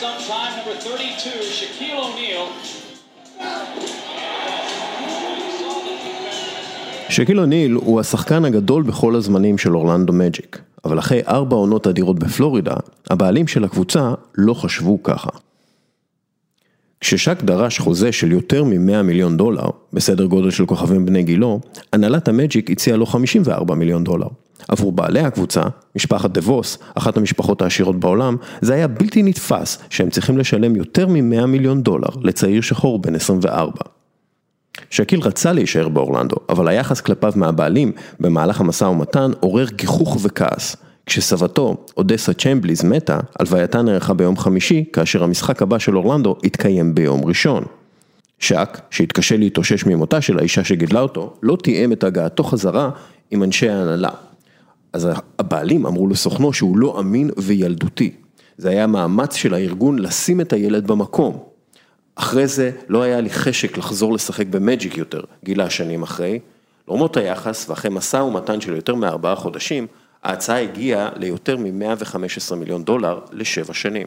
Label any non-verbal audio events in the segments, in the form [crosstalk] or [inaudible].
sometime, number 32, Shaquille O'Neal. שקיל אוניל הוא השחקן הגדול בכל הזמנים של אורלנדו מג'יק, אבל אחרי ארבע עונות אדירות בפלורידה, הבעלים של הקבוצה לא חשבו ככה. כששק דרש חוזה של יותר מ-100 מיליון דולר, בסדר גודל של כוכבים בני גילו, הנהלת המג'יק הציעה לו 54 מיליון דולר. עבור בעלי הקבוצה, משפחת דה ווס, אחת המשפחות העשירות בעולם, זה היה בלתי נתפס שהם צריכים לשלם יותר מ-100 מיליון דולר לצעיר שחור בן 24. שקיל רצה להישאר באורלנדו, אבל היחס כלפיו מהבעלים במהלך המשא ומתן עורר גיחוך וכעס. כשסבתו, אודסה צ'מבליז, מתה, הלווייתה נערכה ביום חמישי, כאשר המשחק הבא של אורלנדו התקיים ביום ראשון. שק, שהתקשה להתאושש ממותה של האישה שגידלה אותו, לא תיאם את הגעתו חזרה עם אנשי ההנהלה. אז הבעלים אמרו לסוכנו שהוא לא אמין וילדותי. זה היה מאמץ של הארגון לשים את הילד במקום. אחרי זה לא היה לי חשק לחזור לשחק במג'יק יותר, גילה שנים אחרי. למרות היחס ואחרי משא ומתן של יותר מארבעה חודשים, ההצעה הגיעה ליותר מ-115 מיליון דולר לשבע שנים.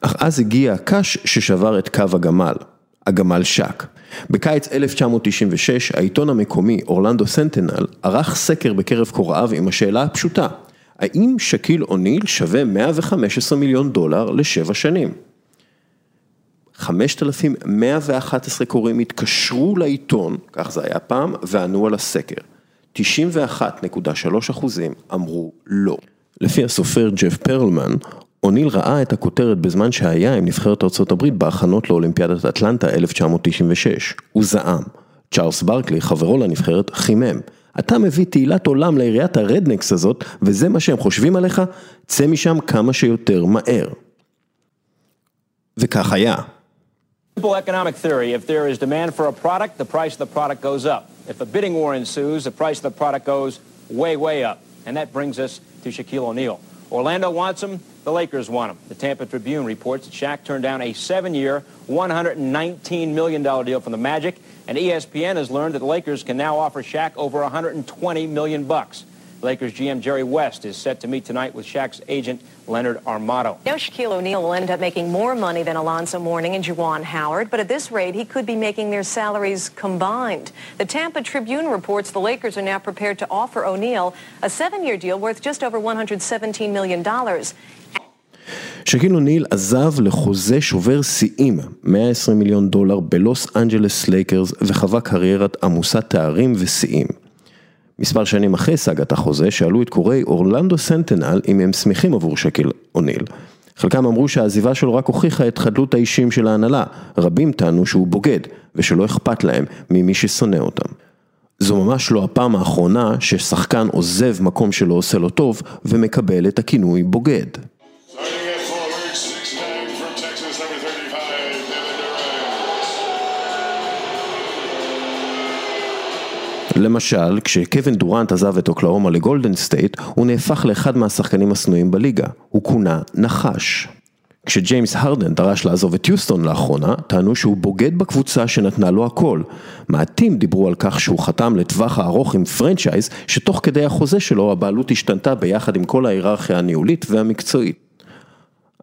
אך אז הגיע הקש ששבר את קו הגמל, הגמל שק. בקיץ 1996 העיתון המקומי אורלנדו סנטנל ערך סקר בקרב קוראיו עם השאלה הפשוטה, האם שקיל אוניל שווה 115 מיליון דולר לשבע שנים? 5,111 קוראים התקשרו לעיתון, כך זה היה פעם, וענו על הסקר. 91.3 אחוזים אמרו לא. לפי הסופר ג'ף פרלמן, אוניל ראה את הכותרת בזמן שהיה עם נבחרת ארה"ב בהכנות לאולימפיאדת אטלנטה 1996. הוא זעם. צ'ארלס ברקלי, חברו לנבחרת, חימם. אתה מביא תהילת עולם לעיריית הרדנקס הזאת, וזה מה שהם חושבים עליך? צא משם כמה שיותר מהר. וכך היה. Simple economic theory, if there is demand for a product, the price of the product goes up. If a bidding war ensues, the price of the product goes way, way up. And that brings us to Shaquille O'Neal. Orlando wants him, the Lakers want him. The Tampa Tribune reports that Shaq turned down a seven-year, $119 million deal from the Magic, and ESPN has learned that the Lakers can now offer Shaq over 120 million bucks. Lakers GM Jerry West is set to meet tonight with Shaq's agent Leonard Armato. Now Shaquille O'Neal will end up making more money than Alonzo Mourning and Juwan Howard, but at this rate, he could be making their salaries combined. The Tampa Tribune reports the Lakers are now prepared to offer O'Neal a seven-year deal worth just over $117 million. שקיל אוניל עזב לחוזה שובר שיאים, 120 מיליון דולר בלוס אנג'לס לייקרס וחווה קריירת עמוסת תארים ושיאים. מספר שנים אחרי סאגת החוזה שאלו את קוראי אורלנדו סנטנל אם הם שמחים עבור שקיל אוניל. חלקם אמרו שהעזיבה שלו רק הוכיחה את חדלות האישים של ההנהלה, רבים טענו שהוא בוגד ושלא אכפת להם ממי ששונא אותם. זו ממש לא הפעם האחרונה ששחקן עוזב מקום שלא עושה לו טוב ומקבל את הכינוי בוגד. למשל, כשקווין דורנט עזב את אוקלהומה לגולדן סטייט, הוא נהפך לאחד מהשחקנים השנואים בליגה, הוא כונה נחש. כשג'יימס הרדן דרש לעזוב את יוסטון לאחרונה, טענו שהוא בוגד בקבוצה שנתנה לו הכל. מעטים דיברו על כך שהוא חתם לטווח הארוך עם franchise, שתוך כדי החוזה שלו הבעלות השתנתה ביחד עם כל ההיררכיה הניהולית והמקצועית.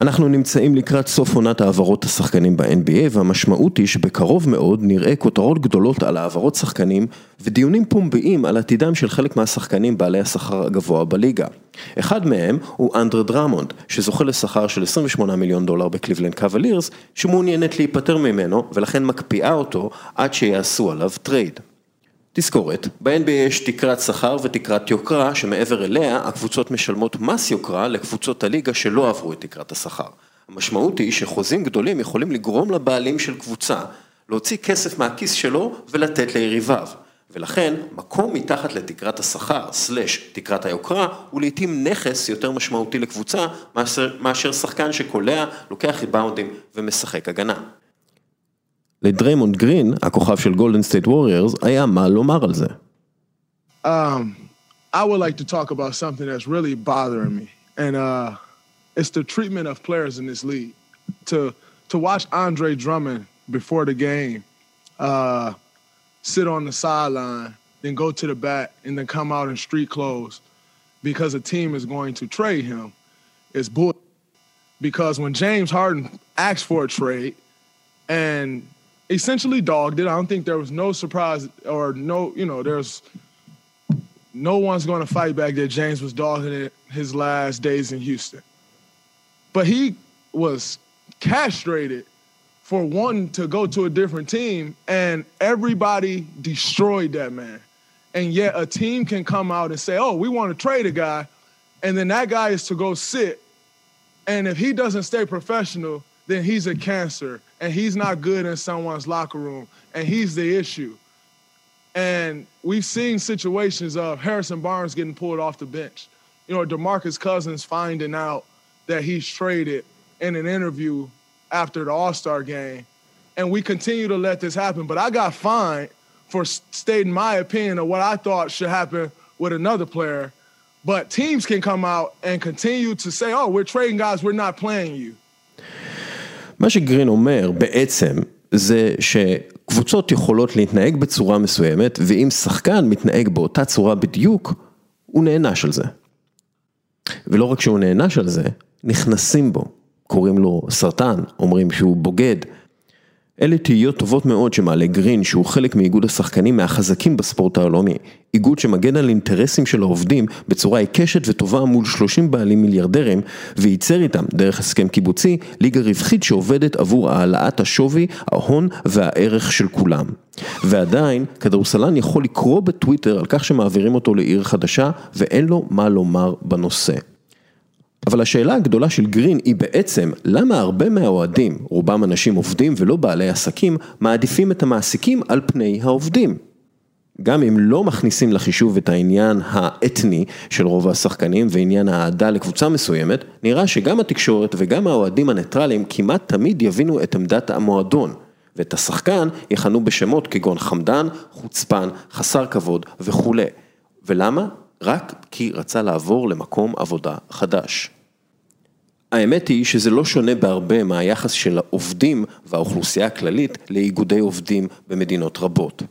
אנחנו נמצאים לקראת סוף עונת העברות השחקנים ב-NBA והמשמעות היא שבקרוב מאוד נראה כותרות גדולות על העברות שחקנים ודיונים פומביים על עתידם של חלק מהשחקנים בעלי השכר הגבוה בליגה. אחד מהם הוא אנדרה דרמונד, שזוכה לשכר של 28 מיליון דולר בקליבלנד קוולירס, שמעוניינת להיפטר ממנו ולכן מקפיאה אותו עד שיעשו עליו טרייד. תזכורת, ב-NBA יש תקרת שכר ותקרת יוקרה שמעבר אליה הקבוצות משלמות מס יוקרה לקבוצות הליגה שלא עברו את תקרת השכר. המשמעות היא שחוזים גדולים יכולים לגרום לבעלים של קבוצה להוציא כסף מהכיס שלו ולתת ליריביו. ולכן מקום מתחת לתקרת השכר, slash תקרת היוקרה, הוא לעיתים נכס יותר משמעותי לקבוצה מאשר, מאשר שחקן שקולע, לוקח ריבאונדים ומשחק הגנה. לדריימונד גרין, הכוכב של גולדן סטייט ווריורס, היה מה לומר על זה. Um, I would like to talk about something that's really bothering me, and uh, it's the treatment of players in this league. To to watch Andre Drummond before the game, uh, sit on the sideline, then go to the bat, and then come out in street clothes because a team is going to trade him is bull. because when James Harden asked for a trade and essentially dogged it, I don't think there was no surprise or no, you know, there's no one's going to fight back that James was dogging it his last days in Houston. But he was castrated for wanting to go to a different team, and everybody destroyed that man. And yet a team can come out and say, oh, we want to trade a guy, and then that guy is to go sit. And if he doesn't stay professional, then he's a cancer and he's not good in someone's locker room and he's the issue. And we've seen situations of Harrison Barnes getting pulled off the bench. You know, DeMarcus Cousins finding out that he's traded in an interview after the All-Star game. And we continue to let this happen. But I got fined for stating my opinion of what I thought should happen with another player. But teams can come out and continue to say, oh, we're trading guys, we're not playing you. מה שגרין אומר בעצם זה שקבוצות יכולות להתנהג בצורה מסוימת ואם שחקן מתנהג באותה צורה בדיוק, הוא נענש על זה. ולא רק שהוא נענש על זה, נכנסים בו, קוראים לו סרטן, אומרים שהוא בוגד. אלה תהיות טובות מאוד שמעלה גרין שהוא חלק מאיגוד השחקנים מהחזקים בספורט העולמי, איגוד שמגן על אינטרסים של העובדים בצורה עיקשת וטובה מול 30 בעלים מיליארדרים וייצר איתם דרך הסכם קיבוצי ליגה רווחית שעובדת עבור העלאת השווי, ההון והערך של כולם. ועדיין כדורסלן יכול לקרוא בטוויטר על כך שמעבירים אותו לעיר חדשה ואין לו מה לומר בנושא. אבל השאלה הגדולה של גרין היא בעצם למה הרבה מהאוהדים, רובם אנשים עובדים ולא בעלי עסקים, מעדיפים את המעסיקים על פני העובדים. גם אם לא מכניסים לחישוב את העניין האתני של רוב השחקנים ועניין האהדה לקבוצה מסוימת, נראה שגם התקשורת וגם האוהדים הניטרליים כמעט תמיד יבינו את עמדת המועדון. ואת השחקן יכנו בשמות כגון חמדן, חוצפן, חסר כבוד וכולי. ולמה? רק כי רצה לעבור למקום עבודה חדש. האמת היא שזה לא שונה בהרבה מהיחס של העובדים והאוכלוסייה הכללית לאיגודי עובדים במדינות רבות.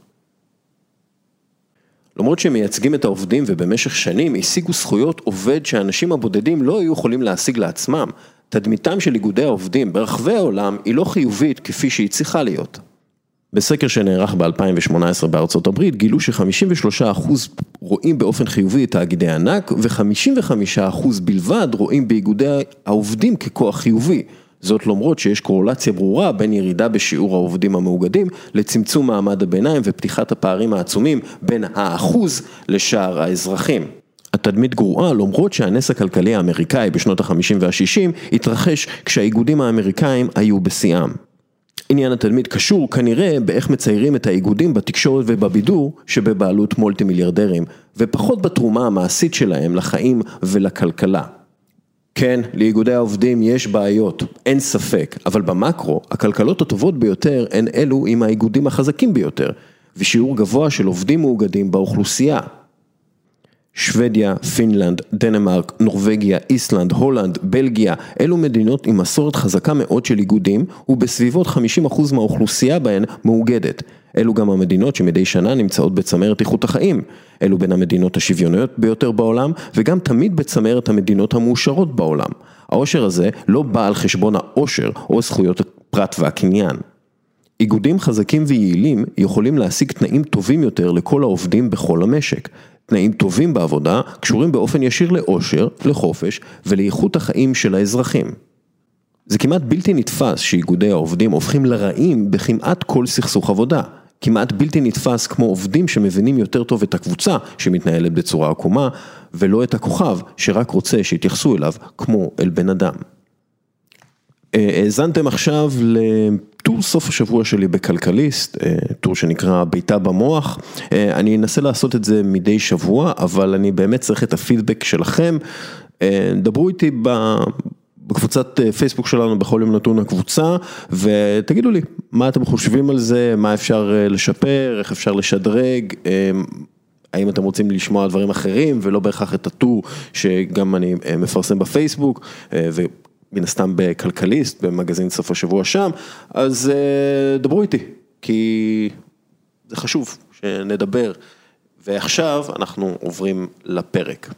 למרות שהם מייצגים את העובדים ובמשך שנים השיגו זכויות עובד שהאנשים הבודדים לא היו יכולים להשיג לעצמם, תדמיתם של איגודי העובדים ברחבי העולם היא לא חיובית כפי שהיא צריכה להיות. בסקר שנערך ב-2018 בארצות הברית גילו ש-53% רואים באופן חיובי את תאגידי ענק ו-55% בלבד רואים באיגודי העובדים ככוח חיובי. זאת למרות שיש קורולציה ברורה בין ירידה בשיעור העובדים המאוגדים לצמצום מעמד הביניים ופתיחת הפערים העצומים בין האחוז לשאר האזרחים. התדמית גרועה למרות שהנס הכלכלי האמריקאי בשנות ה-50 וה-60 התרחש כשהאיגודים האמריקאים היו בשיאם. עניין התלמיד קשור כנראה באיך מציירים את האיגודים בתקשורת ובבידור שבבעלות מולטי מיליארדרים, ופחות בתרומה המעשית שלהם לחיים ולכלכלה. כן, לאיגודי העובדים יש בעיות, אין ספק, אבל במקרו, הכלכלות הטובות ביותר הן אלו עם האיגודים החזקים ביותר, ושיעור גבוה של עובדים מאוגדים באוכלוסייה, שוודיה, פינלנד, דנמרק, נורבגיה, איסלנד, הולנד, בלגיה, אלו מדינות עם מסורת חזקה מאוד של איגודים ובסביבות 50% מהאוכלוסייה בהן מאוגדת. אלו גם המדינות שמדי שנה נמצאות בצמרת איכות החיים. אלו בין המדינות השוויוניות ביותר בעולם וגם תמיד בצמרת המדינות המאושרות בעולם. העושר הזה לא בא על חשבון העושר או זכויות הפרט והקניין. איגודים חזקים ויעילים יכולים להשיג תנאים טובים יותר לכל העובדים בכל המשק. תנאים טובים בעבודה קשורים באופן ישיר לאושר, לחופש ולאיכות החיים של האזרחים. זה כמעט בלתי נתפס שאיגודי העובדים הופכים לרעים בכמעט כל סכסוך עבודה. כמעט בלתי נתפס כמו עובדים שמבינים יותר טוב את הקבוצה שמתנהלת בצורה עקומה, ולא את הכוכב שרק רוצה שיתייחסו אליו כמו אל בן אדם. אה, האזנתם עכשיו לטור סוף השבוע שלי בכלכליסט, אה, טור שנקרא בעיטה במוח. אה, אני אנסה לעשות את זה מדי שבוע, אבל אני באמת צריך את הפידבק שלכם. דברו איתי בקבוצת פייסבוק שלנו בכל יום נתון הקבוצה, ותגידו לי מה אתם חושבים על זה, מה אפשר לשפר, איך אפשר לשדרג. האם אתם רוצים לשמוע דברים אחרים ולא בהכרח את הטור שגם אני מפרסם בפייסבוק מן הסתם בכלכליסט, במגזין סוף השבוע שם, אז אה, דברו איתי, כי זה חשוב שנדבר. ועכשיו אנחנו עוברים לפרק.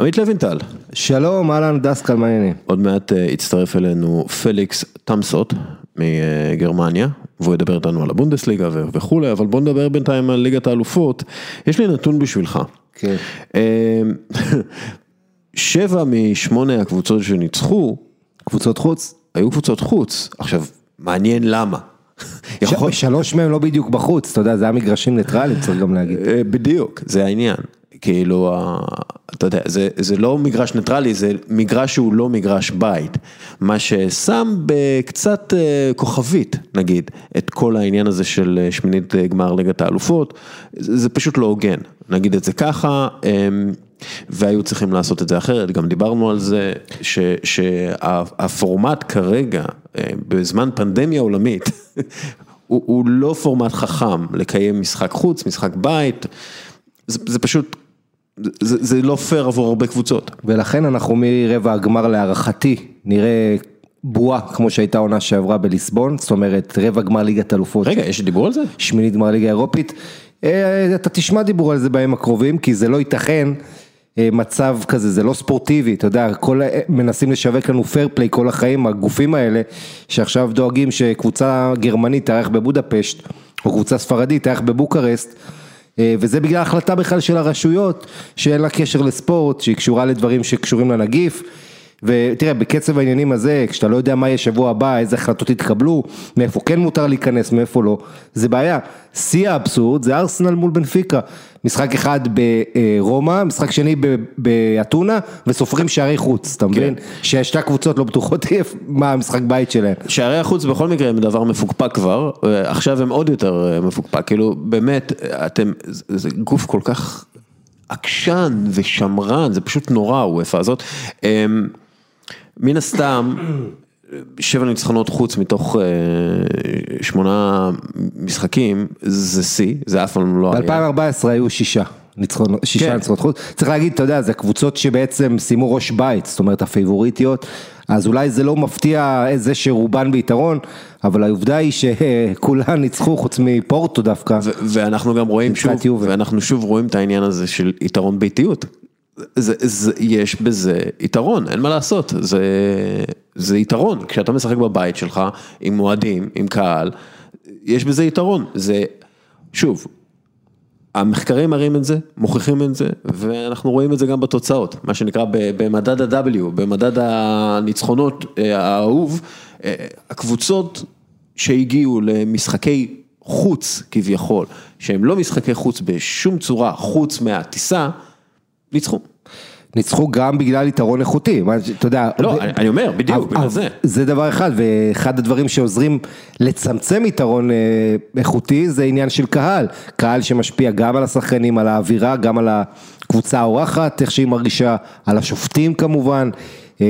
עמית לוינטל, שלום, אהלן דסקל, מה העניינים? עוד מעט אה, יצטרף אלינו פליקס תמסות מגרמניה, והוא ידבר איתנו על הבונדסליגה וכולי, אבל בוא נדבר בינתיים על ליגת האלופות. יש לי נתון בשבילך. כן. שבע משמונה הקבוצות שניצחו, קבוצות חוץ? היו קבוצות חוץ. עכשיו, מעניין למה. [laughs] יכול- שלוש מהם לא בדיוק בחוץ, אתה יודע, זה היה מגרשים ניטרליים, צריך גם להגיד. אה, בדיוק, זה העניין. כאילו, אתה יודע, זה, זה לא מגרש ניטרלי, זה מגרש שהוא לא מגרש בית. מה ששם בקצת אה, כוכבית, נגיד, את כל העניין הזה של אה, שמינית גמר ליגת האלופות, זה, זה פשוט לא הוגן, נגיד את זה ככה. והיו צריכים לעשות את זה אחרת, גם דיברנו על זה ש- שהפורמט כרגע, אה, בזמן פנדמיה עולמית, [laughs] הוא, הוא לא פורמט חכם לקיים משחק חוץ, משחק בית, זה, זה פשוט, זה, זה לא פייר עבור הרבה קבוצות. ולכן אנחנו מרבע הגמר להערכתי, נראה בועה כמו שהייתה עונה שעברה בליסבון, זאת אומרת רבע גמר ליגת אלופות. רגע, יש דיבור על זה? שמינית גמר ליגה אירופית. אה, אתה תשמע דיבור על זה בימים הקרובים, כי זה לא ייתכן מצב כזה, זה לא ספורטיבי, אתה יודע, כל, ה- מנסים לשווק לנו פייר פליי כל החיים, הגופים האלה, שעכשיו דואגים שקבוצה גרמנית תארח בבודפשט, או קבוצה ספרדית תארח בבוקרשט. אה, וזה בגלל החלטה בכלל של הרשויות, שאין לה קשר לספורט, שהיא קשורה לדברים שקשורים לנגיף. ותראה, בקצב העניינים הזה, כשאתה לא יודע מה יהיה שבוע הבא, איזה החלטות יתקבלו, מאיפה כן מותר להיכנס, מאיפה לא, זה בעיה. שיא האבסורד זה ארסנל מול בנפיקה. משחק אחד ברומא, משחק שני באתונה, וסופרים שערי חוץ, אתה מבין? ששתי הקבוצות לא בטוחות [laughs] מה המשחק בית שלהם. שערי החוץ בכל מקרה הם דבר מפוקפק כבר, עכשיו הם עוד יותר אה, מפוקפק, כאילו באמת, אתם, זה זה גוף כל כך עקשן ושמרן, זה פשוט נורא הוופא הזאת. מן הסתם, שבע ניצחונות חוץ מתוך אה, שמונה משחקים, זה שיא, זה אף פעם לא היה. ב-2014 היו שישה. ניצחונות, שישה כן. ניצחונות חוץ, צריך להגיד, אתה יודע, זה קבוצות שבעצם סיימו ראש בית, זאת אומרת הפייבוריטיות, אז אולי זה לא מפתיע זה שרובן ביתרון, אבל העובדה היא שכולן ניצחו חוץ מפורטו דווקא. ואנחנו גם רואים שוב. ואנחנו שוב רואים את העניין הזה של יתרון ביתיות. זה, זה, יש בזה יתרון, אין מה לעשות, זה, זה יתרון, כשאתה משחק בבית שלך, עם אוהדים, עם קהל, יש בזה יתרון, זה, שוב, המחקרים מראים את זה, מוכיחים את זה, ואנחנו רואים את זה גם בתוצאות, מה שנקרא במדד ה-W, במדד הניצחונות אה, האהוב, אה, הקבוצות שהגיעו למשחקי חוץ כביכול, שהם לא משחקי חוץ בשום צורה, חוץ מהטיסה, ניצחו. ניצחו גם בגלל יתרון איכותי, מה, אתה יודע. לא, ו- אני- אומר, בדיוק, אבל- בגלל זה. זה דבר אחד, ואחד הדברים שעוזרים לצמצם יתרון אה, איכותי זה עניין של קהל, קהל שמשפיע גם על השחקנים, על האווירה, גם על הקבוצה האורחת, איך שהיא מרגישה, על השופטים כמובן. אה,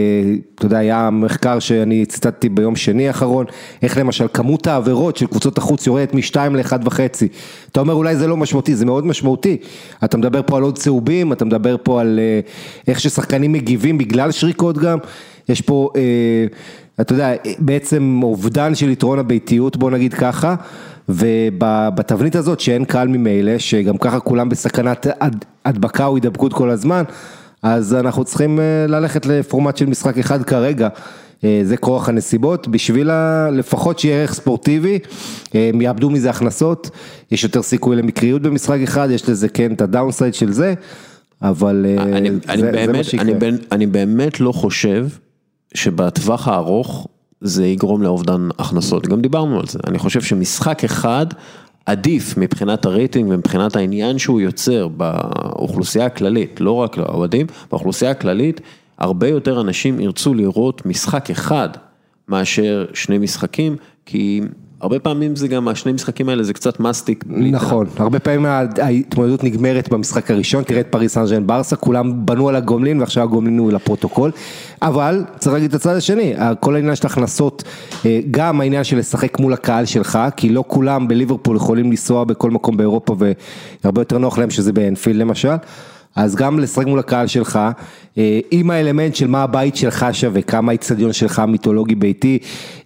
אתה יודע, היה מחקר שאני ציטטתי ביום שני האחרון, איך למשל כמות העבירות של קבוצות החוץ יורדת משתיים לאחד וחצי. אתה אומר אולי זה לא משמעותי, זה מאוד משמעותי. אתה מדבר פה על עוד צהובים, אתה מדבר פה על אה, איך ששחקנים מגיבים בגלל שריקות גם. יש פה, אה, אתה יודע, בעצם אובדן של יתרון הביתיות, בוא נגיד ככה. ובתבנית הזאת שאין קהל ממילא, שגם ככה כולם בסכנת הד- הדבקה או הידבקות כל הזמן, אז אנחנו צריכים אה, ללכת לפורמט של משחק אחד כרגע. אה, זה כורח הנסיבות, בשביל ה- לפחות שיהיה ערך ספורטיבי, אה, הם יאבדו מזה הכנסות, יש יותר סיכוי למקריות במשחק אחד, יש לזה כן את הדאונסייד של זה, אבל אני, זה, אני, זה באמת, מה שיקרה. אני, אני באמת לא חושב שבטווח הארוך זה יגרום לאובדן הכנסות, גם דיברנו על זה, אני חושב שמשחק אחד עדיף מבחינת הרייטינג ומבחינת העניין שהוא יוצר באוכלוסייה הכללית, לא רק לאוהדים, באוכלוסייה הכללית, הרבה יותר אנשים ירצו לראות משחק אחד מאשר שני משחקים, כי הרבה פעמים זה גם, השני משחקים האלה זה קצת מסטיק. נכון, הרבה פעמים ההתמודדות נגמרת במשחק הראשון, תראה את פריס סן ז'ן ברסה, כולם בנו על הגומלין ועכשיו הגומלין הוא לפרוטוקול, אבל צריך להגיד את הצד השני, כל העניין של הכנסות, אה, גם העניין של לשחק מול הקהל שלך, כי לא כולם בליברפול יכולים לנסוע בכל מקום באירופה והרבה יותר נוח להם שזה באנפילד למשל. אז גם לשחק מול הקהל שלך, אה, עם האלמנט של מה הבית שלך שווה, כמה האיצטדיון שלך מיתולוגי ביתי,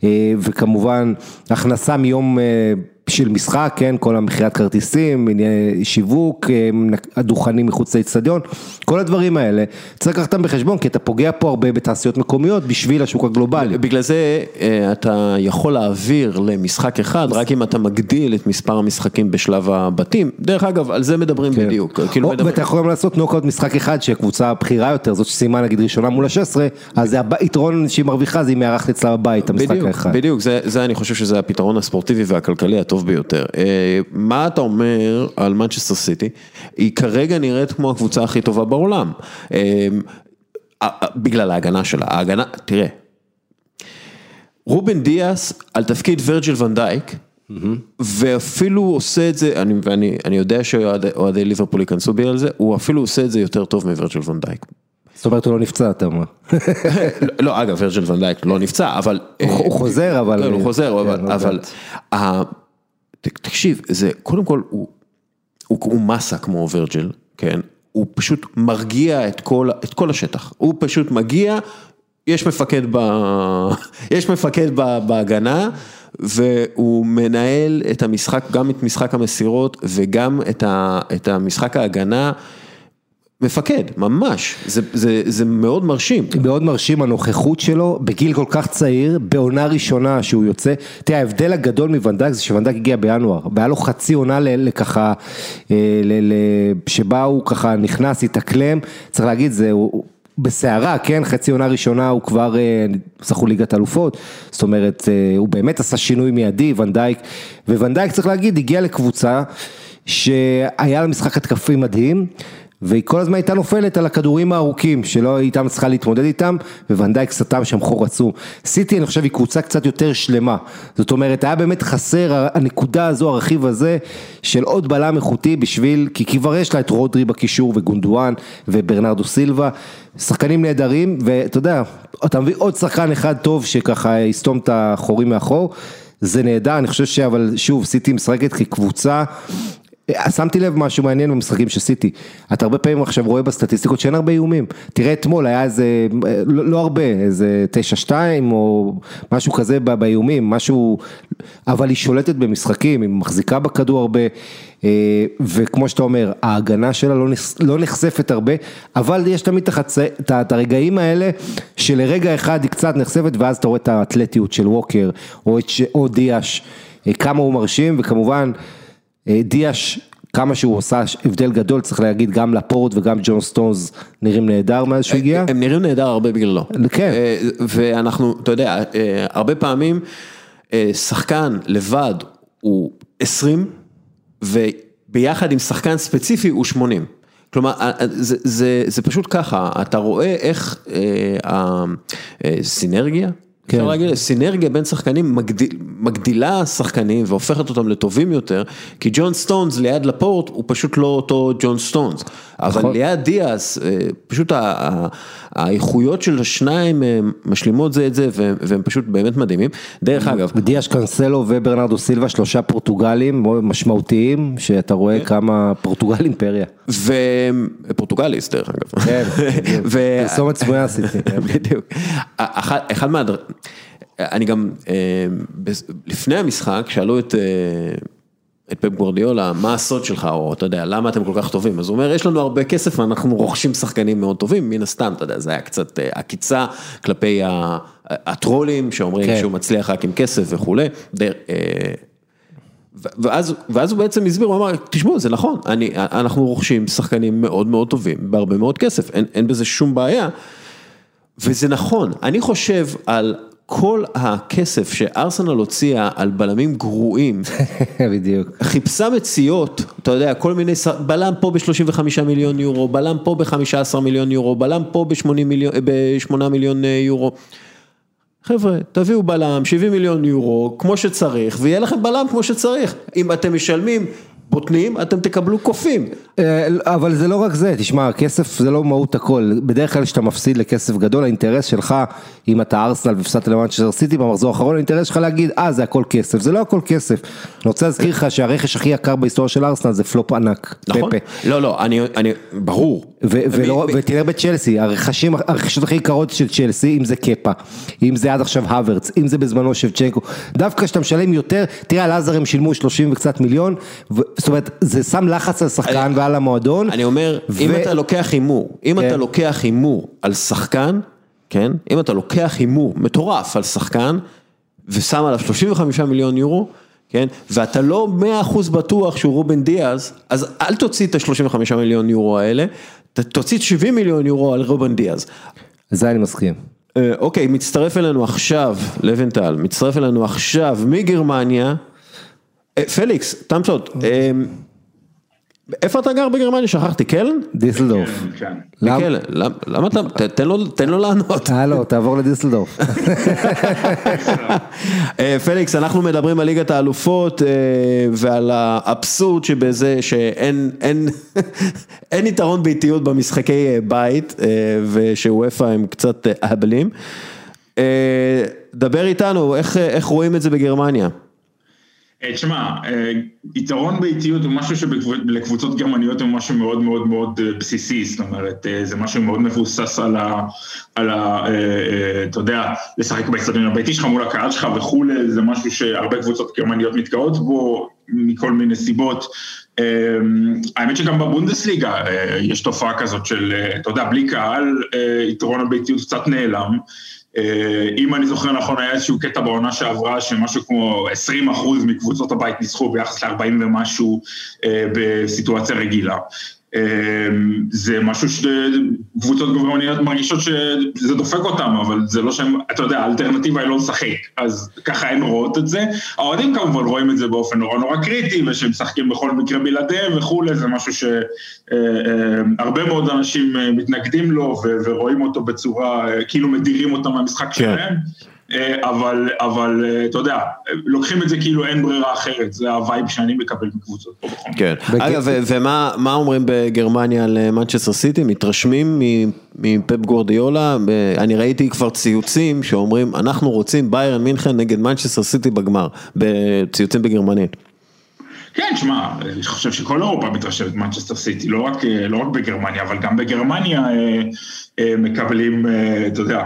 אה, וכמובן הכנסה מיום אה, של משחק, כן, כל המכירת כרטיסים, שיווק, אה, הדוכנים מחוץ לאצטדיון, כל הדברים האלה, צריך לקחת אותם בחשבון, כי אתה פוגע פה הרבה בתעשיות מקומיות בשביל השוק הגלובלי. בגלל זה אה, אתה יכול להעביר למשחק אחד, רק אם אתה מגדיל את מספר המשחקים בשלב הבתים. דרך אגב, על זה מדברים כן. בדיוק. כאילו או, מדברים- ואתה יכול גם לעשות נוקאוט משחק אחד שהקבוצה בכירה יותר, זאת שסיימה נגיד ראשונה מול ה-16, אז זה היתרון שהיא מרוויחה זה היא מארחת אצלה בבית, המשחק בדיוק, האחד. בדיוק, זה, זה אני חושב שזה הפתרון הספורטיבי והכלכלי הטוב ביותר. אה, מה אתה אומר על מנצ'סטר סיטי? היא כרגע נראית כמו הקבוצה הכי טובה בעולם. אה, אה, בגלל ההגנה שלה, ההגנה, תראה, רובן דיאס על תפקיד ורג'ל ונדייק, ואפילו עושה את זה, אני, ואני אני יודע שאוהדי ליברפול ייכנסו בי על זה, הוא אפילו עושה את זה יותר טוב מוורג'ל ונדייק. זאת אומרת הוא לא נפצע, אתה אומר. [laughs] לא, אגב, ורג'ל ונדייק לא נפצע, אבל... הוא- חוזר, אבל- כן, הוא חוזר, כן, אבל... תקשיב, זה, קודם כל, הוא, הוא, הוא מסה כמו ורג'ל, כן? הוא פשוט מרגיע את כל, את כל השטח. הוא פשוט מגיע, יש מפקד, ב, [laughs] יש מפקד ב, בהגנה, והוא מנהל את המשחק, גם את משחק המסירות וגם את, ה, את המשחק ההגנה. מפקד, ממש, זה, זה, זה מאוד מרשים. מאוד מרשים הנוכחות שלו בגיל כל כך צעיר, בעונה ראשונה שהוא יוצא, תראה ההבדל הגדול מוונדק זה שוונדק הגיע בינואר, והיה לו חצי עונה לככה, אה, שבה הוא ככה נכנס, התאקלם, צריך להגיד זה, בסערה, כן, חצי עונה ראשונה הוא כבר אה, זכו ליגת אלופות, זאת אומרת, אה, הוא באמת עשה שינוי מיידי, ואן דייק, וואן דייק צריך להגיד, הגיע לקבוצה שהיה לה משחק התקפי מדהים, והיא כל הזמן הייתה נופלת על הכדורים הארוכים, שלא הייתה מצליחה להתמודד איתם, וואן דייק סתם שם חור עצום. סיטי, אני חושב, היא קבוצה קצת יותר שלמה. זאת אומרת, היה באמת חסר הנקודה הזו, הרכיב הזה, של עוד בלם איכותי בשביל, כי כבר יש לה את רודרי בקישור, וגונדואן, וברנרדו סילבה, שחקנים נהדרים, ואתה יודע, אתה מביא עוד שחקן אחד טוב, שככה יסתום את החורים מאחור. זה נהדר, אני חושב שאבל שוב, סיטי משחקת כקבוצה שמתי לב משהו מעניין במשחקים של סיטי, אתה הרבה פעמים עכשיו רואה בסטטיסטיקות שאין הרבה איומים, תראה אתמול היה איזה, לא, לא הרבה, איזה 9-2 או משהו כזה באיומים, משהו, אבל היא שולטת במשחקים, היא מחזיקה בכדור הרבה, אה, וכמו שאתה אומר, ההגנה שלה לא, נחש- לא נחשפת הרבה, אבל יש תמיד את הרגעים האלה, שלרגע אחד היא קצת נחשפת, ואז אתה רואה את האתלטיות של ווקר, או, או דיאש, אה, כמה הוא מרשים, וכמובן, דיאש, כמה שהוא עושה הבדל גדול, צריך להגיד, גם לפורט וגם ג'ון סטונס נראים נהדר מאז שהוא הגיע. הם נראים נהדר הרבה בגללו. כן. אה, ואנחנו, אתה יודע, אה, הרבה פעמים אה, שחקן לבד הוא 20, וביחד עם שחקן ספציפי הוא 80. כלומר, אה, אה, זה, זה, זה פשוט ככה, אתה רואה איך אה, הסינרגיה. אפשר להגיד, סינרגיה בין שחקנים מגדיל, מגדילה שחקנים והופכת אותם לטובים יותר, כי ג'ון סטונס ליד לפורט הוא פשוט לא אותו ג'ון סטונס, אבל נכון. ליד דיאס, אה, פשוט האיכויות של השניים אה, משלימות זה את זה והם פשוט באמת מדהימים. דרך אגב, דיאש קנסלו וברנרדו סילבה, שלושה פורטוגלים משמעותיים, שאתה רואה כמה פורטוגל אימפריה. ופורטוגליס דרך אגב. כן, פרסומת סמויה עשיתי. כן. [laughs] בדיוק. אחד, מהדר... אני גם, אה, לפני המשחק, שאלו את, את פפ גורדיולה, מה הסוד שלך, או אתה יודע, למה אתם כל כך טובים? אז הוא אומר, יש לנו הרבה כסף ואנחנו רוכשים שחקנים מאוד טובים, מן הסתם, אתה יודע, זה היה קצת אה, עקיצה כלפי הטרולים, שאומרים כן. שהוא מצליח רק עם כסף וכולי. דר- אה, ואז, ואז הוא בעצם הסביר, הוא אמר, תשמעו, זה נכון, אני, אנחנו רוכשים שחקנים מאוד מאוד טובים, בהרבה מאוד כסף, אין, אין בזה שום בעיה. וזה נכון, אני חושב על כל הכסף שארסנל הוציאה על בלמים גרועים, [laughs] בדיוק. חיפשה מציאות, אתה יודע, כל מיני, בלם פה ב-35 מיליון יורו, בלם פה ב-15 מיליון יורו, בלם פה ב-8 מיליון, ב-8 מיליון אה, יורו. חבר'ה, תביאו בלם, 70 מיליון יורו, כמו שצריך, ויהיה לכם בלם כמו שצריך. אם אתם משלמים בוטנים, אתם תקבלו קופים. אה, אבל זה לא רק זה, תשמע, כסף זה לא מהות הכל, בדרך כלל כשאתה מפסיד לכסף גדול, האינטרס שלך, אם אתה ארסנל והפסדת למנצ'סטר סיטי במחזור האחרון, האינטרס שלך להגיד, אה זה הכל כסף, זה לא הכל כסף. אני רוצה להזכיר לך שהרכש הכי יקר בהיסטוריה של ארסנל זה פלופ ענק, נכון? פפה. לא, לא, אני, אני, ברור. ותראה בצ'לסי, הרכישות הכי יקרות של צ'לסי, אם זה קפה, אם זה עד עכשיו הוורץ, אם זה בזמנו שבצ'נקו, דווקא כשאתה משלם יותר, תראה על עזר הם שילמו 30 וקצת מיליון, זאת אומרת, זה שם לחץ על שחקן ועל המועדון. אני אומר, אם ו- אתה לוקח הימור, אם כן. אתה לוקח הימור על שחקן, כן? אם אתה לוקח הימור מטורף על שחקן, ושם עליו 35 מיליון יורו, כן? ואתה לא 100% בטוח שהוא רובן דיאז, אז אל תוציא את ה-35 מיליון יורו האלה, תוציא 70 מיליון יורו על רובן דיאז. זה אני מסכים. אה, אוקיי, מצטרף אלינו עכשיו, לבנטל, מצטרף אלינו עכשיו מגרמניה, פליקס, תמצות, אה, איפה אתה גר בגרמניה? שכחתי, קלן? דיסלדורף. כן. למה? למ- למה אתה, תן לו, לענות. הלו, תעבור לדיסלדורף. אה, פליקס, אנחנו מדברים על ליגת האלופות אה, ועל האבסורד שבזה שאין אין, [laughs] אין יתרון באיטיות במשחקי אה, בית אה, שוופא הם קצת אה, אהבלים. אה, דבר איתנו, איך, אה, איך רואים את זה בגרמניה? אה, תשמע, אה, יתרון באיטיות הוא משהו שלקבוצות גרמניות הוא משהו מאוד מאוד מאוד אה, בסיסי, זאת אומרת, זה משהו מאוד מבוסס על ה... על ה אתה יודע, לשחק באצטדיון הביתי שלך מול הקהל שלך וכולי, זה משהו שהרבה קבוצות גרמניות מתגאות בו מכל מיני סיבות. האמת שגם בבונדסליגה יש תופעה כזאת של, אתה יודע, בלי קהל, יתרון הביתיות קצת נעלם. אה, אם אני זוכר נכון, היה איזשהו קטע בעונה שעברה שמשהו כמו 20% מקבוצות הבית ניצחו ביחס ל-40 ומשהו אה, בסיטואציה רגילה. אה, זה משהו שקבוצות גרמניות מרגישות שזה דופק אותם, אבל זה לא שהם, אתה יודע, האלטרנטיבה היא לא לשחק, אז ככה הן רואות את זה. האוהדים כמובן רואים את זה באופן נורא נורא קריטי, ושהם משחקים בכל מקרה בלעדיהם וכולי, זה משהו שהרבה מאוד אנשים אה, מתנגדים לו ורואים אותו בצורה, אה, כאילו מדירים אותם מהמשחק שלהם. אה, אבל, אבל אה, אתה יודע, לוקחים את זה כאילו אין ברירה אחרת, זה ה vibe שאני מקבל מקבוצות פה מקרה. כן. אגב, ו- ומה מה אומרים בגרמניה על מנצ'סטר סיטי? מתרשמים מ- מפפ גורדיולה? אני ראיתי כבר ציוצים שאומרים, אנחנו רוצים ביירן מינכן נגד מנצ'סטר סיטי בגמר, בציוצים בגרמנית. כן, שמע, אני חושב שכל אירופה מתרשמת מנצ'סטר סיטי, לא רק, אה, לא רק בגרמניה, אבל גם בגרמניה אה, אה, מקבלים, אתה יודע,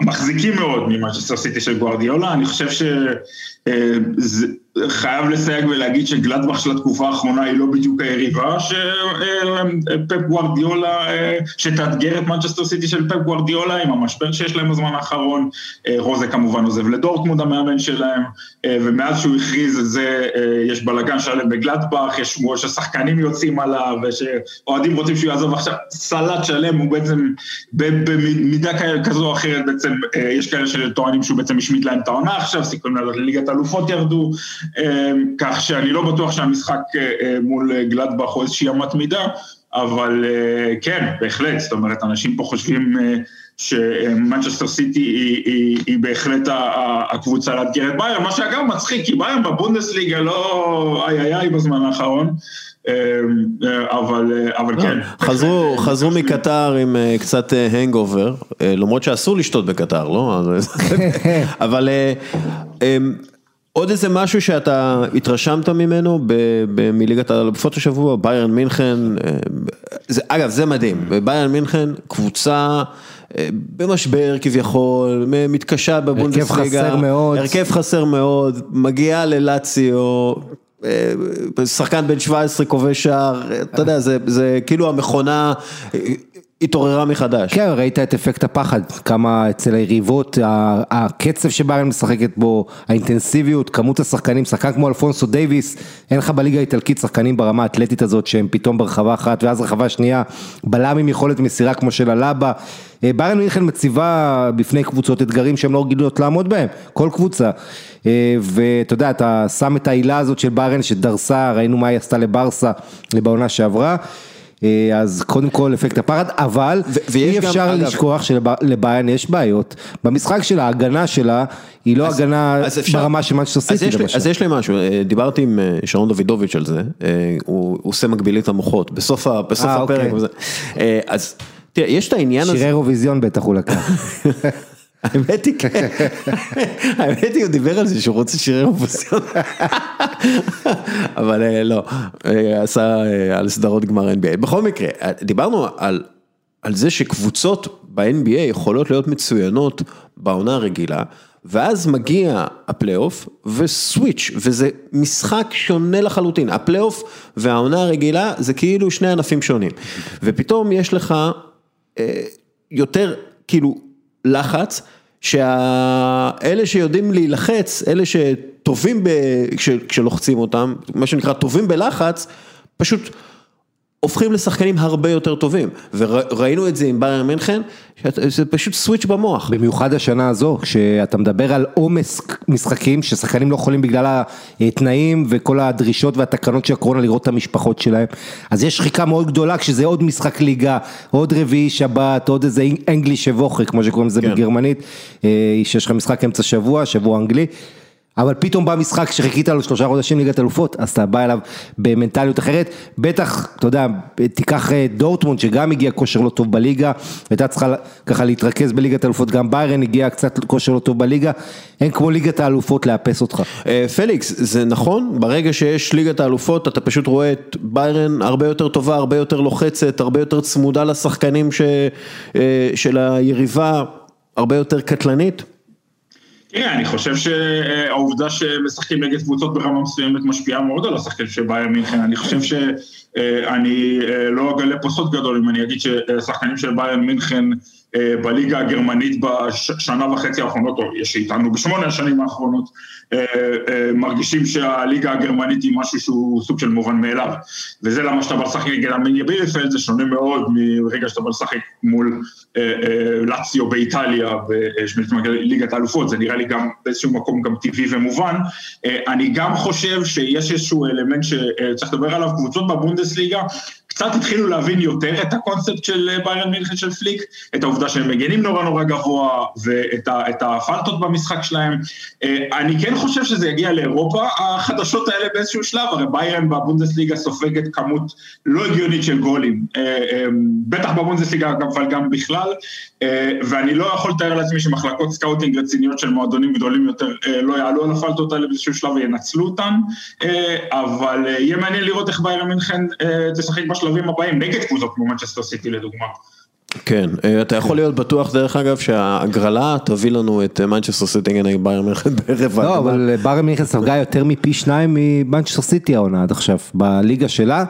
מחזיקים מאוד ממנצ'סטר סיטי של גוארדיולה, אני חושב שזה חייב לסייג ולהגיד שגלדבך של התקופה האחרונה היא לא בדיוק היריבה שפפ גוארדיולה, אה, שתאתגר את מנצ'סטר סיטי של פפ גוארדיולה עם המשבר שיש להם בזמן האחרון, אה, רוזה כמובן עוזב לדורטמונד המאמן שלהם, אה, ומאז שהוא הכריז את זה אה, יש בלאגן שלם בגלדבך, יש שמועות ששחקנים יוצאים עליו ושאוהדים רוצים שהוא יעזוב. עכשיו, סלט שלם הוא בעצם במידה כזו או אחרת בעצם, אה, יש כאלה שטוענים שהוא בעצם השמיט להם את העונה עכשיו, סיכויים לעלות לליגת האלופות ירדו, אה, כך שאני לא בטוח שהמשחק אה, אה, מול אה, גלדבך הוא איזושהי אמת מידה, אבל כן, בהחלט, זאת אומרת, אנשים פה חושבים שמנצ'סטר סיטי היא, היא, היא בהחלט הקבוצה לאתגר את ביירן, מה שאגב מצחיק, כי ביירן בבונדסליגה לא איי איי איי בזמן האחרון, אה, אבל, אבל כן. חזרו, חזרו מקטאר עם קצת hangover, למרות שאסור לשתות בקטאר, לא? [laughs] אבל אה, עוד איזה משהו שאתה התרשמת ממנו מליגת האלופות השבוע, ביירן מינכן, אה, זה- אגב זה מדהים, ביירן מינכן קבוצה אה, במשבר כביכול, מתקשה בבונדסליגה, חסר מאוד. הרכב חסר מאוד, מגיעה ללציו, אה, שחקן בן 17 כובש שער, אתה יודע, זה, זה כאילו המכונה התעוררה מחדש. כן, ראית את אפקט הפחד, כמה אצל היריבות, הקצב שביירן משחקת בו, האינטנסיביות, כמות השחקנים, שחקן כמו אלפונסו דייוויס, אין לך בליגה האיטלקית שחקנים ברמה האתלטית הזאת שהם פתאום ברחבה אחת ואז רחבה שנייה, בלם עם יכולת מסירה כמו של הלבה. אה, ביירן מינכן מציבה בפני קבוצות אתגרים שהן לא רגילות לעמוד בהם, כל קבוצה. אה, ואתה יודע, אתה שם את העילה הזאת של ביירן שדרסה, ראינו מה היא עשתה לברסה בעונה שעברה. אה, אז קודם כל אפקט הפחד, אבל אי גם, אפשר אגב- לשכוח שלביירן יש בעיות. במשחק שלה, ההגנה שלה היא לא אז- הגנה אז אפשר- ברמה של מנצ'סטר סיטי למשל. אז יש לי משהו, אה, דיברתי עם אה, שרון דוידוביץ' על זה, הוא הוא עושה מקבילית המוחות, בסוף ה- בסוף אה, הפרק, אוקיי. אז תראה, יש את העניין הזה, שירי אירוויזיון בטח הוא לקח. [laughs] האמת היא, כן. האמת היא, הוא דיבר על זה שהוא רוצה שירי אופוזיון. אבל אה, לא, אה, עשה אה, על סדרות גמר NBA. בכל מקרה, דיברנו על, על זה שקבוצות ב-NBA יכולות להיות מצוינות בעונה הרגילה, ואז מגיע הפלייאוף ו switch, וזה משחק שונה לחלוטין. הפלייאוף והעונה הרגילה זה כאילו שני ענפים שונים. ופתאום יש לך אה, יותר כאילו לחץ, שאלה שיודעים להילחץ, אלה שטובים. כשלוחצים אותם, מה שנקרא טובים בלחץ, פשוט הופכים לשחקנים הרבה יותר טובים. וראינו את זה עם ביירן מינכן, זה פשוט סוויץ' במוח. במיוחד השנה הזו, כשאתה מדבר על עומס משחקים, ששחקנים לא יכולים בגלל התנאים וכל הדרישות והתקנות של הקורונה לראות את המשפחות שלהם, אז יש שחיקה מאוד גדולה כשזה עוד משחק ליגה, עוד רביעי שבת, עוד איזה אנגליש שבוכר, כמו שקוראים לזה כן. בגרמנית, אה, שיש לך משחק אמצע שבוע, שבוע אנגלי. אבל פתאום בא משחק שחיכית לו שלושה חודשים ליגת אלופות, אז אתה בא אליו במנטליות אחרת, בטח, אתה יודע, תיקח אה, דורטמונד שגם הגיע כושר לא טוב בליגה, הייתה צריכה ככה להתרכז בליגת אלופות, גם ביירן הגיע קצת כושר לא טוב בליגה, אין כמו ליגת האלופות לאפס אותך. אה, פליקס, זה נכון, ברגע שיש ליגת האלופות אתה פשוט רואה את ביירן הרבה יותר טובה, הרבה יותר לוחצת, הרבה יותר צמודה לשחקנים ש... אה, של היריבה, הרבה יותר קטלנית. תראה, אני חושב שהעובדה שמשחקים נגד קבוצות ברמה מסוימת משפיעה מאוד על השחקנים של מינכן, אני חושב שאני לא אגלה פה סוד גדול אם אני אגיד ששחקנים של ביירן מינכן בליגה הגרמנית בשנה וחצי האחרונות, או יש איתנו בשמונה השנים האחרונות, מרגישים שהליגה הגרמנית היא משהו שהוא סוג של מובן מאליו. וזה למה שאתה בא לשחק נגד אמיניה בירפלד, זה שונה מאוד מרגע שאתה בא לשחק מול לאציו באיטליה, בליגת האלופות, זה נראה לי גם באיזשהו מקום גם טבעי ומובן. אני גם חושב שיש איזשהו אלמנט שצריך לדבר עליו, קבוצות בבונדסליגה, קצת התחילו להבין יותר את הקונספט של ביירן מינכן של פליק, את העובדה שהם מגנים נורא נורא גבוה ואת הפלטות במשחק שלהם. אני כן חושב שזה יגיע לאירופה, החדשות האלה באיזשהו שלב, הרי ביירן בבונדסליגה סופגת כמות לא הגיונית של גולים, בטח בבונדסליגה אבל גם בכלל, ואני לא יכול לתאר לעצמי שמחלקות scouting רציניות של מועדונים גדולים יותר לא יעלו על הפלטות האלה באיזשהו שלב וינצלו אותן, אבל יהיה מעניין לראות איך ביירן מינכן תשחק בשלבים הבאים, נגד קבוצות כמו מנצ'סטר סיטי לדוגמה. כן, אתה יכול להיות בטוח דרך אגב שההגרלה תביא לנו את מנצ'סטר סיטי נגד ביירן מינכן בערב לא, אבל ביירן מינכן ספגה יותר מפי שניים ממנצ'סטר סיטי העונה עד עכשיו, בליגה שלה.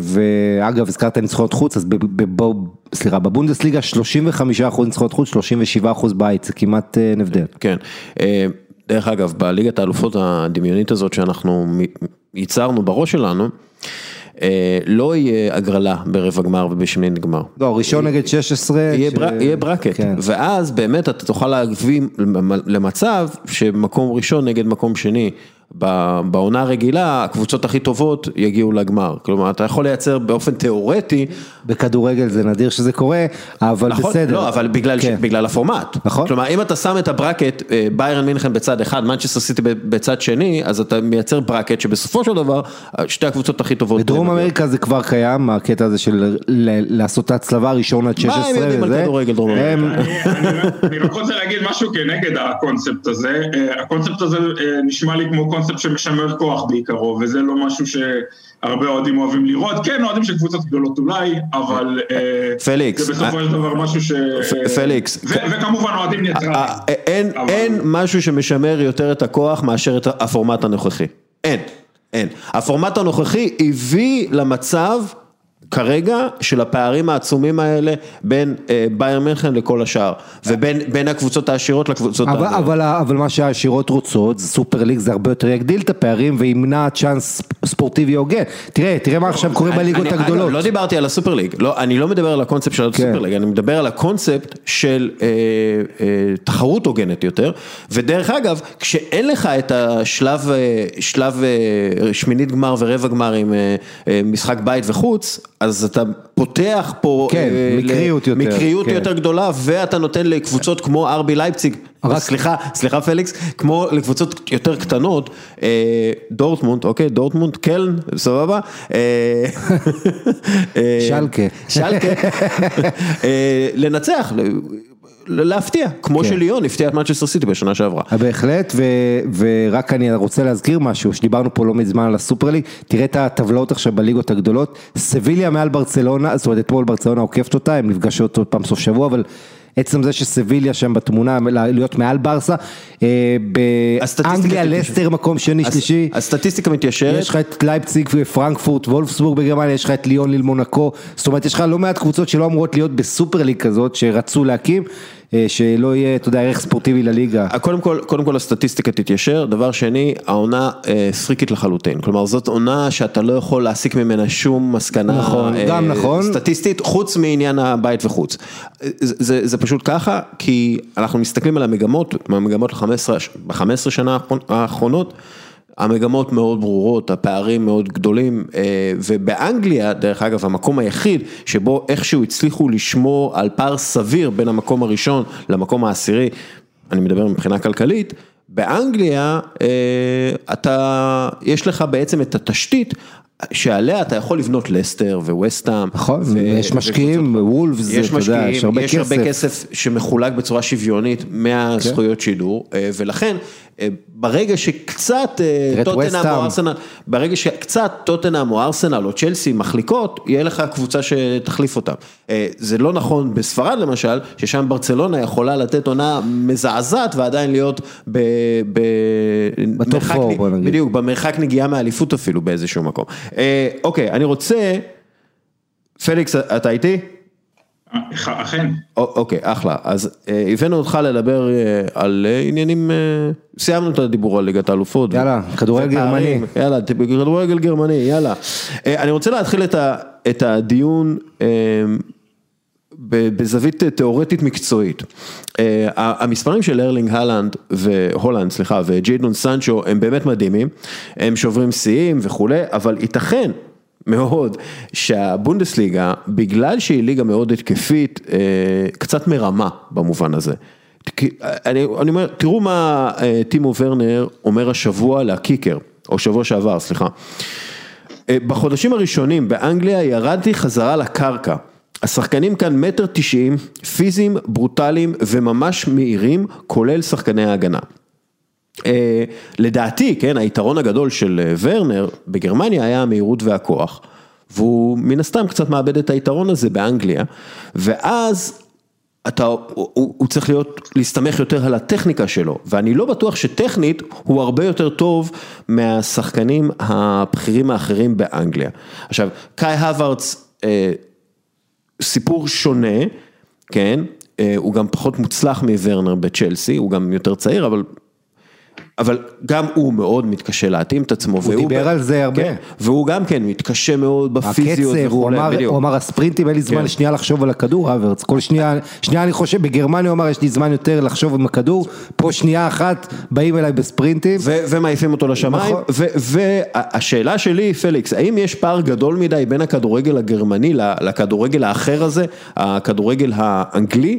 ואגב, הזכרת ניצחונות חוץ, אז סליחה, בבונדסליגה 35% ניצחונות חוץ, 37% בית, זה כמעט אין הבדל. כן, דרך אגב, בליגת האלופות הדמיונית הזאת שאנחנו ייצרנו בראש שלנו, לא יהיה הגרלה ברבע גמר ובשמינית גמר. לא, ראשון נגד 16. יהיה ברקט, ואז באמת אתה תוכל להביא למצב שמקום ראשון נגד מקום שני. בעונה הרגילה, הקבוצות הכי טובות יגיעו לגמר, כלומר אתה יכול לייצר באופן תיאורטי. בכדורגל זה נדיר שזה קורה, אבל נכון, בסדר. לא, אבל בגלל, כן. בגלל הפורמט. נכון. כלומר אם אתה שם את ה bracket, ביירן מינכן בצד אחד, מנצ'סטר סיטי בצד שני, אז אתה מייצר bracket שבסופו של דבר, שתי הקבוצות הכי טובות. בדרום אמריקה זה כבר קיים, הקטע הזה של לעשות את ההצלבה ראשון עד 16 וזה. מה הם יודעים על כדורגל דרום אמריקה? אני רק רוצה להגיד משהו כנגד הקונספט הזה, הקונספט הזה נשמע לי כמו קונספט שמשמר כוח בעיקרו, וזה לא משהו שהרבה אוהדים אוהבים לראות, כן אוהדים של קבוצות גדולות אולי, אבל פליקס, זה בסופו של דבר משהו ש... פליקס, וכמובן אוהדים ניטרליים. אין, אין משהו שמשמר יותר את הכוח מאשר את הפורמט הנוכחי, אין, אין, הפורמט הנוכחי הביא למצב כרגע של הפערים העצומים האלה בין ביירן מינכן לכל השאר ובין הקבוצות העשירות לקבוצות אבל, אבל, אבל מה שהעשירות רוצות סופר ליג זה הרבה יותר יגדיל את הפערים וימנע צ'אנס ספורטיבי הוגן. תראה תראה מה עכשיו קורה בליגות הגדולות. לא דיברתי על הסופר ליג. לא, אני לא מדבר על הקונספט של הסופר ליג אני מדבר על הקונספט של אה, אה, תחרות הוגנת יותר ודרך אגב כשאין לך את השלב אה, שלב אה, שמינית גמר ורבע גמר עם אה, אה, משחק בית וחוץ אז אתה פותח פה... כן, אה, מקריות יותר, מקריות כן. יותר גדולה, ואתה נותן לקבוצות כמו ארבי לייפציג, רק- סליחה, סליחה פליקס, כמו לקבוצות יותר קטנות, אה, דורטמונד, אוקיי, דורטמונד, קלן, סבבה? אה, [laughs] אה, שלקה. שלקה, [laughs] אה, לנצח, להפתיע, כמו כן. שליון הפתיע את מנצ'סטר סיטי בשנה שעברה. בהחלט, ו, ורק אני רוצה להזכיר משהו, שדיברנו פה לא מזמן על הסופר ליג, תראה את הטבלאות עכשיו בליגות הגדולות, סביליה מעל ברצלונה, זאת אומרת אתמול ברצלונה עוקפת אותה, הן נפגשות עוד פעם סוף שבוע, אבל עצם זה שסביליה שם בתמונה, להיות מעל ברסה, אה, באנגליה. לסטר מקום שני שלישי, הסטטיסטיקה מתיישרת. יש לך את לייפציג ופרנקפורט, וולפסבורג בגרמניה, יש לך את ליון ליל מונקו, זאת אומרת יש לך לא מעט קבוצות שלא אמורות להיות בסופר ליג כזאת, שרצו להקים, שלא יהיה, אתה יודע, ערך ספורטיבי לליגה. קודם כל, קודם כל הסטטיסטיקה תתיישר, דבר שני, העונה אה, סריקית לחלוטין, כלומר זאת עונה שאתה לא יכול להסיק ממנה שום מסקנה נכון, אה, גם נכון. סטטיסטית, חוץ מעניין הבית וחוץ. אה, זה, זה, זה פשוט ככה, כי אנחנו מסתכלים על המגמות, מהמגמות ב-15 שנה האחרונות, המגמות מאוד ברורות, הפערים מאוד גדולים, אה, ובאנגליה, דרך אגב, המקום היחיד שבו איכשהו הצליחו לשמור על פער סביר בין המקום הראשון למקום העשירי, אני מדבר מבחינה כלכלית, באנגליה אה, אתה, יש לך בעצם את התשתית שעליה אתה יכול לבנות לסטר וווסטהאם. נכון, ו- יש משקיעים, וולפס, יש אתה יודע, משקיעים, יש הרבה יש הרבה כסף. כסף שמחולק בצורה שוויונית מהזכויות שידור, אה, ולכן אה, ברגע שקצת אה, טוטנאם. או ארסנל, ברגע שקצת טוטנאם או ארסנל או צ'לסי מחליקות, יהיה לך קבוצה שתחליף אותם. זה לא נכון בספרד למשל, ששם ברצלונה יכולה לתת עונה מזעזעת ועדיין להיות ב... ב ב top four, בוא נגיד. בדיוק, במרחק נגיעה מאליפות אפילו באיזשהו מקום. אה, אוקיי, אני רוצה, פליקס, אתה איתי? אכ- אכן. אוקיי, אחלה. אז אה, הבאנו אותך לדבר אה, על עניינים, סיימנו את הדיבור על ליגת האלופות. יאללה, כדורגל. גרמני. יאללה, כדורגל גרמני, יאללה. אני רוצה להתחיל את הדיון בזווית אה, תיאורטית מקצועית. אה, המספרים של ארלינג הלנד והולנד, סליחה, וג'יידון סנצ'ו הם באמת מדהימים, הם שוברים שיאים וכולי, אבל ייתכן מאוד שהבונדסליגה, בגלל שהיא ליגה מאוד התקפית, אה, קצת מרמה במובן הזה. אני, אני אומר, תראו מה טימו ורנר אומר השבוע לקיקר, או שבוע שעבר, סליחה. בחודשים הראשונים באנגליה ירדתי חזרה לקרקע. השחקנים כאן מטר תשעים, פיזיים, ברוטליים וממש מהירים, כולל שחקני ההגנה. אה, לדעתי, כן, היתרון הגדול של אה, ורנר בגרמניה היה המהירות והכוח, והוא מן הסתם קצת מאבד את היתרון הזה באנגליה, ואז אתה, הוא, הוא הוא צריך להיות, להסתמך יותר על הטכניקה שלו, ואני לא בטוח שטכנית הוא הרבה יותר טוב מהשחקנים הבכירים האחרים באנגליה. עכשיו, קאי הווארדס, אה, סיפור שונה, כן, אה, הוא גם פחות מוצלח מוורנר בצ'לסי, הוא גם יותר צעיר, אבל... אבל גם הוא מאוד מתקשה להתאים את עצמו. הוא דיבר על זה הרבה. כן, והוא גם כן מתקשה מאוד בפיזיות הקצב, הוא אמר. הוא אמר הספרינטים, אין לי זמן כן. שנייה לחשוב על הכדור, אברץ, כל שנייה, שנייה אני חושב, בגרמניה הוא אמר יש לי זמן יותר לחשוב עם הכדור, פה שנייה אחת באים אליי בספרינטים, ומעיפים אותו לשמיים, נכון. והשאלה שלי, פליקס, האם יש פער גדול מדי בין הכדורגל הגרמני לכדורגל האחר הזה, הכדורגל האנגלי?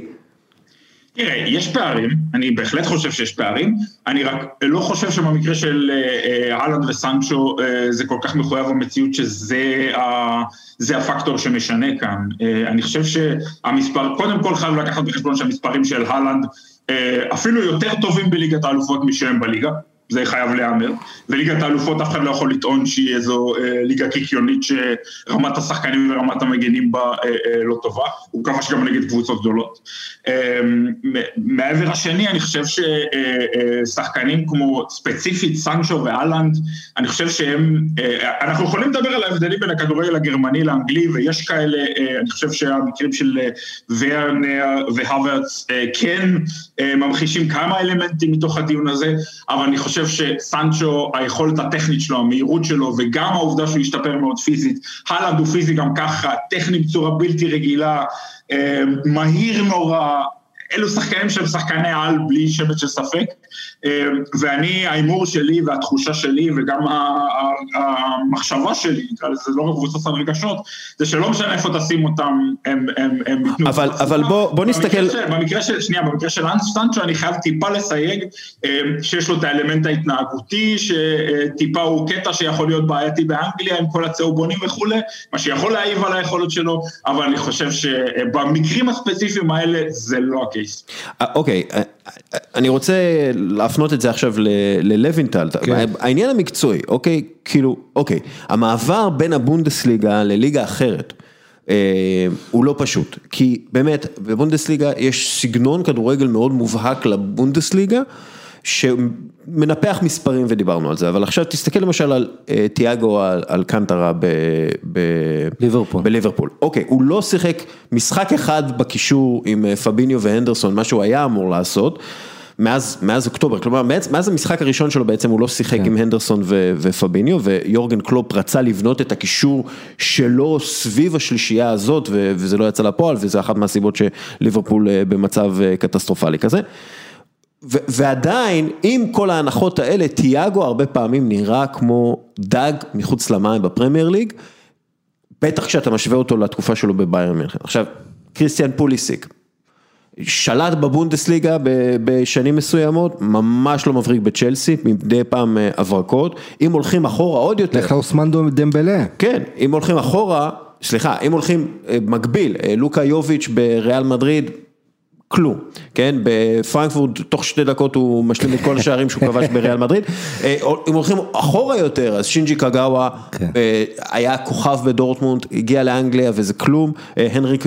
תראה, יש פערים, אני בהחלט חושב שיש פערים, אני רק לא חושב שבמקרה של אה, אה, וסנצ'ו אה, זה כל כך מחויב המציאות שזה ה- זה הפקטור שמשנה כאן. אה, אני חושב שהמספר, קודם כל חייב לקחת בחשבון שהמספרים של אהלנד אה, אפילו יותר טובים בליגת האלופות משהם בליגה. זה חייב להיאמר, וליגת האלופות אף אחד לא יכול לטעון שהיא איזו אה, ליגה קיקיונית שרמת השחקנים ורמת המגנים בה אה, אה, לא טובה, הוא כבש גם נגד קבוצות גדולות. אה, מ- מהעבר השני אני חושב ששחקנים כמו ספציפית סנצ'ו ואלנד, אני חושב שהם, אה, אנחנו יכולים לדבר על ההבדלים בין הכדורגל הגרמני לאנגלי ויש כאלה, אה, אני חושב שהמקרים של אה, ורנר והוורץ אה, כן אה, ממחישים כמה אלמנטים מתוך הדיון הזה, אבל אני חושב שסנצ'ו, היכולת הטכנית שלו, המהירות שלו וגם העובדה שהוא השתפר מאוד פיזית, הלנד הוא פיזי גם ככה, טכני בצורה בלתי רגילה, אה, מהיר נורא, אלו שחקנים שהם שחקני על בלי שמץ של ספק, ואני, ההימור שלי והתחושה שלי וגם המחשבה שלי, לזה לא מבוסס על רגשות, זה שלא משנה איפה תשים אותם, הם, הם, הם ייתנו אבל-. אבל בוא- בוא נסתכל- במקרה של- שנייה, במקרה של סנצ'ו אני חייב טיפה לסייג, אה, שיש לו את האלמנט ההתנהגותי, שטיפה הוא קטע שיכול להיות בעייתי באנגליה עם כל הצהובונים וכולי, מה שיכול להעיב על היכולות שלו, אבל אני חושב שבמקרים הספציפיים האלה זה לא הקייס. אה, אוקיי, אה, אה, אני רוצה להפנות את זה עכשיו ל- ללוינטל, כן. העניין המקצועי, אוקיי, כאילו, אוקיי, המעבר בין הבונדסליגה לליגה אחרת. אה, הוא לא פשוט, כי באמת בבונדסליגה יש סגנון כדורגל מאוד מובהק לבונדסליגה, שמנפח מספרים ודיברנו על זה, אבל עכשיו תסתכל למשל על אה, תיאגו על, על קנטרה ב, ב, ליברפול. בליברפול. אוקיי, הוא לא שיחק משחק אחד בקישור עם אה, פביניו והנדרסון, מה שהוא היה אמור לעשות. מאז, מאז אוקטובר, כלומר מאז, מאז המשחק הראשון שלו בעצם הוא לא שיחק כן. עם הנדרסון ו, ופביניו ויורגן קלופ רצה לבנות את הקישור שלו סביב השלישייה הזאת ו, וזה לא יצא לפועל וזה אחת מהסיבות שליברפול אה, במצב אה, קטסטרופלי כזה. ו- ועדיין, עם כל ההנחות האלה, תיאגו הרבה פעמים נראה כמו דג מחוץ למים בפרמייר ליג, בטח כשאתה משווה אותו לתקופה שלו בביירן מינכן. עכשיו, קריסטיאן פוליסיק, שלט בבונדסליגה בשנים מסוימות, ממש לא מבריק בצ'לסי, מדי פעם אה, הברקות, אם הולכים אחורה עוד יותר. לך לאוסמן דמבלה. כן, אם הולכים אחורה, סליחה, אם הולכים אה, מקביל, אה, לוקה יוביץ' בריאל מדריד, כלום, כן, בפרנקפורט תוך שתי דקות הוא משלים את כל השערים שהוא כבש בריאל מדריד, אה, אם הולכים אחורה יותר, אז שינג'י קגאווה כן. אה, היה כוכב בדורטמונד, הגיע לאנגליה וזה כלום, אה, הנריק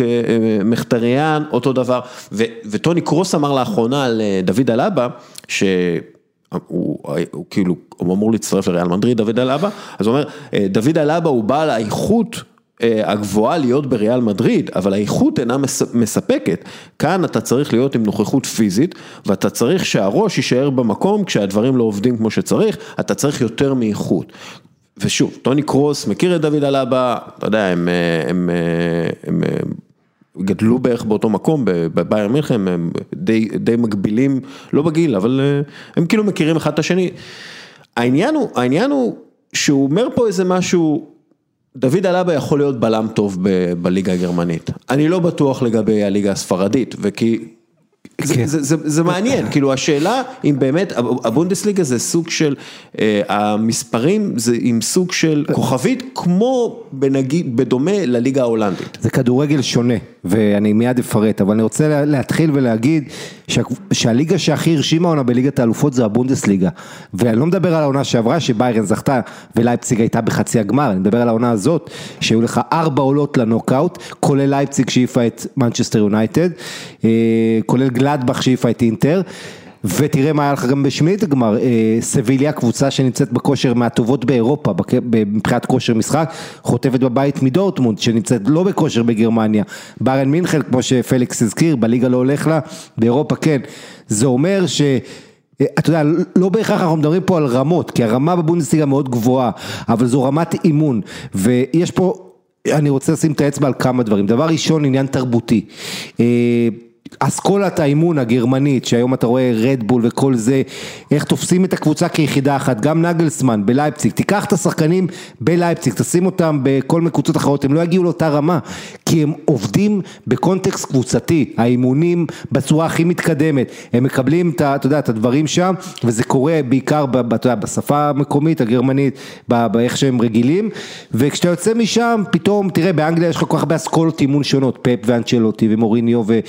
מחטריאן, אותו דבר, ו- וטוני קרוס אמר לאחרונה על דוד אלבה, ש... הוא, הוא כאילו, הוא אמור להצטרף לריאל מדריד, דוד אלבה, אז הוא אומר, דוד אלבה הוא בעל האיכות הגבוהה להיות בריאל מדריד, אבל האיכות אינה מס- מספקת. כאן אתה צריך להיות עם נוכחות פיזית, ואתה צריך שהראש יישאר במקום כשהדברים לא עובדים כמו שצריך, אתה צריך יותר מאיכות. ושוב, טוני קרוס מכיר את דוד אלבה, אתה יודע, הם, אה, הם, אה, הם, הם גדלו בערך באותו מקום, בבייר מינכן, הם די, די מקבילים, לא בגיל, אבל אה, הם כאילו מכירים אחד את השני. העניין הוא, העניין הוא שהוא אומר פה איזה משהו, דוד אלבה יכול להיות בלם טוב בליגה הגרמנית. אני לא בטוח לגבי הליגה הספרדית, וכי... זה, כן. זה, מעניין, כאילו השאלה אם באמת הבונדסליגה זה סוג של, אה, המספרים זה עם סוג של כוכבית כמו בנגיד, בדומה לליגה ההולנדית. זה כדורגל שונה, ואני מיד אפרט, אבל אני רוצה לה- להתחיל ולהגיד שה, שהליגה שהכי הרשימה עונה בליגת האלופות זה הבונדסליגה. ואני לא מדבר על העונה שעברה שביירן זכתה ולייפציג הייתה בחצי הגמר, אני מדבר על העונה הזאת, שהיו לך ארבע עולות לנוקאוט, כולל לייפציג שהעיפה את מנצ'סטר יונייטד, אה, כולל גלדבך שהעיפה את אינטר. ותראה מה היה לך גם בשמינית הגמר, אה, סביליה, קבוצה שנמצאת בכושר מהטובות באירופה, מבחינת כושר משחק, חוטפת בבית מדורטמונד, שנמצאת לא בכושר בגרמניה, ביירן מינכן, כמו שפליקס הזכיר, בליגה לא הולך לה, באירופה כן, זה אומר ש... אה, אתה יודע, לא בהכרח אנחנו מדברים פה על רמות, כי הרמה בבונדסליגה מאוד גבוהה, אבל זו רמת אימון, ויש פה, אני רוצה לשים את האצבע על כמה דברים, דבר ראשון, עניין תרבותי. אסכולת האימון הגרמנית, שהיום אתה רואה רדבול וכל זה, איך תופסים את הקבוצה כיחידה אחת, גם נגלסמן בלייפציג, תיקח את השחקנים בלייפציג, תשים אותם בכל מיני קבוצות אחרות, הם לא יגיעו לאותה רמה, כי הם עובדים בקונטקסט קבוצתי, האימונים בצורה הכי מתקדמת, הם מקבלים את, אתה יודע, את הדברים שם, וזה קורה בעיקר ב, אתה יודע, בשפה המקומית, הגרמנית, באיך שהם רגילים, וכשאתה יוצא משם, פתאום, תראה, באנגליה יש לך כל כך הרבה אסכולות אימון שונות, פפ ואנצ'לוטי ומוריניו ו,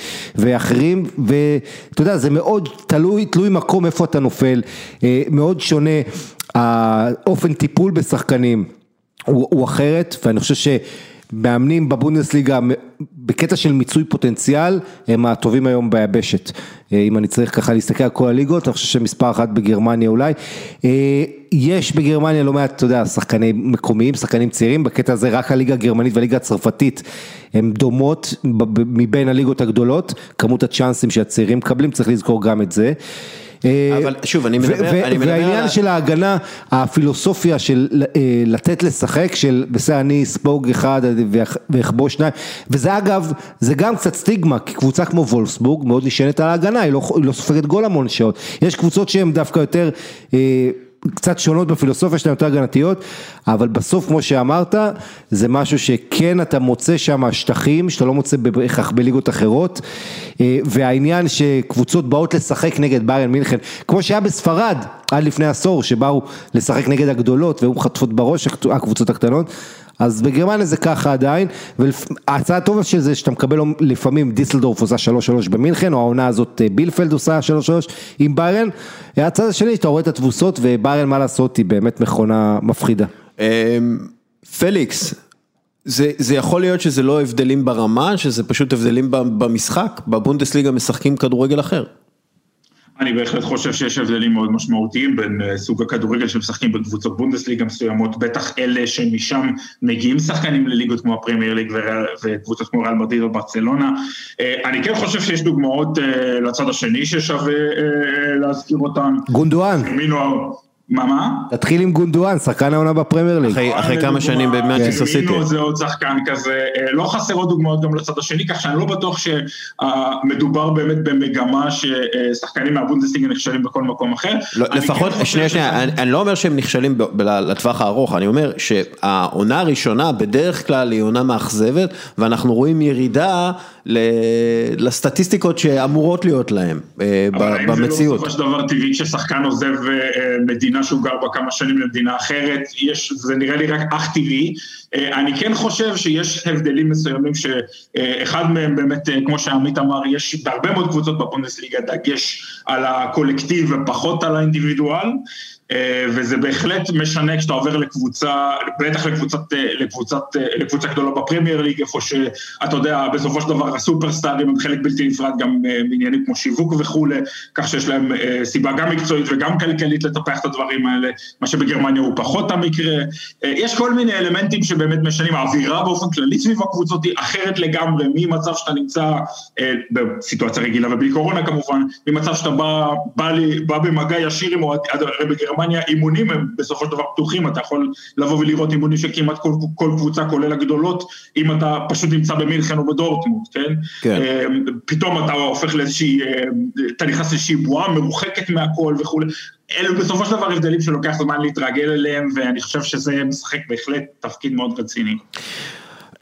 ואחרים, ואתה יודע, זה מאוד תלוי, תלוי מקום איפה אתה נופל, אה, מאוד שונה האופן טיפול בשחקנים. הוא, הוא אחרת, ואני חושב שמאמנים בבונדסליגה בקטע של מיצוי פוטנציאל, הם הטובים היום ביבשת. אה, אם אני צריך ככה להסתכל על כל הליגות, אני חושב שמספר אחת בגרמניה אולי. אה, יש בגרמניה לא מעט, אתה יודע, שחקנים מקומיים, שחקנים צעירים, בקטע הזה רק הליגה הגרמנית והליגה הצרפתית הן דומות מבין הליגות הגדולות, כמות הצ'אנסים שהצעירים מקבלים, צריך לזכור גם את זה. אה, אבל שוב, אני מדבר- ו- אני מדבר והעניין של ההגנה, הפילוסופיה של אה, לתת לשחק, של בסדר, אני אספוג אחד ואכבוש שניים, וזה אגב, זה גם קצת סטיגמה, כי קבוצה כמו וולפסבורג מאוד נשענת על ההגנה, היא לא, היא לא סופגת גול המון שעות. יש קבוצות שהן דווקא יותר... קצת שונות בפילוסופיה שלהן, יותר הגנתיות, אבל בסוף כמו שאמרת, זה משהו שכן אתה מוצא שם שטחים שאתה לא מוצא בהכרח בליגות אחרות, אה, והעניין שקבוצות באות לשחק נגד ביירן מינכן, כמו שהיה בספרד עד לפני עשור, שבאו לשחק נגד הגדולות והיו חטפות בראש הקבוצות הקטנות, אז בגרמניה זה ככה עדיין, וההצעה הטובה של זה שאתה מקבל לפעמים דיסלדורף עושה 3-3 במינכן, או העונה הזאת אה, בילפלד עושה 3-3 עם ביירן, הצד השני שאתה רואה את התבוסות וביירן מה לעשות היא באמת מכונה מפחידה. אמ, פליקס, זה, זה יכול להיות שזה לא הבדלים ברמה, שזה פשוט הבדלים במשחק, בבונדסליגה משחקים כדורגל אחר. אני בהחלט חושב שיש הבדלים מאוד משמעותיים בין אה, סוג הכדורגל שמשחקים בקבוצות בונדסליגה מסוימות, בטח אלה שמשם מגיעים שחקנים לליגות כמו הפרמייר ליג וקבוצות כמו ריאל מדריד או ברצלונה. אה, אני כן חושב שיש דוגמאות אה, לצד השני ששווה להזכיר אותן. גונדואן, פירמינו, מה מה? תתחיל עם גונדואן, שחקן העונה בפרמייר ליג. אחרי, אחרי כמה לדוגמה, שנים במנצ'סטר סיטי. פירמינו זה עוד שחקן כזה, אה, לא חסרות דוגמאות גם לצד השני, כך שאני לא בטוח שמדובר באמת במגמה ששחקנים מהבונדסליגה נכשלים בכל מקום אחר. לא, לפחות, כן שנייה, שנייה, ששחקן- אני, אני לא אומר שהם נכשלים ב- ב- לטווח הארוך, אני אומר שהעונה הראשונה בדרך כלל היא עונה מאכזבת, ואנחנו רואים ירידה ל- לסטטיסטיקות שאמורות להיות להם אה, ב- אבל האם זה לא במציאות. בסופו של דבר טבעי כששחקן עוזב אה, מדינה שהוא גר בה כמה שנים למדינה אחרת, יש, זה נראה לי רק אך טבעי. אה, אני כן חושב שיש הבדלים מסוימים שאחד מהם באמת, אה, כמו שעמית אמר, יש בהרבה מאוד קבוצות בפונדסליגה דגש על הקולקטיב ופחות על האינדיבידואל. אה, וזה בהחלט משנה כשאתה עובר לקבוצה, בטח לקבוצת, אה, לקבוצת, אה, לקבוצה גדולה בפרמייר ליג, איפה שאתה יודע, בסופו של דבר הסופרסטארים הם חלק בלתי נפרד גם מעניינים כמו שיווק וכולי, כך שיש להם סיבה גם מקצועית וגם כלכלית לטפח את הדברים האלה, מה שבגרמניה הוא פחות המקרה. יש כל מיני אלמנטים שבאמת משנים, האווירה באופן כללי סביב הקבוצות היא אחרת לגמרי, ממצב שאתה נמצא בסיטואציה רגילה ובלי קורונה כמובן, ממצב שאתה בא, בא, לי, בא במגע ישיר עם אוהד, הרי בגרמניה אימונים הם בסופו של דבר פתוחים, אתה יכול לבוא ולראות אימונים של כמעט כל, כל קבוצה, כולל הגדולות, אם אתה פשוט נמצא במינכן או בדורטמונד, כן? כן. אה, פתאום אתה הופך לאיזושהי, אה, אתה נכנס לאיזושהי בועה מרוחקת מהכל וכולי. אלו בסופו של דבר הבדלים שלוקח זמן להתרגל אליהם, ואני חושב שזה משחק בהחלט תפקיד מאוד רציני.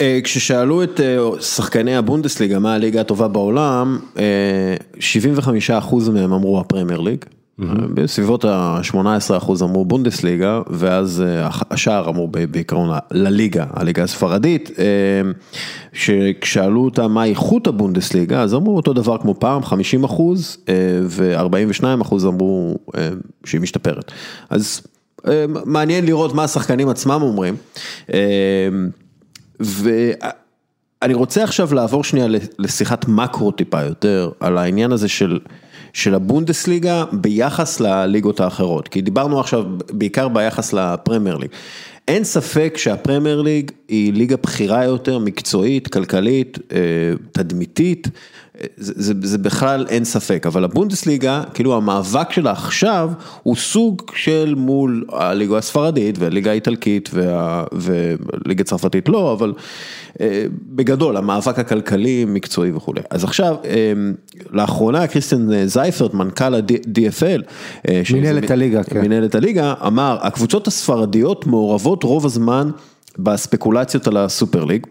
אה, כששאלו את אה, שחקני הבונדסליגה מה הליגה הטובה בעולם, אה, 75% מהם אמרו הפרמייר ליג, בסביבות ה-18% אמרו בונדסליגה, ואז אה, השאר אמרו בעיקרון לליגה, הליגה הספרדית, אה, שכשאלו אותם מה איכות הבונדסליגה, אז אמרו אותו דבר כמו פעם, 50% ו-42% אמרו אה, שהיא משתפרת. אז אה, מעניין לראות מה השחקנים עצמם אומרים. אה, ואני רוצה עכשיו לעבור שנייה לשיחת מקרו טיפה יותר, על העניין הזה של, של הבונדסליגה ביחס לליגות האחרות, כי דיברנו עכשיו בעיקר ביחס לפרמייר ליג. אין ספק שהפרמייר ליג היא ליגה בכירה יותר, מקצועית, כלכלית, אה, תדמיתית, זה, זה, זה בכלל אין ספק, אבל הבונדסליגה, כאילו המאבק שלה עכשיו הוא סוג של מול הליגה הספרדית והליגה האיטלקית וה, וליגה הצרפתית לא, אבל אה, בגדול המאבק הכלכלי, מקצועי וכולי. אז עכשיו, אה, לאחרונה קריסטיאן זייפרט, מנכ"ל ה-DFL, אה, מנהלת הליגה, כן. מנהלת הליגה, אמר, הקבוצות הספרדיות מעורבות רוב הזמן בספקולציות על הסופר ליג.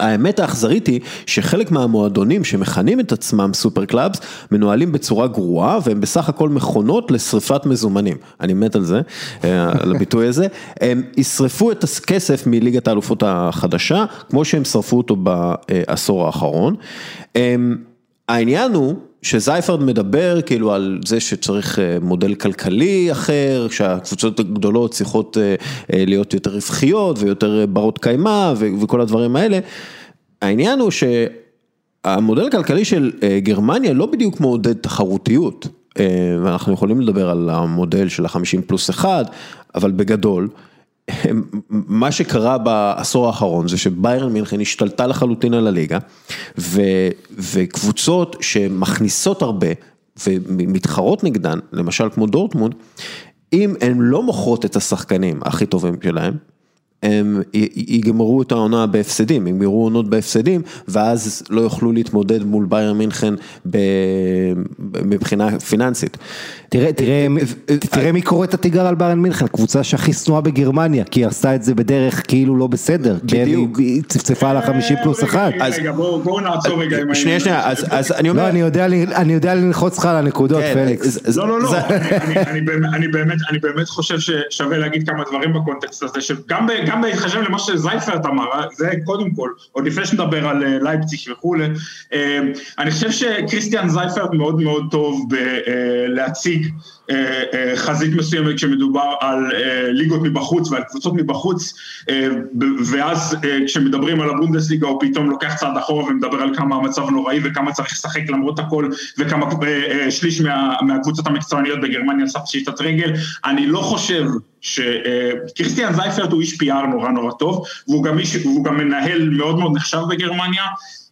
האמת האכזרית היא שחלק מהמועדונים שמכנים את עצמם super clubs מנוהלים בצורה גרועה והם בסך הכל מכונות לשריפת מזומנים, אני מת על זה, אה, על הביטוי הזה, הם ישרפו את הכסף מליגת האלופות החדשה כמו שהם שרפו אותו בעשור האחרון. העניין הוא שזייפרד מדבר כאילו על זה שצריך אה, מודל כלכלי אחר, שהקבוצות הגדולות צריכות אה, אה, להיות יותר רווחיות ויותר ברות קיימא וכל הדברים האלה. העניין הוא שהמודל הכלכלי של גרמניה לא בדיוק מעודד תחרותיות, ואנחנו יכולים לדבר על המודל של החמישים פלוס אחד, אבל בגדול. מה שקרה בעשור האחרון זה שביירן מינכן השתלטה לחלוטין על הליגה ו, וקבוצות שמכניסות הרבה ומתחרות נגדן, למשל כמו דורטמונד, אם הן לא מוכרות את השחקנים הכי טובים שלהם, הם י- יגמרו את העונה בהפסדים, יגמרו עונות בהפסדים, ואז לא יוכלו להתמודד מול בייר מינכן ב- מבחינה פיננסית. תראה, תראה, מי- תראה מי קורא את התיגר על ביירן מינכן, קבוצה שהכי שנואה בגרמניה, כי היא עשתה את זה בדרך כאילו לא בסדר, בדיוק. היא צפצפה על החמישים פלוס אחד. רגע, בואו נעצור רגע עם שנייה. שנייה, אז, אני אומר, לא, אני יודע לי- אני יודע ללחוץ לך על הנקודות, כן, פליקס. לא, לא, לא, זה- אני- אני באמת- אני באמת, אני באמת חושב ששווה להגיד כמה דברים בקונטקסט הזה, שגם ב- גם בהתחשב למה שזייפרט אמר, זה קודם כל, עוד לפני שנדבר על אה, לייפציג וכולי, אה, אני חושב שקריסטיאן זייפרט מאוד מאוד טוב בלהציג חזית מסוימת כשמדובר על אה, ליגות מבחוץ ועל קבוצות מבחוץ, אה, ואז אה, כשמדברים על הבונדסליגה הוא פתאום לוקח צעד אחורה ומדבר על כמה המצב נוראי וכמה צריך לשחק למרות הכל וכמה אה, אה, שליש מה, מהקבוצות המקצועניות בגרמניה עשה פשיטת רגל. אני לא חושב שקריסטיאן זייפרט הוא איש PR נורא נורא טוב והוא גם, איש, והוא גם מנהל מאוד מאוד נחשב בגרמניה.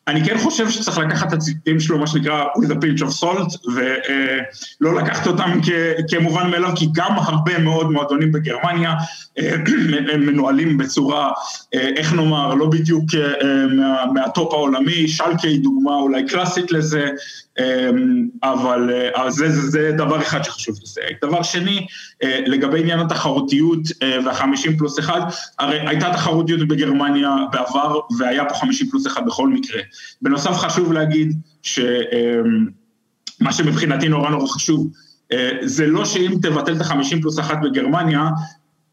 אני כן חושב שצריך לקחת את הציטוטים שלו, מה שנקרא with a pinch of salt, ולא לקחת אותם כ- כמובן מאליו, כי גם הרבה מאוד מועדונים בגרמניה אה, [clears throat] מנוהלים בצורה, אה, איך נאמר, לא בדיוק אה, מה- מהטופ העולמי, שלקה היא דוגמה אולי קלאסית לזה, אה, אבל אה, זה, זה, זה דבר אחד שחשוב לסייג. דבר שני, אה, לגבי עניין התחרותיות אה, והחמישים פלוס אחד, הרי הייתה תחרותיות בגרמניה בעבר והיה פה חמישים פלוס אחד בכל מקרה. בנוסף חשוב להגיד שמה שמבחינתי נורא נורא חשוב, זה לא שאם תבטל את החמישים פלוס אחת בגרמניה,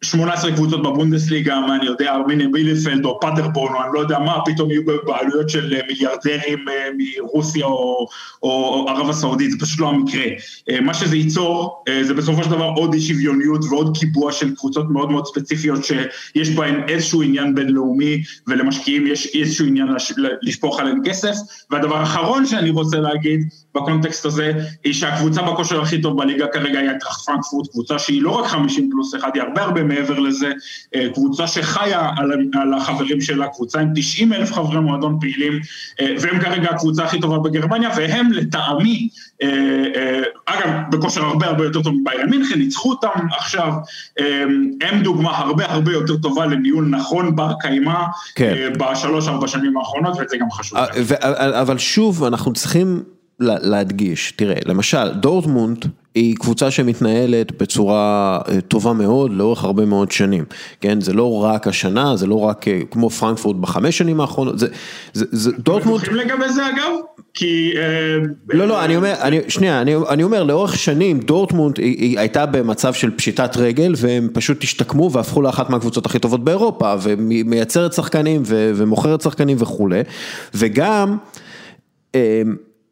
18 קבוצות בבונדסליגה, מה אני יודע, ארמיני בילפלד או פטרבורן או אני לא יודע מה, פתאום יהיו בבעלויות של אה, מיליארדרים אה, מרוסיה או, או ערב הסעודית, זה פשוט לא המקרה. אה, מה שזה ייצור, זה בסופו של דבר עוד אי שוויוניות ועוד קיבוע של קבוצות מאוד מאוד ספציפיות שיש בהן איזשהו עניין בינלאומי ולמשקיעים יש איזשהו עניין לש- לשפוך עליהם כסף. והדבר האחרון שאני רוצה להגיד בקונטקסט הזה, היא שהקבוצה בכושר הכי טוב בליגה כרגע היא הייטראכט פרנקפורט, קבוצה שהיא לא רק 50 פלוס אחד, היא הרבה הרבה מעבר לזה, אה, קבוצה שחיה על, על החברים שלה, קבוצה עם 90 אלף חברי מועדון פעילים, אה, והם כרגע הקבוצה הכי טובה בגרמניה, והם לטעמי, אה, אגב, בכושר הרבה הרבה יותר טוב מביירן מינכן, ניצחו אותם עכשיו, הם דוגמה הרבה הרבה יותר טובה לניהול נכון בר קיימא, כן. בשלוש ארבע שנים האחרונות, וזה גם חשוב. אבל שוב, אנחנו צריכים להדגיש, תראה, למשל, דורטמונד היא קבוצה שמתנהלת בצורה אה, טובה מאוד לאורך הרבה מאוד שנים, כן? זה לא רק השנה, זה לא רק אה, כמו פרנקפורט בחמש שנים האחרונות, זה, זה, זה דורטמונד... בטוחים לגבי זה אגב? כי... אה, לא, לא, אני אומר, אני, שנייה, אני, אני אומר, לאורך שנים דורטמונד היא, היא הייתה במצב של פשיטת רגל והם פשוט השתקמו והפכו לאחת מהקבוצות הכי טובות באירופה ומייצרת שחקנים ו, ומוכרת שחקנים וכולי, וגם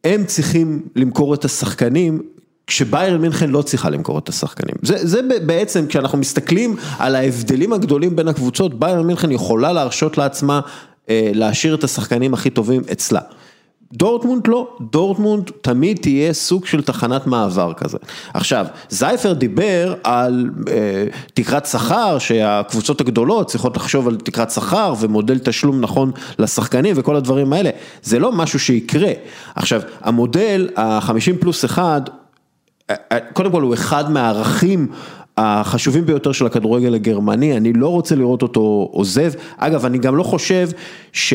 הם, צריכים למכור את השחקנים כשביירן מינכן לא צריכה למכור את השחקנים. זה, זה בעצם, כשאנחנו מסתכלים על ההבדלים הגדולים בין הקבוצות, ביירן מינכן יכולה להרשות לעצמה אה, להשאיר את השחקנים הכי טובים אצלה. דורטמונד לא, דורטמונד תמיד תהיה סוג של תחנת מעבר כזה. עכשיו, זייפר דיבר על אה, תקרת שכר, שהקבוצות הגדולות צריכות לחשוב על תקרת שכר ומודל תשלום נכון לשחקנים וכל הדברים האלה. זה לא משהו שיקרה. עכשיו, המודל ה-50 פלוס 1, קודם כל הוא אחד מהערכים החשובים ביותר של הכדורגל הגרמני, אני לא רוצה לראות אותו עוזב. אגב, אני גם לא חושב ש...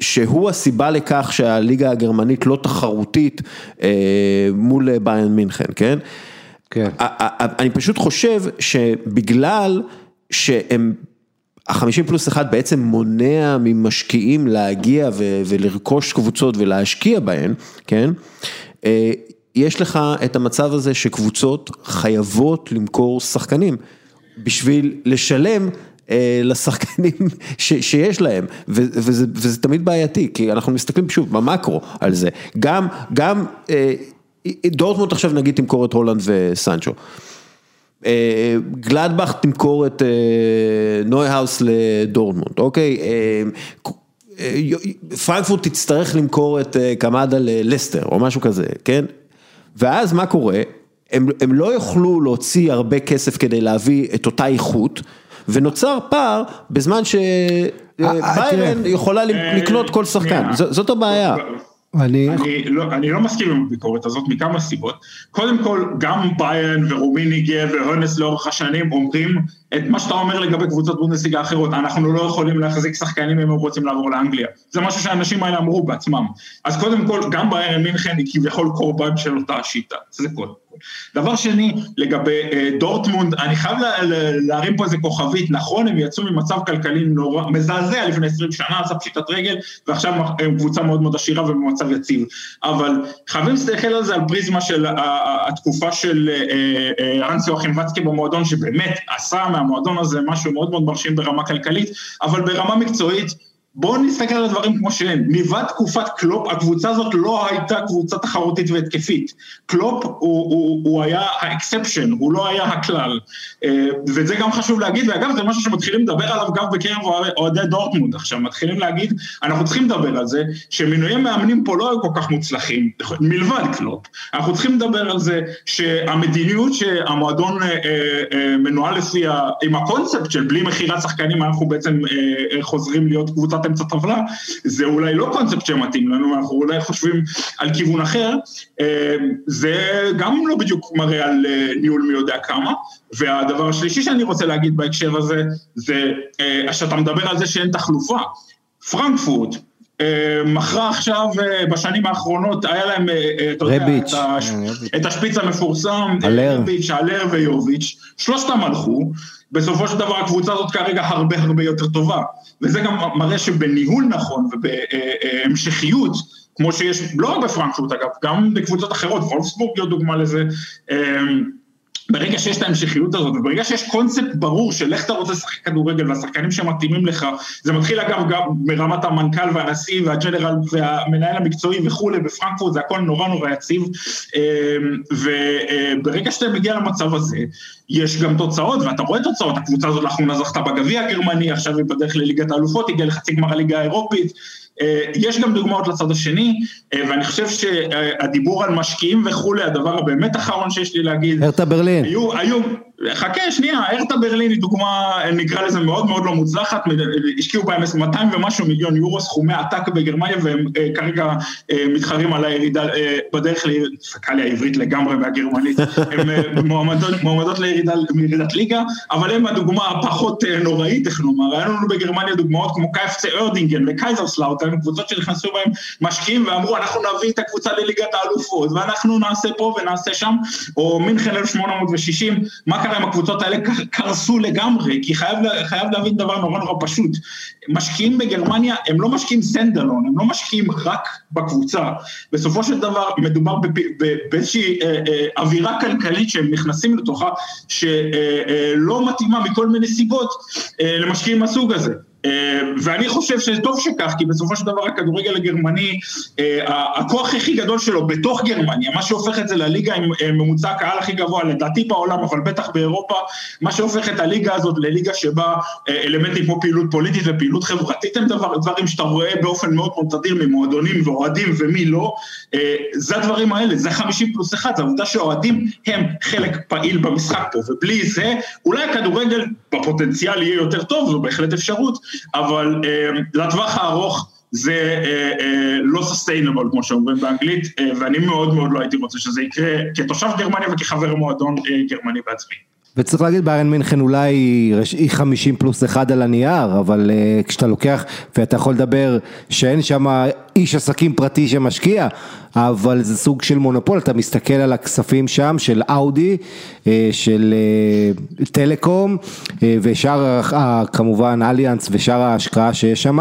שהוא הסיבה לכך שהליגה הגרמנית לא תחרותית אה, מול ביירן מינכן, כן? כן. אני פשוט חושב שבגלל שהם, החמישים פלוס אחד בעצם מונע ממשקיעים להגיע ו- ולרכוש קבוצות ולהשקיע בהן, כן? אה, יש לך את המצב הזה שקבוצות חייבות למכור שחקנים בשביל לשלם אה, לשחקנים [laughs] ש, שיש להם, ו, וזה, וזה תמיד בעייתי, כי אנחנו מסתכלים שוב במקרו על זה, גם, גם אה, דורטמונד עכשיו נגיד תמכור את הולנד וסנצ'ו. אה, גלדבך תמכור את אה, נויהאוס לדורטמונד, אוקיי? אה, אה, פרנקפורט תצטרך למכור את אה, קמדה ללסטר או משהו כזה, כן? ואז מה קורה? הם, הם לא יוכלו להוציא הרבה כסף כדי להביא את אותה איכות, ונוצר פער בזמן אה, שביירן תראה. יכולה לקנות כל שחקן, זאת הבעיה. אני... אני לא, אני לא מסכים עם הביקורת הזאת מכמה סיבות. קודם כל, גם ביין ורומיניגה והונס לאורך השנים אומרים את מה שאתה אומר לגבי קבוצות בונדסליגה אחרות, אנחנו לא יכולים להחזיק שחקנים אם הם רוצים לעבור לאנגליה. זה משהו שהאנשים האלה אמרו בעצמם. אז קודם כל, גם ביירן מינכן היא כביכול קורבן של אותה השיטה, זה קודם כל. דבר שני, לגבי אה, דורטמונד, אני חייב לה, להרים פה איזה כוכבית, נכון, הם יצאו ממצב כלכלי נורא, מזעזע לפני 20 שנה, עשה פשיטת רגל, ועכשיו הם קבוצה מאוד מאוד עשירה ובמצב יציב. אבל חייבים להסתכל על זה על פריזמה של התקופה של אנס יואכים וצקי במועדון, שבאמת עשה מהמועדון הזה משהו מאוד מאוד מרשים ברמה כלכלית, אבל ברמה מקצועית, בואו נסתכל על הדברים כמו שהם. מלבד תקופת קלופ, הקבוצה הזאת לא הייתה קבוצה תחרותית והתקפית. קלופ הוא, הוא, הוא היה ה exception, הוא לא היה הכלל. אה, וזה גם חשוב להגיד, ואגב זה משהו שמתחילים לדבר עליו גם בקרב אוהדי דורטמונד עכשיו, מתחילים להגיד, אנחנו צריכים לדבר על זה, שמינויי מאמנים פה לא היו כל כך מוצלחים, מלבד קלופ. אנחנו צריכים לדבר על זה שהמדיניות שהמועדון אה, אה, מנוהל לפי, עם הקונספט של בלי מכירת שחקנים, אנחנו בעצם חוזרים להיות קבוצה קבוצת אמצע טבלה, זה אולי לא קונספט שמתאים לנו, אנחנו אולי חושבים על כיוון אחר, אה, זה גם לא בדיוק מראה על אה, ניהול מי יודע כמה, והדבר השלישי שאני רוצה להגיד בהקשר הזה, זה אה, שאתה מדבר על זה שאין תחלופה. פרנקפורט, מכרה עכשיו בשנים האחרונות, היה להם, אתה יודע, את, הש... את השפיץ המפורסם, רביץ', אלר ויוביץ', שלושתם הלכו, בסופו של דבר הקבוצה הזאת כרגע הרבה הרבה יותר טובה. וזה גם מראה שבניהול נכון ובהמשכיות, כמו שיש, לא רק בפרנקפורט אגב, גם בקבוצות אחרות, וולפסבורג היא דוגמה לזה, אמ, ברגע שיש את ההמשכיות הזאת, וברגע שיש קונספט ברור של איך אתה רוצה לשחק כדורגל והשחקנים שמתאימים לך, זה מתחיל אגב גם ברמת המנכ"ל והנשיא והג'נרל והמנהל המקצועי וכולי, בפרנקפורט זה הכל נורא נורא יציב, אמ, וברגע שאתה מגיע למצב הזה, יש גם תוצאות, ואתה רואה תוצאות, הקבוצה הזאת לאחרונה זכתה בגביע הגרמני, עכשיו היא בדרך לליגת האלופות, הגיעה לחצי גמר הליגה האירופית, יש גם דוגמאות לצד השני, אה, ואני חושב שהדיבור על משקיעים וכולי, הדבר הבאמת אחרון שיש לי להגיד, הרטה ברלין. היו, היו, חכה שנייה, הרטה ברלין היא דוגמה, נקרא לזה מאוד מאוד לא מוצלחת, השקיעו בהם 200 ומשהו מיליון יורו, סכומי עתק בגרמניה, והם אה, כרגע מתחרים על הירידה, בדרך, סקה לי העברית לגמרי והגרמנית, [laughs] הם מועמדות, מועמדות לירידה, לירידת ליגה, אבל הם הדוגמה הפחות נוראית, איך נאמר, היה לנו בגרמניה דוגמאות כמו KFC אורדינגן וקייזרסלאוטרן, היו קבוצות שנכנסו בהם משקיעים ואמרו אנחנו נביא את הקבוצה לליגת האלופות ואנחנו נעשה פה ונעשה שם, או מינכן 1860, מה קרה עם הקבוצות האלה? קרסו לגמרי, כי חייב, חייב להבין דבר נורא נורא פשוט, משקיעים בגרמניה הם לא משקיעים סנדלון, הם לא משקיעים רק בקבוצה, בסופו של דבר מדובר באיזושהי אה, אה, אווירה כלכלית שהם נכנסים לתוכה, שלא אה, מתאימה מכל מיני סיבות למשקיעים מהסוג הזה. אה, ואני חושב שטוב שכך, כי בסופו של דבר הכדורגל הגרמני, אה, הכוח הכי גדול שלו בתוך גרמניה, מה שהופך את זה לליגה עם אה, ממוצע הקהל הכי גבוה, לדעתי בעולם, אבל בטח באירופה, מה שהופך את הליגה הזאת לליגה שבה אלמנטים כמו פעילות פוליטית ופעילות חברתית הם דבר, דברים שאתה רואה באופן מאוד מאוד תדיר ממועדונים ואוהדים ומי לא, זה הדברים האלה, זה 50 פלוס 1, זה העובדה שאוהדים הם חלק פעיל במשחק פה, ובלי זה, אולי הכדורגל בפוטנציאל יהיה יותר טוב, זו בהחלט אפשרות, אבל אה, לטווח הארוך זה אה, אה, לא סוסטיינבל כמו שאומרים באנגלית, אה, ואני מאוד מאוד לא הייתי רוצה שזה יקרה כתושב גרמניה וכחבר מועדון אה, גרמני בעצמי. וצריך להגיד ביירן מינכן אולי היא 50 פלוס 1 על הנייר, אבל uh, כשאתה לוקח ואתה יכול לדבר שאין שם איש עסקים פרטי שמשקיע, אבל זה סוג של מונופול, אתה מסתכל על הכספים שם של אאודי, uh, של uh, טלקום uh, ושאר כמובן אליאנס ושאר ההשקעה שיש שם,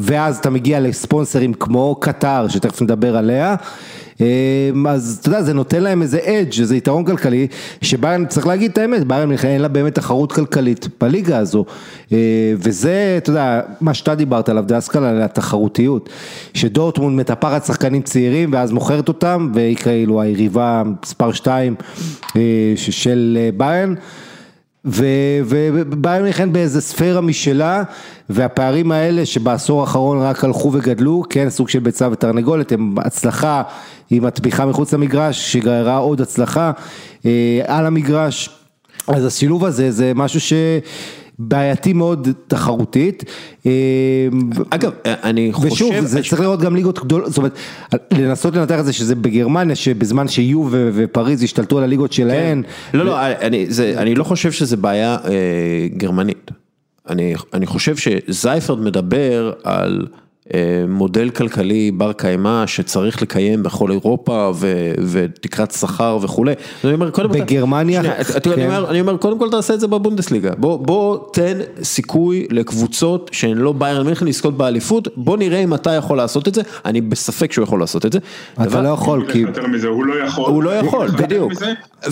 ואז אתה מגיע לספונסרים כמו קטר, שתכף נדבר עליה. אמ, אז אתה יודע, זה נותן להם איזה אדג', איזה יתרון כלכלי, שביירן, צריך להגיד את האמת, ביירן אין לה באמת תחרות כלכלית בליגה הזו. אה, וזה, אתה יודע, מה שאתה דיברת עליו, דסקל, על התחרותיות. שדורטמונד מטפחת שחקנים צעירים ואז מוכרת אותם, והיא כאילו היריבה מספר 2 אה, של אה, ביירן. וביירן מינכן באיזה ספירה משלה והפערים האלה שבעשור האחרון רק הלכו וגדלו, כן סוג של ביצה ותרנגולת, הם הצלחה עם התמיכה מחוץ למגרש שגררה עוד הצלחה אה, על המגרש, אז השילוב הזה זה משהו ש... בעייתי מאוד תחרותית. אה, אגב, אני חושב... ושוב, זה צריך לראות גם ליגות גדולות, זאת אומרת, לנסות לנתח את זה שזה בגרמניה, שבזמן שיו ו- ופריז השתלטו על הליגות שלהן. לא, לא, אני, זה, אני לא חושב שזה בעיה אה, גרמנית. אני, אני חושב שזייפרד מדבר על אה, מודל כלכלי בר קיימא שצריך לקיים בכל אירופה ו, ותקרת שכר וכולי. אני אומר, קודם כל- בגרמניה, את- את- אני, כן. אומר, אני אומר, קודם כל תעשה את זה בבונדסליגה. בוא, בוא תן סיכוי לקבוצות שהן לא ביירן מינכן לזכות באליפות, בוא נראה אם אתה יכול לעשות את זה, אני בספק שהוא יכול לעשות את זה. אתה דבר- לא יכול, כי... יותר מזה, הוא לא יכול. הוא לא יכול, בדיוק.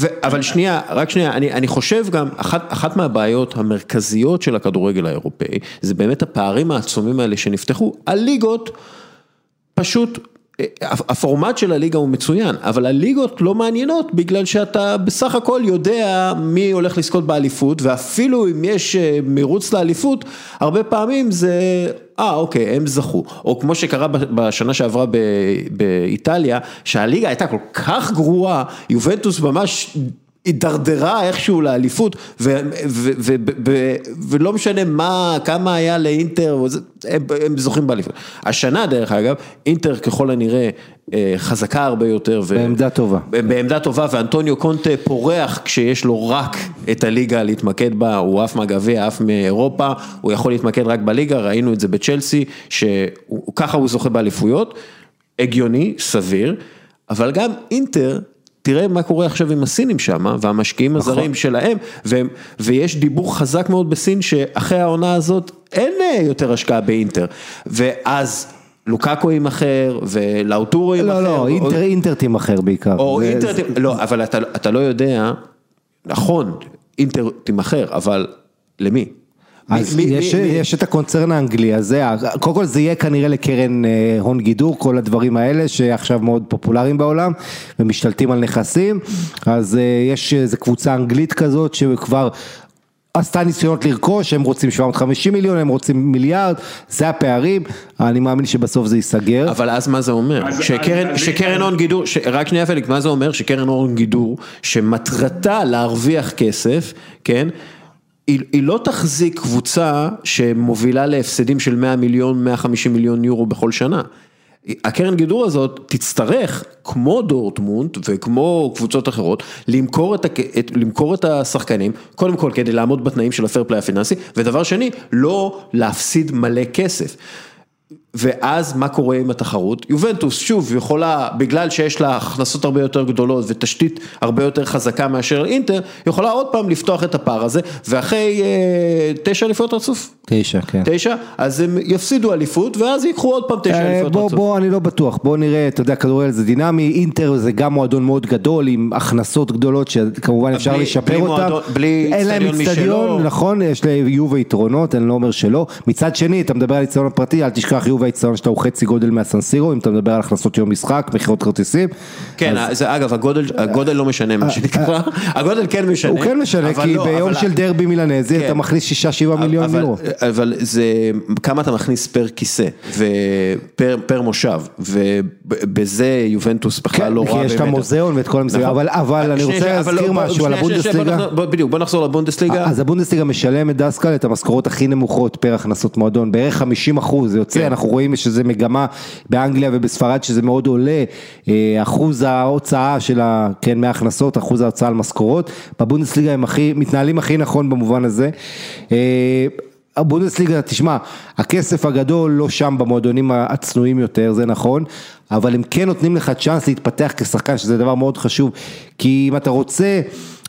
ו- אבל שנייה, רק שנייה, אני, אני חושב גם, אחת, אחת מהבעיות המרכזיות של הכדורגל האירופאי, זה באמת הפערים העצומים האלה שנפתחו. הליגות, פשוט, אה, הפורמט של הליגה הוא מצוין, אבל הליגות לא מעניינות בגלל שאתה בסך הכל יודע מי הולך לזכות באליפות, ואפילו אם יש אה, מרוץ לאליפות, הרבה פעמים זה, אה אוקיי, הם זכו. או כמו שקרה בשנה שעברה באיטליה, שהליגה הייתה כל כך גרועה, יובנטוס ממש... הידרדרה איכשהו לאליפות, ו- ו- ו- ו- ולא משנה מה, כמה היה לאינטר, הם, הם זוכים באליפות. השנה דרך אגב, אינטר ככל הנראה אה, חזקה הרבה יותר. ו- בעמדה טובה. בעמדה טובה, ואנטוניו קונטה פורח כשיש לו רק את הליגה להתמקד בה, הוא עף מהגביע, עף מאירופה, הוא יכול להתמקד רק בליגה, ראינו את זה בצ'לסי, שככה הוא זוכה באליפויות, הגיוני, סביר, אבל גם אינטר, תראה מה קורה עכשיו עם הסינים שם, והמשקיעים הזרים שלהם, והם, ויש דיבור חזק מאוד בסין שאחרי העונה הזאת אין אה, יותר השקעה באינטר, ואז לוקאקו יימכר, ולאוטורו יימכר. לא, לא, או- אינטר, אינטר תימכר בעיקר. או זה- אינטר, זה- לא, אבל אתה, אתה לא יודע, נכון, אינטר תימכר, אבל למי? אז מי- מי- יש, מי- יש את הקונצרן האנגלי הזה, קודם כל זה יהיה כנראה לקרן אה, הון גידור, כל הדברים האלה שעכשיו מאוד פופולריים בעולם ומשתלטים על נכסים, אז אה, יש איזו קבוצה אנגלית כזאת שכבר עשתה ניסיונות לרכוש, הם רוצים 750 מיליון, הם רוצים מיליארד, זה הפערים, אני מאמין שבסוף זה ייסגר. אבל אז מה זה אומר? אז- שקרן, אז- שקרן הון גידור, ש... רק שנייה פליקס, מה זה אומר? שקרן הון גידור, שמטרתה להרוויח כסף, כן? היא, היא לא תחזיק קבוצה שמובילה להפסדים של 100 מיליון, 150 מיליון יורו בכל שנה. הקרן גידור הזאת תצטרך, כמו דורטמונד וכמו קבוצות אחרות, למכור את השחקנים, קודם כל כדי לעמוד בתנאים של הפייר פליי הפיננסי, ודבר שני, לא להפסיד מלא כסף. ואז מה קורה עם התחרות? יובנטוס שוב יכולה, בגלל שיש לה הכנסות הרבה יותר גדולות ותשתית הרבה יותר חזקה מאשר אינטר, יכולה עוד פעם לפתוח את הפער הזה, ואחרי אה, תשע אליפויות רצוף, תשע, כן. תשע, אז הם יפסידו אליפות ואז ייקחו עוד פעם תשע אה, אליפויות בוא, רצוף. בוא, אני לא בטוח, בוא נראה, אתה יודע, כדורגל זה דינמי, אינטר זה גם מועדון מאוד גדול עם הכנסות גדולות שכמובן אפשר בלי- לשפר בלי אותם. מועדון- בלי אין להם אצטדיון משלו. נכון, יש ליובה יתרונות, אני לא אומר שלא. מצד שני, אתה מדבר על אצטדיון הפרטי, אל תשכח יובה האצטדיון שאתה הוא חצי גודל מהסנסירו, אם אתה מדבר על הכנסות יום משחק, מכירות כרטיסים. כן, זה אגב, הגודל, הגודל לא משנה מה שנקרא, הגודל כן משנה. הוא כן משנה, אבל כי לא, ביום אבל- של דרבי מילנזי כן. אתה מכניס שישה שבעה מיליון אבל, יורו. אבל זה כמה אתה מכניס פר כיסא ופר פר מושב ובזה יובנטוס בכלל כן, לא כי רע יש את באמת. המוזיאון ואת כל המסביב, נכון. אבל- אבל אני שנייה, רוצה אבל להזכיר בוא- משהו על הבונדסליגה. בדיוק, בוא נחזור לבונדסליגה. אז הבונדסליגה משלמת דסקל את המשכורות הכי נמוכות פר הכנסות מועדון, בערך 50 אחוז, זה יוצא, כן. אנחנו רואים שזה מגמה באנגליה ובספרד שזה מאוד עולה, אה, אחוז ההוצאה של ה... כן, מההכנסות, אחוז ההוצאה על משכורות, בבונדסליגה הם הכי, מתנהלים הכי נכון במובן הזה. אה, הבונדסליגה, תשמע, הכסף הגדול לא שם במועדונים הצנועים יותר, זה נכון, אבל הם כן נותנים לך צ'אנס להתפתח כשחקן, שזה דבר מאוד חשוב, כי אם אתה רוצה...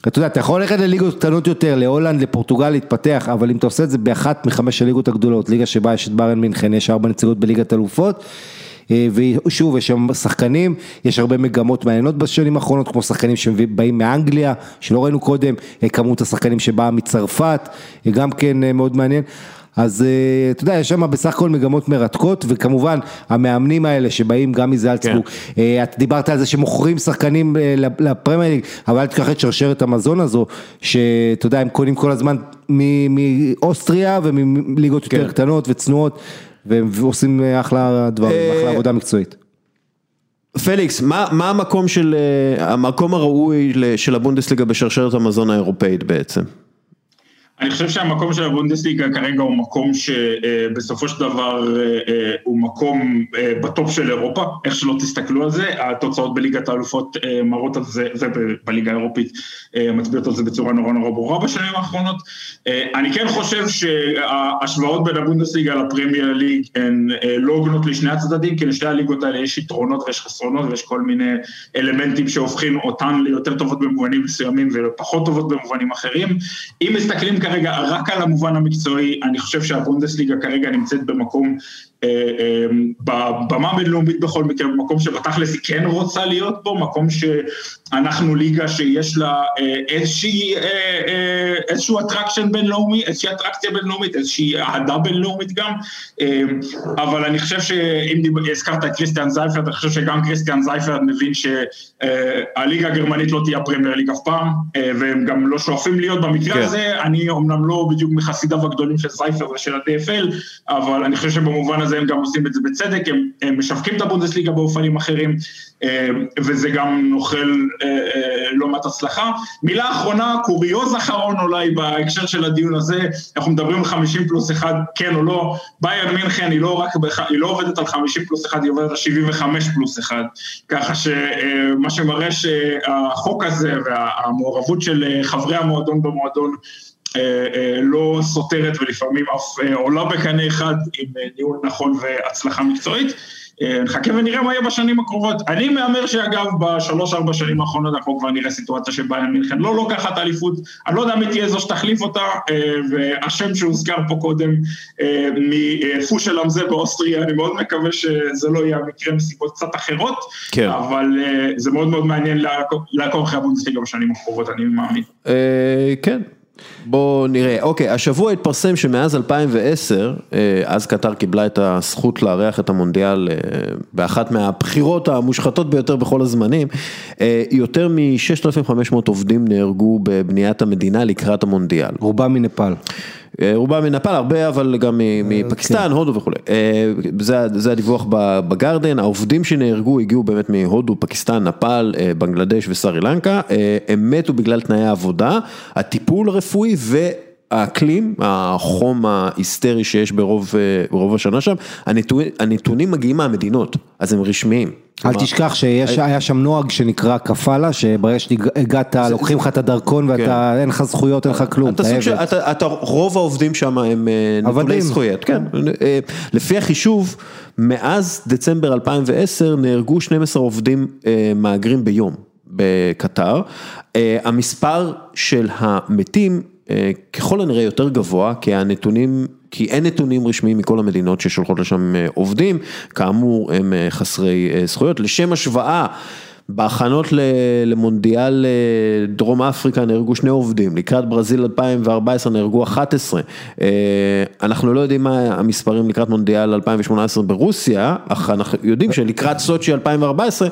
אתה יודע, אתה יכול ללכת לליגות קטנות יותר, להולנד, לפורטוגל להתפתח, אבל אם אתה עושה את זה באחת מחמש הליגות הגדולות, ליגה שבה יש את בארן מינכן, יש ארבע נציגות בליגת אלופות, אה, ושוב, יש שם שחקנים, יש הרבה מגמות מעניינות בשנים האחרונות, כמו שחקנים שבאים מאנגליה, שלא ראינו קודם, אה, כמות השחקנים שבאה מצרפת, אה, גם כן מאוד מעניין. אז אה, אתה יודע, יש שם בסך הכל מגמות מרתקות, וכמובן המאמנים האלה שבאים גם מזלצבורג, אה, אתה דיברת על זה שמוכרים שחקנים אה, לפרמייר ליג, אבל אל תשכח את שרשרת המזון הזו, שאתה יודע, הם קונים כל הזמן מאוסטריה ומליגות יותר כן. קטנות וצנועות, והם ועושים אה, אחלה דברים, אחלה עבודה מקצועית. פליקס, מה, מה המקום של, המקום הראוי של הבונדסליגה בשרשרת המזון האירופאית בעצם? אני חושב שהמקום של הבונדסליגה כרגע הוא מקום שבסופו של דבר אה, אה, הוא מקום אה, בטופ של אירופה, איך שלא תסתכלו על זה, התוצאות בליגת האלופות מראות על זה, ובליגה האירופית מצביעות על זה בצורה נורא נורא ברורה בשנים האחרונות. אני כן חושב שההשוואות בין הבונדסליגה לפרמייר ליג הן לא הוגנות לשני הצדדים, כי לשתי הליגות האלה יש יתרונות ויש חסרונות ויש כל מיני אלמנטים שהופכים אותן ליותר טובות במובנים מסוימים ופחות טובות במובנים אחרים. אם מסתכלים כרגע רק על המובן המקצועי, אני חושב שהבונדסליגה כרגע נמצאת במקום בבמה הבינלאומית בכל מקרה, במקום שבתכלס היא כן רוצה להיות בו, מקום שאנחנו ליגה שיש לה אה, איזושהי, איזשהו attraction בינלאומי, איזושהי אטרקציה בינלאומית, איזושהי אהדה בינלאומית גם, אבל אני חושב שאם הזכרת את קריסטיאן זייפרט, אני חושב שגם קריסטיאן זייפרט מבין שהליגה הגרמנית לא תהיה הפרמייר ליג אף פעם, והם גם לא שואפים להיות במקרה כן. הזה, אני אומנם לא בדיוק מחסידיו הגדולים של זייפרט ושל ה-DFL, אבל אני חושב שבמובן הזה הזה הם גם עושים את זה בצדק, הם, הם משווקים את הבונדסליגה באופנים אחרים, אה, וזה גם נוחל אה, אה, לא מעט הצלחה. מילה אחרונה, קוריוז אחרון אולי בהקשר של הדיון הזה, אנחנו מדברים על 50 פלוס 1, כן או לא, ביאן מינכן היא לא, רק. היא לא עובדת על 50 פלוס 1, היא עובדת על 75 פלוס 1, ככה שמה שמראה שהחוק הזה והמעורבות של חברי המועדון במועדון לא סותרת ולפעמים אף אה, עולה בקנה אחד עם ניהול נכון והצלחה מקצועית. נחכה ונראה מה יהיה בשנים הקרובות. אני מהמר שאגב בשלוש-ארבע שנים האחרונות אנחנו כבר נראה סיטואציה שבה מינכן לא לוקחת אליפות, אני לא יודע מי תהיה זו שתחליף אותה, והשם שהוזכר פה קודם מפושל אמזה באוסטריה, אני מאוד מקווה שזה לא יהיה המקרה מסיבות קצת אחרות, כן. אבל זה מאוד מאוד מעניין לעקוב אחרי הבונדסליגה בשנים הקרובות, אני מאמין. כן. בואו נראה, אוקיי, השבוע התפרסם שמאז 2010, אה, אז קטר קיבלה את הזכות לארח את המונדיאל אה, באחת מהבחירות המושחתות ביותר בכל הזמנים, אה, יותר מ-6,500 עובדים נהרגו בבניית המדינה לקראת המונדיאל. רובם מנפאל. אה, רובם מנפאל, הרבה אבל גם אה, מפקיסטן, כן. הודו וכולי. אה, זה הדיווח בגרדן, העובדים שנהרגו הגיעו באמת מהודו, פקיסטן, נפאל, בנגלדש וסרי לנקה, הם מתו בגלל תנאי העבודה, הטיפול הרפואי ו... האקלים, החום ההיסטרי שיש ברוב, ברוב השנה שם, הנתונים, הנתונים מגיעים מהמדינות, אז הם רשמיים. אל תשכח שהיה שם נוהג שנקרא קפאלה, שברגע שהגעת לוקחים לך את הדרכון ואתה, כן. אין לך זכויות, אין לך כלום, אתה עבד. אתה, אתה, רוב העובדים שם הם אה, נטולי זכויות, כן. אה, לפי החישוב, מאז דצמבר 2010 נהרגו 12 עובדים אה, מהגרים ביום בקטר. המספר של המתים ככל הנראה יותר גבוה, כי הנתונים, כי אין נתונים רשמיים מכל המדינות ששולחות לשם אה, עובדים, כאמור הם אה, חסרי אה, זכויות. לשם השוואה, בהכנות למונדיאל דרום אפריקה נהרגו שני עובדים, לקראת ברזיל 2014 נהרגו 11. אנחנו לא יודעים מה המספרים לקראת מונדיאל 2018 ברוסיה, אך אנחנו יודעים שלקראת סוצ'י 2014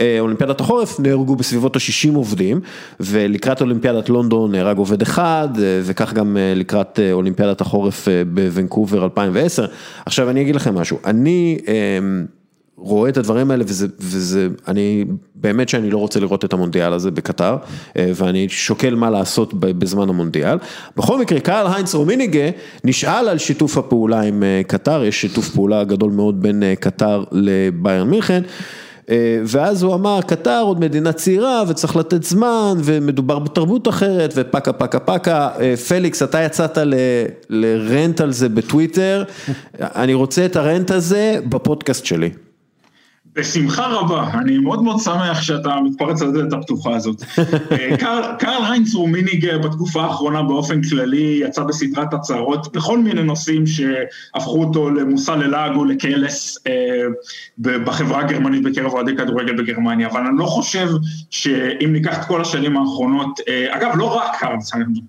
אה, אולימפיאדת החורף נהרגו בסביבות ה-60 עובדים, ולקראת אולימפיאדת לונדון נהרג עובד אחד, אה, וכך גם אה, לקראת אולימפיאדת החורף בוונקובר 2010. עכשיו אני אגיד לכם משהו, אני... רואה את הדברים האלה וזה, וזה, אני, באמת שאני לא רוצה לראות את המונדיאל הזה בקטר, ואני שוקל מה לעשות בזמן המונדיאל. בכל מקרה, קארל היינץ רומניגה נשאל על שיתוף הפעולה עם קטר, יש שיתוף פעולה גדול מאוד בין קטר לביירן מינכן. אה, ואז הוא אמר, קטר עוד מדינה צעירה וצריך לתת זמן ומדובר בתרבות אחרת ופקה פקה פקה, אה, פליקס אתה יצאת לרנט על זה בטוויטר, [laughs] אני רוצה את הרנט הזה בפודקאסט שלי. בשמחה רבה, אני מאוד מאוד שמח שאתה מתפרץ על הדלת הפתוחה הזאת. [laughs] אה, קרל היינץ רומיניג בתקופה האחרונה באופן כללי יצא בסדרת הצהרות בכל מיני נושאים שהפכו אותו למושא ללעג או לקלס אה, בחברה הגרמנית בקרב אוהדי כדורגל בגרמניה, אבל אני לא חושב שאם ניקח את כל השנים האחרונות, אה, אגב לא רק קרל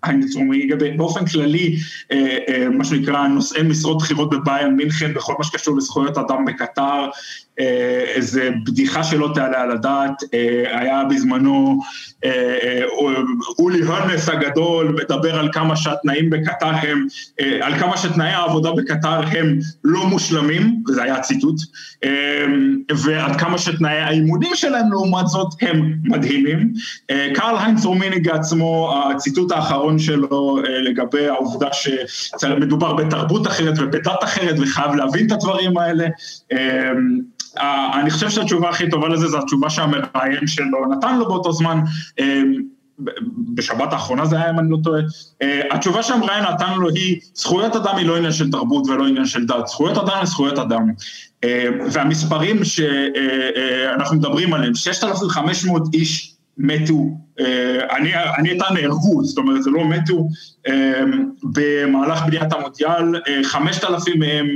היינץ רומיניג, באופן כללי מה שנקרא נושאי משרות בכירות בביין מינכן בכל מה שקשור לזכויות אדם בקטר, זה בדיחה שלא תעלה על הדעת, היה בזמנו אולי הונס הגדול מדבר על כמה שהתנאים בקטר הם, על כמה שתנאי העבודה בקטר הם לא מושלמים, וזה היה ציטוט, ועד כמה שתנאי האימונים שלהם לעומת זאת הם מדהימים. קרל היינץ רומיניג עצמו, הציטוט האחרון שלו לגבי העובדה שמדובר בתרבות אחרת ובדת אחרת וחייב להבין את הדברים האלה. אני חושב שהתשובה הכי טובה לזה זו התשובה שהמראיין שלו נתן לו באותו זמן. בשבת האחרונה זה היה, אם אני לא טועה. התשובה שהמראיין נתן לו היא, זכויות אדם היא לא עניין של תרבות ולא עניין של דת, זכויות אדם הן זכויות אדם. והמספרים שאנחנו מדברים עליהם, 6,500 איש מתו, אני, אני איתה נהרגו, זאת אומרת זה לא מתו, במהלך בניית המונדיאל, 5,000 מהם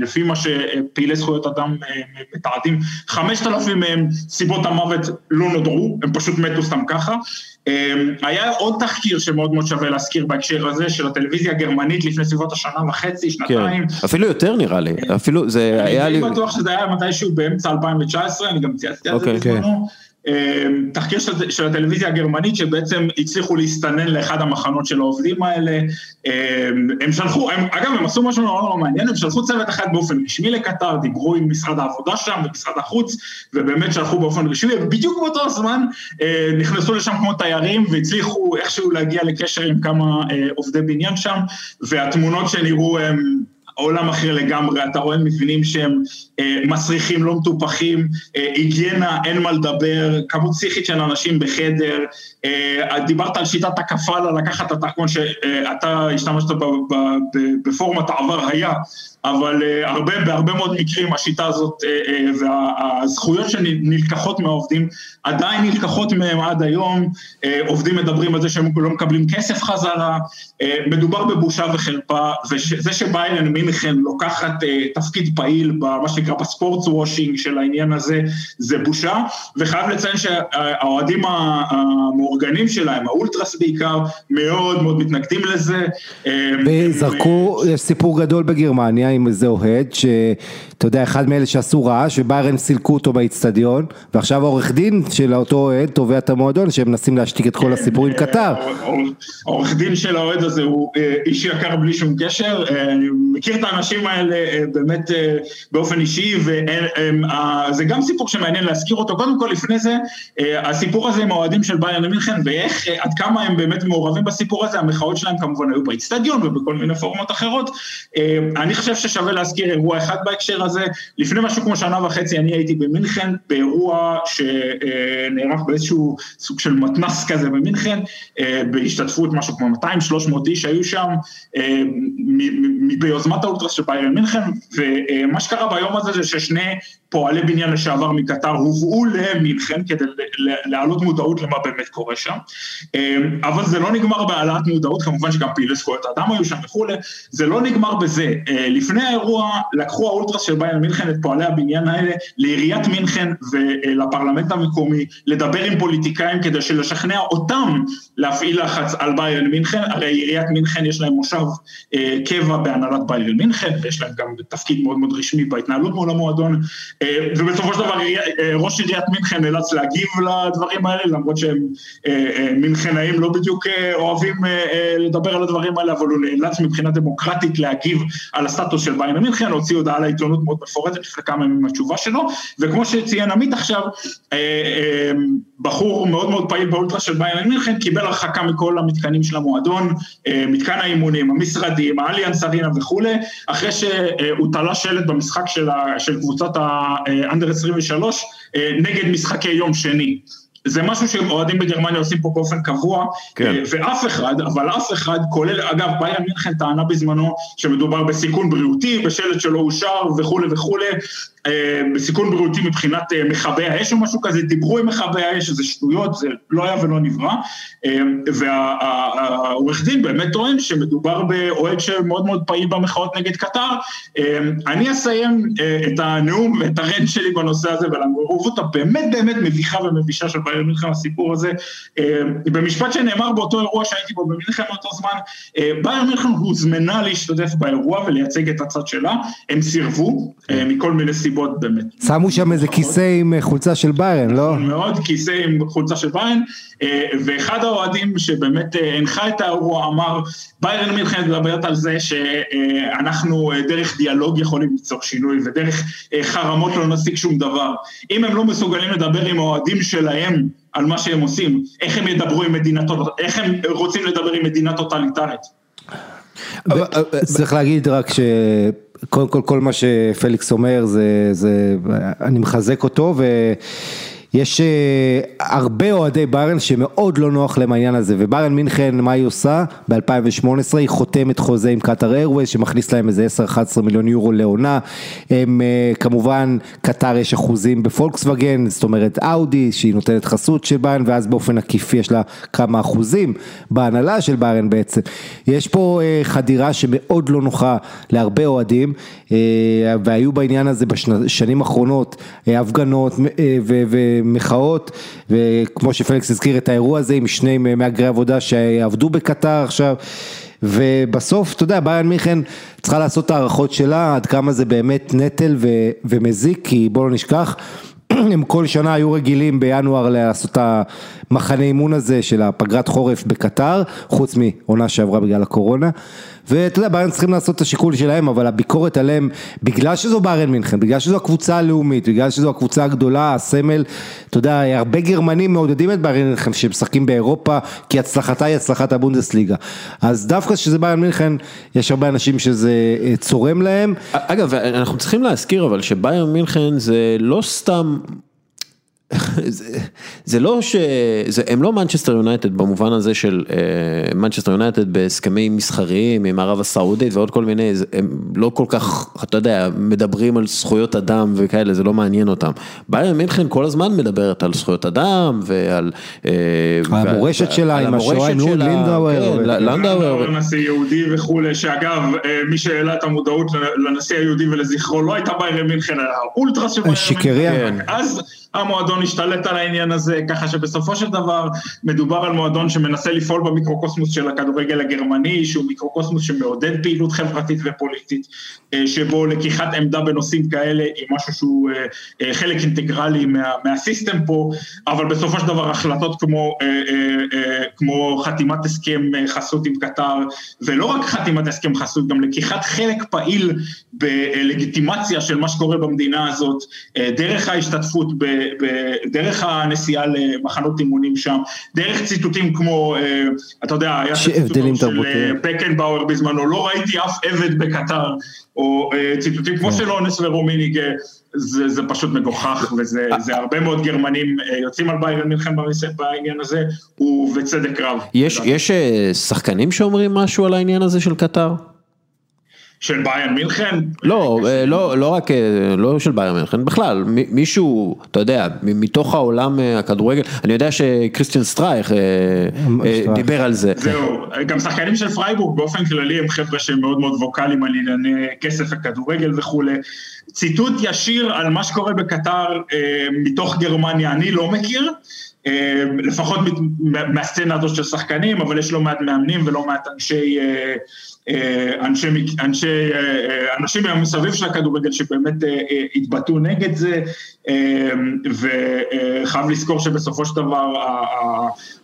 לפי מה שפעילי זכויות אדם מתעדים, 5,000 מהם סיבות המוות לא נודעו, הם פשוט מתו סתם ככה. היה עוד תחקיר שמאוד מאוד שווה להזכיר בהקשר הזה של הטלוויזיה הגרמנית לפני סביבות השנה וחצי, שנתיים. כן, אפילו יותר נראה לי, אפילו זה היה לי... אני בטוח שזה היה מתישהו באמצע 2019, אני גם צייצתי על זה אוקיי. בזמנו. תחקיר של, של הטלוויזיה הגרמנית שבעצם הצליחו להסתנן לאחד המחנות של העובדים האלה, הם שלחו, הם, אגב הם עשו משהו נורא נורא מעניין, הם שלחו צוות אחד באופן רשמי לקטר, דיברו עם משרד העבודה שם ומשרד החוץ, ובאמת שלחו באופן רשמי, ובדיוק באותו הזמן נכנסו לשם כמו תיירים והצליחו איכשהו להגיע לקשר עם כמה עובדי בניין שם, והתמונות שנראו הם... עולם אחר לגמרי, אתה רואה מבינים שהם אה, מסריחים, לא מטופחים, אה, היגיינה, אין מה לדבר, כמות פסיכית של אנשים בחדר, דיברת על שיטת הקפאלה, לקחת את הדרכון שאתה השתמשת בפורמת העבר היה, אבל הרבה, בהרבה מאוד מקרים השיטה הזאת והזכויות שנלקחות מהעובדים עדיין נלקחות מהם עד היום, עובדים מדברים על זה שהם לא מקבלים כסף חזרה, מדובר בבושה וחרפה, וזה שביירן מינכן לוקחת תפקיד פעיל במה שנקרא בספורטס וושינג של העניין הזה, זה בושה, וחייב לציין שהאוהדים המאורגנים שלהם, האולטרס בעיקר, מאוד מאוד מתנגדים לזה. וזרקו, יש סיפור גדול בגרמניה עם איזה אוהד, שאתה יודע, אחד מאלה שעשו רעש, וביירן סילקו אותו באיצטדיון, ועכשיו העורך דין של אותו אוהד תובע את המועדון, שהם מנסים להשתיק את כל הסיפור עם קטר. העורך דין של האוהד הזה הוא איש יקר בלי שום קשר, אני מכיר את האנשים האלה באמת באופן אישי, וזה גם סיפור שמעניין להזכיר אותו, קודם כל לפני זה, הסיפור הזה עם האוהדים של ביירן מינכן, ואיך, עד כמה הם באמת מעורבים בסיפור הזה, המחאות שלהם כמובן היו באיצטדיון ובכל מיני פורמות אחרות, אני חושב ששווה להזכיר אירוע אחד בהקשר הזה, לפני משהו כמו שנה וחצי אני הייתי במינכן, באירוע שנערך באיזשהו סוג של מתנס כזה במינכן, בהשתתפות משהו כמו 200-300 איש היו שם, ביוזמת האולטרס של ביירן מינכן, ומה שקרה ביום הזה זה ששני פועלי בניין לשעבר מקטר הובאו למינכן כדי להעלות מודעות למה באמת קורה שם, אבל זה לא נגמר בהעלאת מודעות, כמובן שגם פעילי זכויות האדם היו שם וכולי, זה לא נגמר בזה, לפני האירוע לקחו האולטרס של ביירן מינכן את פועלי הבניין האלה לעיריית מינכן ולפרלמנט המקומי, לדבר עם פוליטיקאים כדי לשכנע אותם להפעיל לחץ על ביירן מינכן, הרי עיריית מינכן יש להם מושב קבע בהנהלת ביירן מינכן, ויש להם גם תפקיד מאוד מאוד רשמי בהתנהלות מול המועדון, ובסופו של דבר ראש עיריית מינכן נאלץ להגיב לדברים האלה, למרות שהם מינכנאים לא בדיוק אוהבים לדבר על הדברים האלה, אבל הוא נאלץ מבחינה דמוקרטית להגיב על הסטטוס של ביירן מינכן, הוציא הודעה לעיתונות מאוד מפורטת לפני כמה ימים התשובה שלו, וכמו שציין עמית עכשיו, בחור מאוד מאוד פעיל באולטרה של ביירן מינכן, קיבל הרחקה מכל המתקנים של המועדון, מתקן האימונים, המשרדים, האליאנס ארינה וכולי, אחרי שהוא תלה שלט במשחק של, ה, של קבוצת האנדר 23 נגד משחקי יום שני. זה משהו שאוהדים בגרמניה עושים פה באופן קבוע, כן. ואף אחד, אבל אף אחד, כולל, אגב, ביירן מינכן טענה בזמנו שמדובר בסיכון בריאותי, בשלט שלא אושר וכולי וכולי, בסיכון בריאותי מבחינת מכבי האש או משהו כזה, דיברו עם מכבי האש, זה שטויות, זה לא היה ולא נברא, והעורך דין באמת טוען שמדובר באוהד שמאוד מאוד פעיל במחאות נגד קטר. אני אסיים את הנאום ואת הרנט שלי בנושא הזה ולמעורבות הבאמת באמת מביכה ומבישה של ביירן מינכן הסיפור הזה, במשפט שנאמר באותו אירוע שהייתי בו במינכן באותו זמן, ביירן מינכן הוזמנה להשתתף באירוע ולייצג את הצד שלה, הם סירבו מכל מיני סיבות. סיבות באמת. שמו שם איזה כיסא עם אה, חולצה של ביירן, לא? מאוד, כיסא עם חולצה של ביירן, אה, ואחד האוהדים שבאמת אה, הנחה את האירוע אמר, ביירן מינכן מדברת על זה שאנחנו דרך דיאלוג יכולים ליצור שינוי, ודרך חרמות לא נשיג שום דבר. אם הם לא מסוגלים לדבר עם האוהדים שלהם על מה שהם עושים, איך הם ידברו עם מדינה, טוט- איך הם רוצים לדבר עם מדינה טוטליטרית? צריך להגיד רק שקודם כל כל מה שפליקס אומר זה, זה אני מחזק אותו ויש אה, הרבה אוהדי ביירן שמאוד לא נוח להם העניין הזה וביירן מינכן מה היא עושה? ב-2018 היא חותמת חוזה עם Qatar Airways שמכניס להם איזה 10-11 מיליון יורו לעונה. הם אה, כמובן קטאר יש אחוזים בפולקסווגן זאת אומרת אאודי שהיא נותנת חסות של ביירן ואז באופן עקיף יש לה כמה אחוזים בהנהלה של ביירן בעצם. יש פה אה, חדירה שמאוד לא נוחה להרבה אוהדים אה, והיו בעניין הזה בשנים האחרונות אה, הפגנות ו- ומחאות וכמו שפליקס הזכיר את האירוע הזה עם שני מהגרי עבודה שעבדו בקטר עכשיו ובסוף, אתה יודע, ביירן מיכן צריכה לעשות את הערכות שלה, עד כמה זה באמת נטל ו- ומזיק, כי בוא לא נשכח, [clears throat] הם כל שנה היו רגילים בינואר לעשות את המחנה אימון הזה של הפגרת חורף בקטר, חוץ מעונה שעברה בגלל הקורונה. ואתה יודע, ביירן צריכים לעשות את השיקול שלהם, אבל הביקורת עליהם, בגלל שזו ביירן מינכן, בגלל שזו הקבוצה הלאומית, בגלל שזו הקבוצה הגדולה, הסמל, אתה יודע, הרבה גרמנים מעודדים את ביירן מינכן שמשחקים באירופה, כי הצלחתה היא הצלחת הבונדסליגה. אז דווקא שזה ביירן מינכן, יש הרבה אנשים שזה אה, צורם להם. אגב, אנחנו צריכים להזכיר אבל שביירן מינכן זה לא סתם... זה, זה לא ש... זה, הם לא מנצ'סטר יונייטד במובן הזה של אה, מנצ'סטר יונייטד בהסכמים מסחריים עם ערב הסעודית ועוד כל מיני, זה, הם לא כל כך, אתה יודע, מדברים על זכויות אדם וכאלה, זה לא מעניין אותם. ביירן מינכן כל הזמן מדברת על זכויות אדם ועל... אה, המורשת שלה, על עם השואה, המורשת עם שלה, לינדאוור. כן, לנדאוור. נשיא יהודי וכולי, שאגב, אה, מי שהעלה את המודעות לנשיא היהודי ולזכרו לא הייתה ביירן מינכן, אלא האולטרס של ביירן. מינכן. אז המועדון השתלט על העניין הזה, ככה שבסופו של דבר מדובר על מועדון שמנסה לפעול במיקרוקוסמוס של הכדורגל הגרמני, שהוא מיקרוקוסמוס שמעודד פעילות חברתית ופוליטית, אה, שבו לקיחת עמדה בנושאים כאלה היא משהו שהוא אה, אה, חלק אינטגרלי מה, מהסיסטם פה, אבל בסופו של דבר החלטות כמו, כמו חתימת הסכם חסות עם קטר, ולא רק חתימת הסכם חסות, גם לקיחת חלק פעיל בלגיטימציה של מה שקורה במדינה הזאת, אה, דרך ההשתתפות, ב, ב, דרך הנסיעה למחנות אימונים שם, דרך ציטוטים כמו, אה, אתה יודע, היה הציטוט של. אה, פקנבאואר בזמנו, לא ראיתי אף עבד בקטר, או ציטוטים כמו של אונס ורומיניג, זה, זה פשוט מגוחך, [laughs] וזה זה הרבה מאוד גרמנים יוצאים על ביירן מלחם בעניין הזה, ובצדק רב. יש, יש שחקנים שאומרים משהו על העניין הזה של קטר? של ביירן מינכן? לא, אה, לא, לא רק, אה, לא של ביירן מינכן, בכלל, מ- מישהו, אתה יודע, מתוך העולם אה, הכדורגל, אני יודע שקריסטיאן סטרייך אה, סטרייך. דיבר על זה. זהו, גם שחקנים של פרייבורג באופן כללי הם חבר'ה שהם מאוד מאוד ווקאליים על ענייני כסף וכדורגל וכולי. ציטוט ישיר על מה שקורה בקטר מתוך גרמניה אני לא מכיר, לפחות מהסצנה הזאת של שחקנים, אבל יש לא מעט מאמנים ולא מעט אנשי... אה, אנשי, אנשי, אה, אה, אנשים מסביב של הכדורגל שבאמת התבטאו נגד זה, וחייב לזכור שבסופו של דבר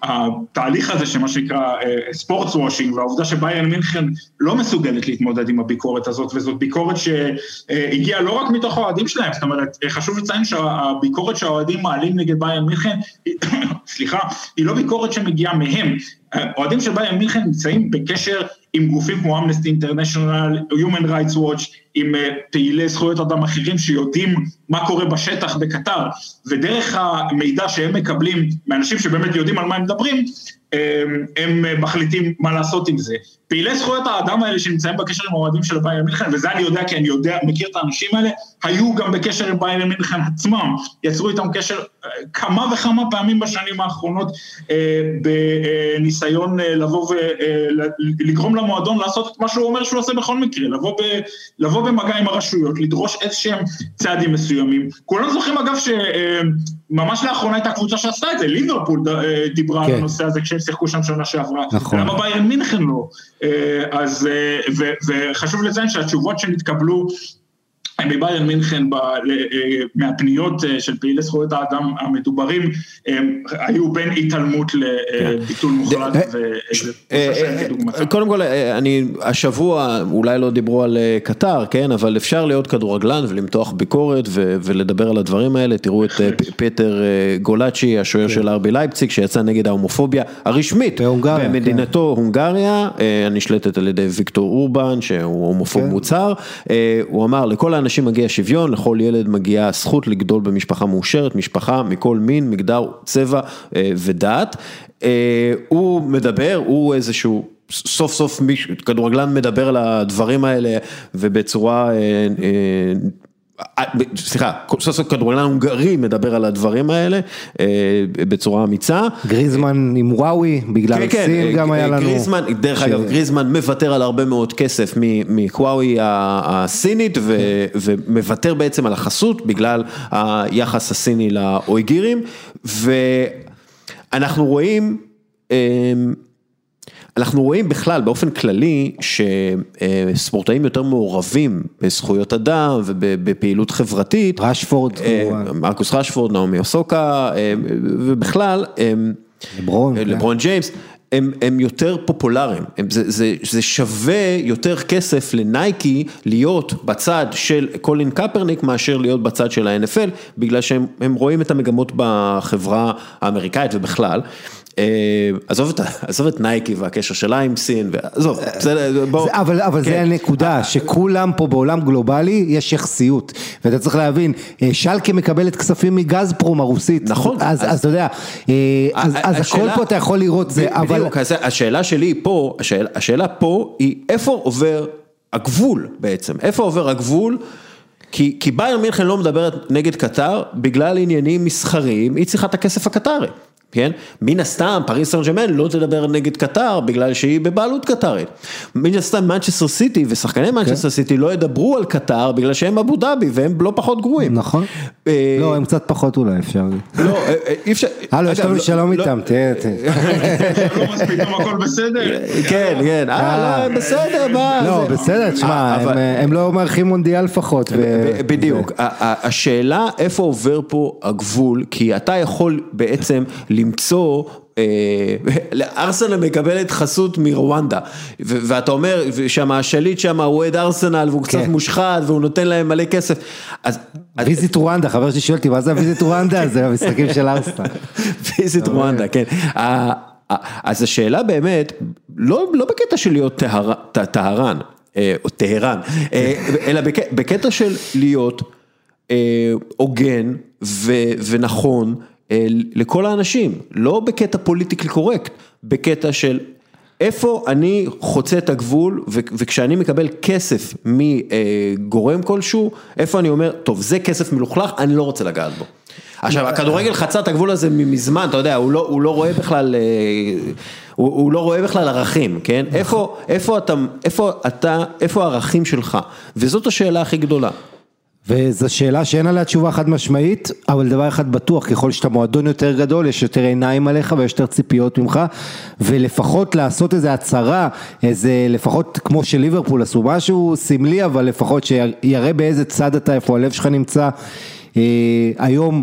התהליך הזה שמה שנקרא ספורטס וושינג והעובדה שביירן מינכן לא מסוגלת להתמודד עם הביקורת הזאת וזאת ביקורת שהגיעה לא רק מתוך האוהדים שלהם, זאת אומרת חשוב לציין שהביקורת שהאוהדים מעלים נגד ביירן מינכן, [coughs] סליחה, היא לא ביקורת שמגיעה מהם, אוהדים של ביירן מינכן נמצאים בקשר עם גופים כמו אמנסטי אינטרנשיונל, Human Rights Watch, עם אה, פעילי זכויות אדם אחרים שיודעים מה קורה בשטח בקטר, ודרך המידע שהם מקבלים מאנשים שבאמת יודעים על מה הם מדברים, הם אה, מחליטים מה לעשות עם זה. פעילי זכויות האדם האלה שנמצאים בקשר עם האוהדים של ביירן מינכן, וזה אני יודע כי אני יודע, מכיר את האנשים האלה, היו גם בקשר עם ביירן מינכן עצמם, יצרו איתם קשר אה, כמה וכמה פעמים בשנים האחרונות בניסיון לבוא ולגרום למועדון לעשות את מה שהוא אומר שהוא עושה בכל מקרה, לבוא, ב, לבוא במגע עם הרשויות, לדרוש איזשהם צעדים מסוימים. כולם זוכרים אגב שממש לאחרונה הייתה קבוצה שעשתה את זה, ליברפול אה, דיברה כן. על הנושא הזה כשהם שיחקו שם שנה שעברה. נכון. למה ביירן מינכן לא? אה, אז, אה, ו- וחשוב לציין שהתשובות שנתקבלו בביירן מינכן ב, אה, מהפניות אה, של פעילי זכויות האדם המדוברים היו בין התעלמות לביטול מוחלט אה. קודם כל, אני, השבוע, אולי לא דיברו על קטר, כן, אבל אפשר להיות כדורגלן ולמתוח ביקורת ו- ולדבר על הדברים האלה, תראו את פטר גולאצ'י, השוער של ארבי לייפציג, שיצא נגד ההומופוביה הרשמית, בהונגריה, במדינתו הונגריה, הנשלטת על ידי ויקטור אורבן, שהוא הומופוב מוצהר, אה, הוא אמר, לכל האנשים מגיע שוויון, לכל ילד מגיעה הזכות לגדול במשפחה מאושרת, משפחה מכל מין, מגדר, צבע אה, ודת. אה, הוא מדבר, הוא איזשהו, סוף סוף מישהו, כדורגלן מדבר על הדברים האלה ובצורה, אה, אה, סליחה, סוף סוף כדורגלן הונגרי מדבר על הדברים האלה אה, בצורה אמיצה. גריזמן עם וואוי, בגלל כן, כן, סין גם אה, היה לנו. גריזמן, דרך אגב, גריזמן מוותר על הרבה מאוד כסף מקוואוי הסינית ו- ומוותר בעצם על החסות בגלל היחס הסיני לאויגירים ואנחנו רואים, אמ, אנחנו רואים בכלל באופן כללי שספורטאים יותר מעורבים בזכויות אדם ובפעילות חברתית. רשפורד, אה, כמובן. מרקוס רשפורד, נעמי אוסוקה, אה, ובכלל, לברון, כן. לברון ג'יימס, הם, הם יותר פופולריים, הם, זה, זה, זה שווה יותר כסף לנייקי להיות בצד של קולין קפרניק מאשר להיות בצד של ה-NFL, בגלל שהם הם רואים את המגמות בחברה האמריקאית ובכלל. אה, עזוב את, [laughs] עזוב את נייקי והקשר שלה עם סין, עזוב, בסדר, בוא. זה, אבל, אבל כן. זה הנקודה, שכולם פה בעולם גלובלי יש יחסיות, ואתה צריך להבין, אה, שלקה מקבלת כספים מגזפרום הרוסית, נכון, אז, אז- אז אתה יודע, אה, אז, אז הכל השאלה- פה אתה יכול לראות זה, אבל, בדיוק, אז השאלה שלי פה, השאלה, השאלה פה היא איפה עובר הגבול בעצם, איפה עובר הגבול? כי, כי ביירן מינכן לא מדברת נגד קטר בגלל עניינים מסחריים, היא צריכה את הכסף הקטרי, כן? מן הסתם פריס סן ג'רמן לא תדבר נגד קטר בגלל שהיא בבעלות קטרית. מן הסתם מנצ'סטר סיטי ושחקני מנצ'סטר סיטי לא ידברו על קטר בגלל שהם אבו דאבי והם לא פחות גרועים. נכון, אה, לא, הם קצת פחות אולי אפשר, לא, אה, אה, אי אפשר. הלו, יש לנו לא- שלום לא- איתם, תראה. לא מספיק, טוב, הכל בסדר. כן, כן, אה, לא, בסדר, מה. לא, בסדר, תשמע, הם, לא מארחים מונדיאל לפחות. בדיוק, השאלה איפה עובר פה הגבול, כי אתה יכול בעצם למצוא, אה, ארסנל מקבלת חסות מרואנדה, ואתה אומר שם השליט שם הוא אוהד ארסנל והוא קצת כן. מושחת והוא נותן להם מלא כסף, Visit Rwanda, חבר שלי שואל אותי, מה זה ה Visit Rwanda? [laughs] זה המשחקים של ארסנל. [laughs] Visit Rwanda, כן. אז השאלה באמת, לא, לא בקטע של להיות טהרן, אה, או טהרן, אה, אלא בק- בקטע של להיות הוגן ונכון לכל האנשים, לא בקטע פוליטיקלי קורקט, בקטע של איפה אני חוצה את הגבול וכשאני מקבל כסף מגורם כלשהו, איפה אני אומר, טוב זה כסף מלוכלך, אני לא רוצה לגעת בו. עכשיו הכדורגל חצה את הגבול הזה מזמן, אתה יודע, הוא לא, הוא לא רואה בכלל, אה, הוא, הוא לא רואה בכלל ערכים, כן? איפה, איפה אתה, איפה אתה, איפה הערכים שלך? וזאת השאלה הכי גדולה. וזו שאלה שאין עליה תשובה חד משמעית, אבל דבר אחד בטוח, ככל שאתה מועדון יותר גדול, יש יותר עיניים עליך ויש יותר ציפיות ממך, ולפחות לעשות איזה הצהרה, איזה, לפחות כמו שליברפול עשו משהו סמלי, אבל לפחות שיראה באיזה צד אתה, איפה הלב שלך נמצא. אה, היום,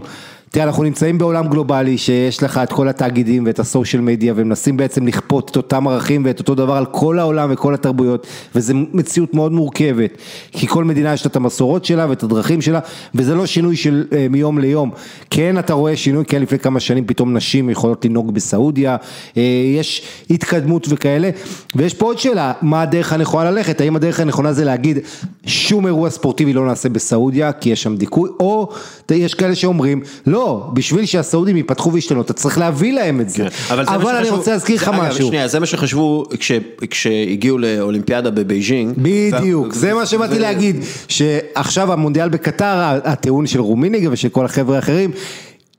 תראה, אנחנו נמצאים בעולם גלובלי שיש לך את כל התאגידים ואת הסושיאל מדיה ומנסים בעצם לכפות את אותם ערכים ואת אותו דבר על כל העולם וכל התרבויות וזו מציאות מאוד מורכבת כי כל מדינה יש לה את המסורות שלה ואת הדרכים שלה וזה לא שינוי של אה, מיום ליום. כן אתה רואה שינוי, כן לפני כמה שנים פתאום נשים יכולות לנהוג בסעודיה, אה, יש התקדמות וכאלה ויש פה עוד שאלה, מה הדרך הנכונה ללכת, האם הדרך הנכונה זה להגיד שום אירוע ספורטיבי לא נעשה בסעודיה כי יש שם דיכוי או יש כאלה שאומרים לא, בשביל שהסעודים ייפתחו וישתנו, אתה צריך להביא להם את זה. כן, אבל, זה מה אני שחשבו- רוצה להזכיר לך זה- אגב, משהו. שנייה, זה מה שחשבו כש- כשהגיעו לאולימפיאדה בבייג'ינג. בדיוק, ו- זה מה שבאתי ו- להגיד, שעכשיו המונדיאל בקטר, הטיעון של רומיניגה ושל כל החבר'ה האחרים,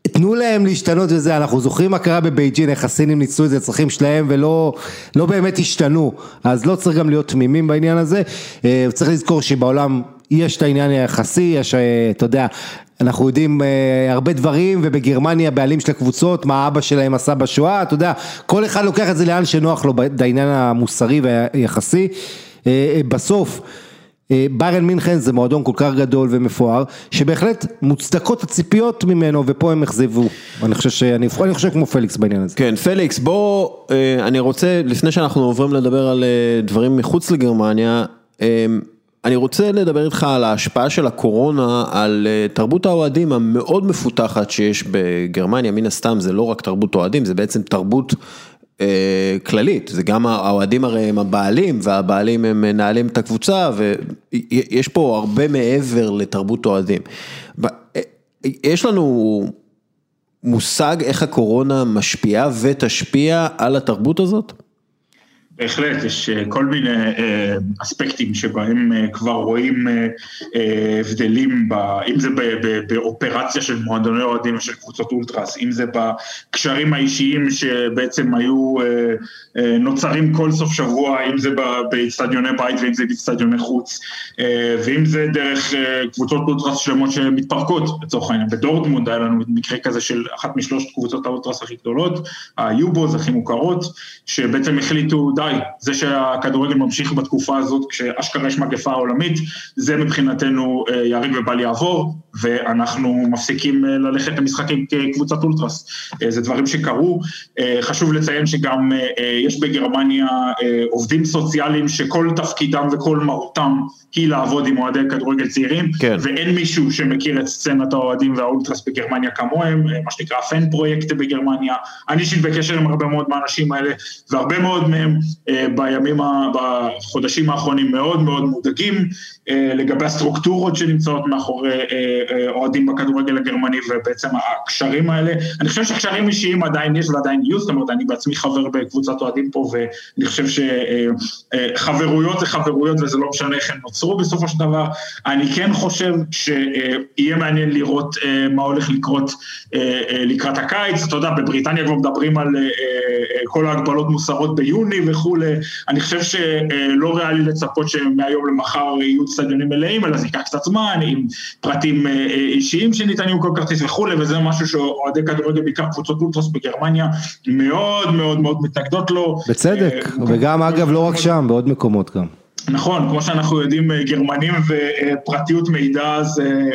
תנו להם להשתנות וזה, אנחנו זוכרים מה קרה בבייג'ינג, איך הסינים ניצלו את זה לצרכים שלהם ולא לא באמת השתנו, אז לא צריך גם להיות תמימים בעניין הזה, אה, צריך לזכור שבעולם יש את העניין היחסי, יש, אה, אתה יודע, אנחנו יודעים אה, הרבה דברים ובגרמניה בעלים של הקבוצות, מה אבא שלהם עשה בשואה, אתה יודע, כל אחד לוקח את זה לאן שנוח לו בעניין המוסרי והיחסי, אה, אה, בסוף אה, ביירן מינכן זה מועדון כל כך גדול ומפואר, שבהחלט מוצדקות הציפיות ממנו, ופה הם אכזבו. אני חושב שאני אני חושב כמו פליקס בעניין הזה. כן, פליקס, בוא, אה, אני רוצה, לפני שאנחנו עוברים לדבר על אה, דברים מחוץ לגרמניה, אה, אני רוצה לדבר איתך על ההשפעה של הקורונה על אה, תרבות האוהדים המאוד מפותחת שיש בגרמניה, מן הסתם זה לא רק תרבות אוהדים, זה בעצם תרבות אה, כללית, זה גם האוהדים הרי הם הבעלים, והבעלים הם מנהלים את הקבוצה, ויש פה הרבה מעבר לתרבות אוהדים. אה, יש לנו מושג איך הקורונה משפיעה ותשפיע על התרבות הזאת? בהחלט, יש אה, כל מיני אה, אספקטים שבהם אה, כבר רואים הבדלים, ב, אם זה ב, ב, באופרציה של מועדוני אוהדים ושל קבוצות אולטרס, אם זה בקשרים האישיים שבעצם היו נוצרים כל סוף שבוע, אם זה ב- באצטדיוני בית ואם זה באצטדיוני חוץ, ואם זה דרך קבוצות אולטרס שלמות שמתפרקות, לצורך העניין. בדורטמונד היה לנו מקרה כזה של אחת משלושת קבוצות האולטרס הכי גדולות, היובוז הכי מוכרות, שבעצם החליטו, די, זה שהכדורגל ממשיך בתקופה הזאת, כשאשכרה יש מגפה עולמית, זה מבחינתנו אה, ייהרג ובל יעבור, ואנחנו מפסיקים אה, ללכת למשחקים כקבוצת אולטרס. אה, זה דברים שקרו. אה, חשוב לציין שגם יש בגרמניה עובדים סוציאליים שכל תפקידם וכל מהותם היא לעבוד עם אוהדי כדורגל צעירים, כן. ואין מישהו שמכיר את סצנת האוהדים והאולטרס בגרמניה כמוהם, מה שנקרא פן פרויקט בגרמניה. אני אישית בקשר עם הרבה מאוד מהאנשים האלה, והרבה מאוד מהם בימים, בחודשים האחרונים מאוד מאוד מודאגים לגבי הסטרוקטורות שנמצאות מאחורי אה, אה, אוהדים בכדורגל הגרמני, ובעצם הקשרים האלה. אני חושב שקשרים אישיים עדיין יש ועדיין יהיו, זאת אומרת, אני בעצמי חבר בקבוצת אוהדים פה, ואני חושב שחברויות זה חברויות וזה לא משנה איך הן נוצרו בסופו של דבר. אני כן חושב שיהיה מעניין לראות אה, מה הולך לקרות אה, אה, לקראת הקיץ. אתה יודע, בבריטניה כבר מדברים על אה, אה, כל ההגבלות מוסרות ביוני וכולי. אני חושב שלא ריאלי לצפות שמהיום למחר יהיו אצטדיונים מלאים, אלא זה ייקח קצת זמן, עם פרטים אה, אה, אישיים שניתנים עם כל כרטיס וכולי, וזה משהו שאוהדי כדורגל, בעיקר קבוצות אולטרס בגרמניה, מאוד מאוד מאוד מתנגדות לו. בצדק, אה, וגם אגב לא רק שם, בעוד מקומות גם. נכון, כמו שאנחנו יודעים, גרמנים ופרטיות מידע זה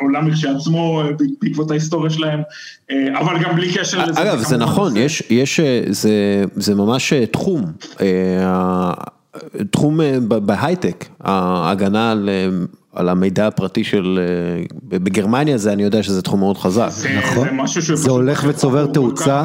עולם כשלעצמו אה, בעקבות ההיסטוריה שלהם, אבל גם בלי קשר לזה. אגב, זה נכון, יש, יש, אה, זה, זה ממש תחום, תחום אה, בהייטק, ההגנה על, אה, על המידע הפרטי של, אה, בגרמניה זה, אני יודע שזה תחום מאוד חזק. זה, נכון. זה משהו זה הולך וצובר תאוצה.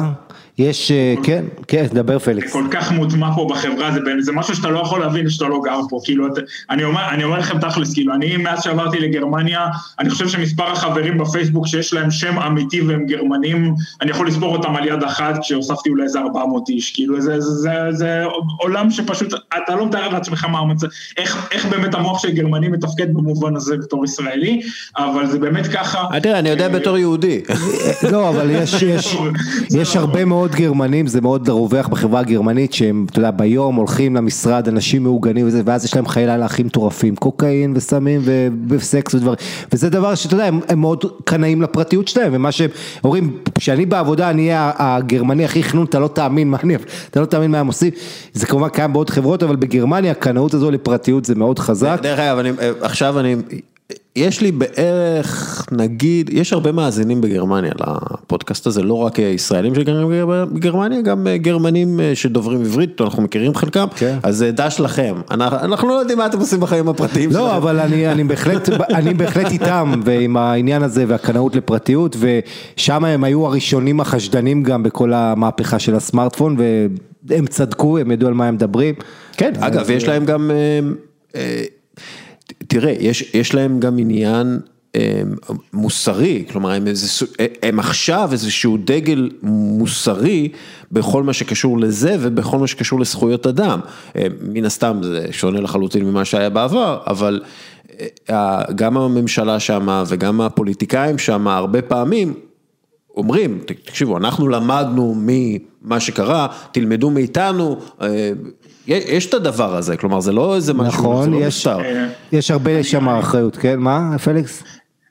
יש, אה, כן, כן, דבר פליקס. כל כך מוטמע פה בחברה, זה, זה משהו שאתה לא יכול להבין שאתה לא גר פה, כאילו, את- אני אומר, אני אומר לכם תכלס, כאילו, אני מאז שעברתי לגרמניה, אני חושב שמספר החברים בפייסבוק שיש להם שם אמיתי והם גרמנים, אני יכול לספור אותם על יד אחת, כשהוספתי אולי איזה 400 איש, כאילו, זה, זה, זה, זה עולם שפשוט, אתה לא מתאר לעצמך מה המצב, איך, איך באמת המוח של גרמני מתפקד במובן הזה בתור ישראלי, אבל זה באמת ככה. אה, תראה, אני יודע בתור יהודי. לא, אבל יש, יש, [laughs] יש הרבה מאוד גרמנים, זה מאוד רווח בחברה הגרמנית, שהם, אתה יודע, ביום הולכים למשרד, אנשים מעוגנים וזה, ואז יש להם חיי לילה הכי מטורפים, קוקאין וסמים וסקס ודברים, וזה דבר שאתה יודע, הם, הם מאוד קנאים לפרטיות שלהם, ומה שהם אומרים, כשאני בעבודה, אני אהיה הגרמני הכי חנון, אתה לא תאמין מה אני, אתה לא תאמין מה הם עושים, זה כמובן קיים בעוד חברות, אבל בגרמניה הקנאות הזו לפרטיות זה מאוד חזק. דרך אגב, עכשיו אני, יש לי בערך, נגיד, יש הרבה מאזינים בגרמניה לפודקאסט הזה, לא רק ישראלים שגרים בגרמניה, גם גרמנים שדוברים עברית, אנחנו מכירים חלקם, כן. אז זה דש לכם, אנחנו, אנחנו לא יודעים מה אתם עושים בחיים הפרטיים שלכם. לא, אבל אני, אני, בהחלט, אני בהחלט איתם, ועם העניין הזה והקנאות לפרטיות, ושם הם היו הראשונים החשדנים גם בכל המהפכה של הסמארטפון, והם צדקו, הם ידעו על מה הם מדברים. כן, אגב, יש להם גם, אה, אה, תראה, יש, יש להם גם עניין אה, מוסרי, כלומר, הם, איזה, אה, הם עכשיו איזשהו דגל מוסרי בכל מה שקשור לזה ובכל מה שקשור לזכויות אדם. אה, מן הסתם זה שונה לחלוטין ממה שהיה בעבר, אבל אה, גם הממשלה שמה וגם הפוליטיקאים שמה הרבה פעמים אומרים, תקשיבו, אנחנו למדנו ממה שקרה, תלמדו מאיתנו, יש את הדבר הזה, כלומר זה לא איזה משהו, זה נכון, לא יש, מוסר. יש הרבה שם אחריות, כן? מה, פליקס?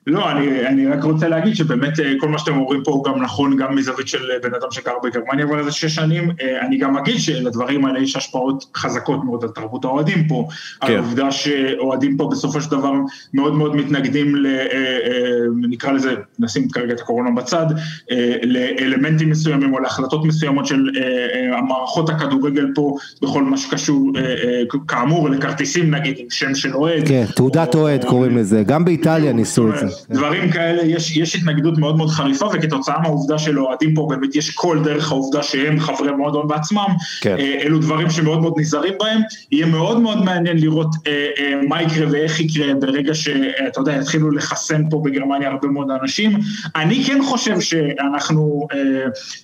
לא, אני, אני רק רוצה להגיד שבאמת אה, כל מה שאתם אומרים פה הוא גם נכון גם מזווית של בן אדם שגר בגרמניה כבר איזה שש שנים. אה, אני גם אגיד שלדברים האלה יש השפעות חזקות מאוד על תרבות האוהדים פה. כן. העובדה שאוהדים פה בסופו של דבר מאוד מאוד מתנגדים, ל, אה, נקרא לזה, נשים כרגע את הקורונה בצד, לאלמנטים מסוימים או להחלטות מסוימות של המערכות הכדורגל פה בכל מה שקשור, כאמור, לכרטיסים נגיד עם שם של אוהד. כן, תעודת אוהד קוראים לזה, גם באיטליה ניסו את זה. דברים כאלה, יש, יש התנגדות מאוד מאוד חריפה, וכתוצאה מהעובדה של אוהדים פה באמת יש קול דרך העובדה שהם חברי מועדון בעצמם, כן. אה, אלו דברים שמאוד מאוד נזהרים בהם. יהיה מאוד מאוד מעניין לראות אה, אה, מה יקרה ואיך יקרה ברגע שאתה יודע, יתחילו לחסן פה בגרמניה הרבה מאוד אנשים. אני כן חושב שאנחנו, אה,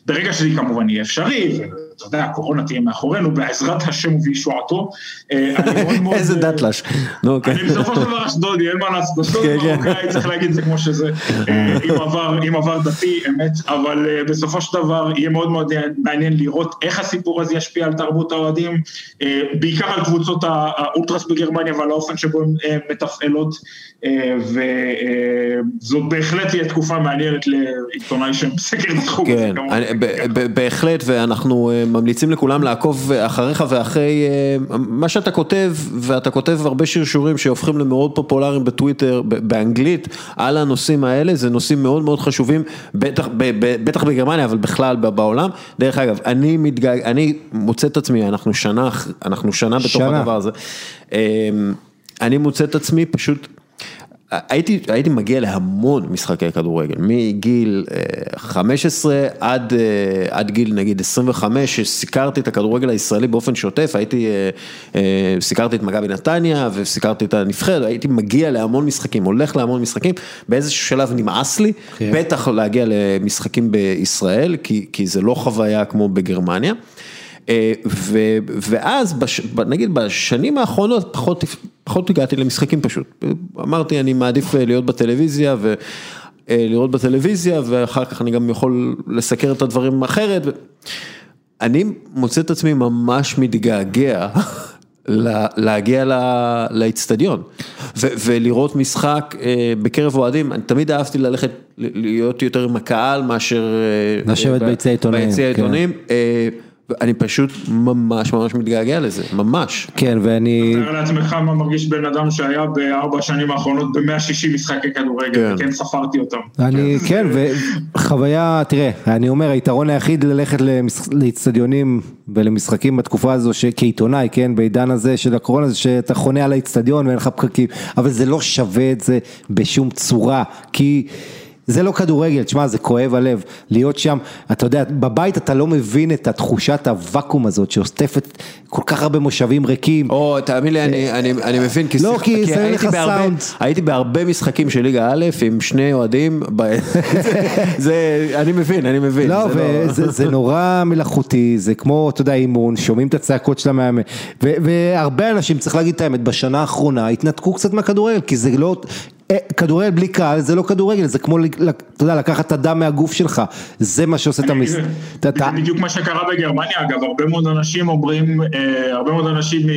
ברגע שזה כמובן יהיה אפשרי, ואתה יודע, הקורונה תהיה מאחורינו, בעזרת השם ובישועתו. אה, [laughs] איזה אה, דתל"ש. נו, כן. אני בסופו של דבר אשדודי, אין מה לעשות, כן, כן. צריך להגיד את זה כמו שזה, אה, עם עבר, עם עבר דתי, אמת, אבל אה, בסופו של דבר יהיה מאוד מאוד מעניין לראות איך הסיפור הזה ישפיע על תרבות האוהדים, אה, בעיקר על קבוצות האולטרס בגרמניה ועל האופן שבו הן אה, מתפעלות, וזאת בהחלט תהיה תקופה מעניינת לעיתונאי שמסקר את התחום הזה, כן, בהחלט, ואנחנו אה, ממליצים לכולם לעקוב אחריך ואחרי אה, מה שאתה כותב, ואתה כותב הרבה שרשורים שהופכים למאוד פופולריים בטוויטר, באנגלית, על הנושאים האלה, זה נושאים מאוד מאוד חשובים, בטח, בטח בגרמניה, אבל בכלל בעולם. דרך אגב, אני מתגעגע, אני מוצא את עצמי, אנחנו שנה, אנחנו שנה בתוך שנה. הדבר הזה, אה, אני מוצא את עצמי פשוט... הייתי, הייתי מגיע להמון משחקי כדורגל, מגיל אה, 15 עד, אה, עד גיל נגיד 25, שסיקרתי את הכדורגל הישראלי באופן שוטף, הייתי, אה, אה, סיקרתי את מכבי נתניה וסיקרתי את הנבחרת, הייתי מגיע להמון משחקים, הולך להמון משחקים, באיזשהו שלב נמאס לי, כן. בטח להגיע למשחקים בישראל, כי, כי זה לא חוויה כמו בגרמניה. אה, ואז, נגיד בשנים האחרונות, פחות, פחות הגעתי למשחקים פשוט. אמרתי, אני מעדיף אה, להיות בטלוויזיה ולראות בטלוויזיה, ואחר כך אני גם יכול לסקר את הדברים אחרת. אני מוצא את עצמי ממש מתגעגע [laughs] לה- להגיע לאיצטדיון ולראות משחק אה, בקרב אוהדים, אני תמיד אהבתי ללכת, להיות יותר עם הקהל מאשר... אה, לשבת ביציע עיתונאים, ביציע כן. אני פשוט ממש ממש מתגעגע לזה, ממש. כן, ואני... תאר לעצמך מה מרגיש בן אדם שהיה בארבע השנים האחרונות ב-160 משחקי כדורגל, כן. ספרתי אותם. אני, כן, וחוויה, תראה, אני אומר, היתרון היחיד ללכת לאיצטדיונים ולמשחקים בתקופה הזו, כעיתונאי, כן, בעידן הזה של הקורונה, זה שאתה חונה על האיצטדיון ואין לך פקקים, אבל זה לא שווה את זה בשום צורה, כי... זה לא כדורגל, תשמע, זה כואב הלב, להיות שם, אתה יודע, בבית אתה לא מבין את התחושת הוואקום הזאת שעוטפת כל כך הרבה מושבים ריקים. או, תאמין לי, אני, אני, אני מבין, כי, לא, שיח- כי זה הייתי בהרבה. הייתי בהרבה משחקים של ליגה א' עם שני אוהדים. [laughs] זה, אני מבין, אני מבין. לא, זה וזה זה נורא מלאכותי, זה כמו, אתה יודע, אימון, שומעים את הצעקות של המאמן, והרבה אנשים, צריך להגיד את האמת, בשנה האחרונה התנתקו קצת מהכדורגל, כי זה לא, אה, כדורגל בלי קהל זה לא כדורגל, זה כמו, ל- ל- אתה יודע, לקחת את הדם מהגוף שלך, זה מה שעושה את המס... זה בדיוק מה שקרה בגרמניה, אגב, הרבה מאוד אנשים אומרים, אה, הרבה מאוד אנשים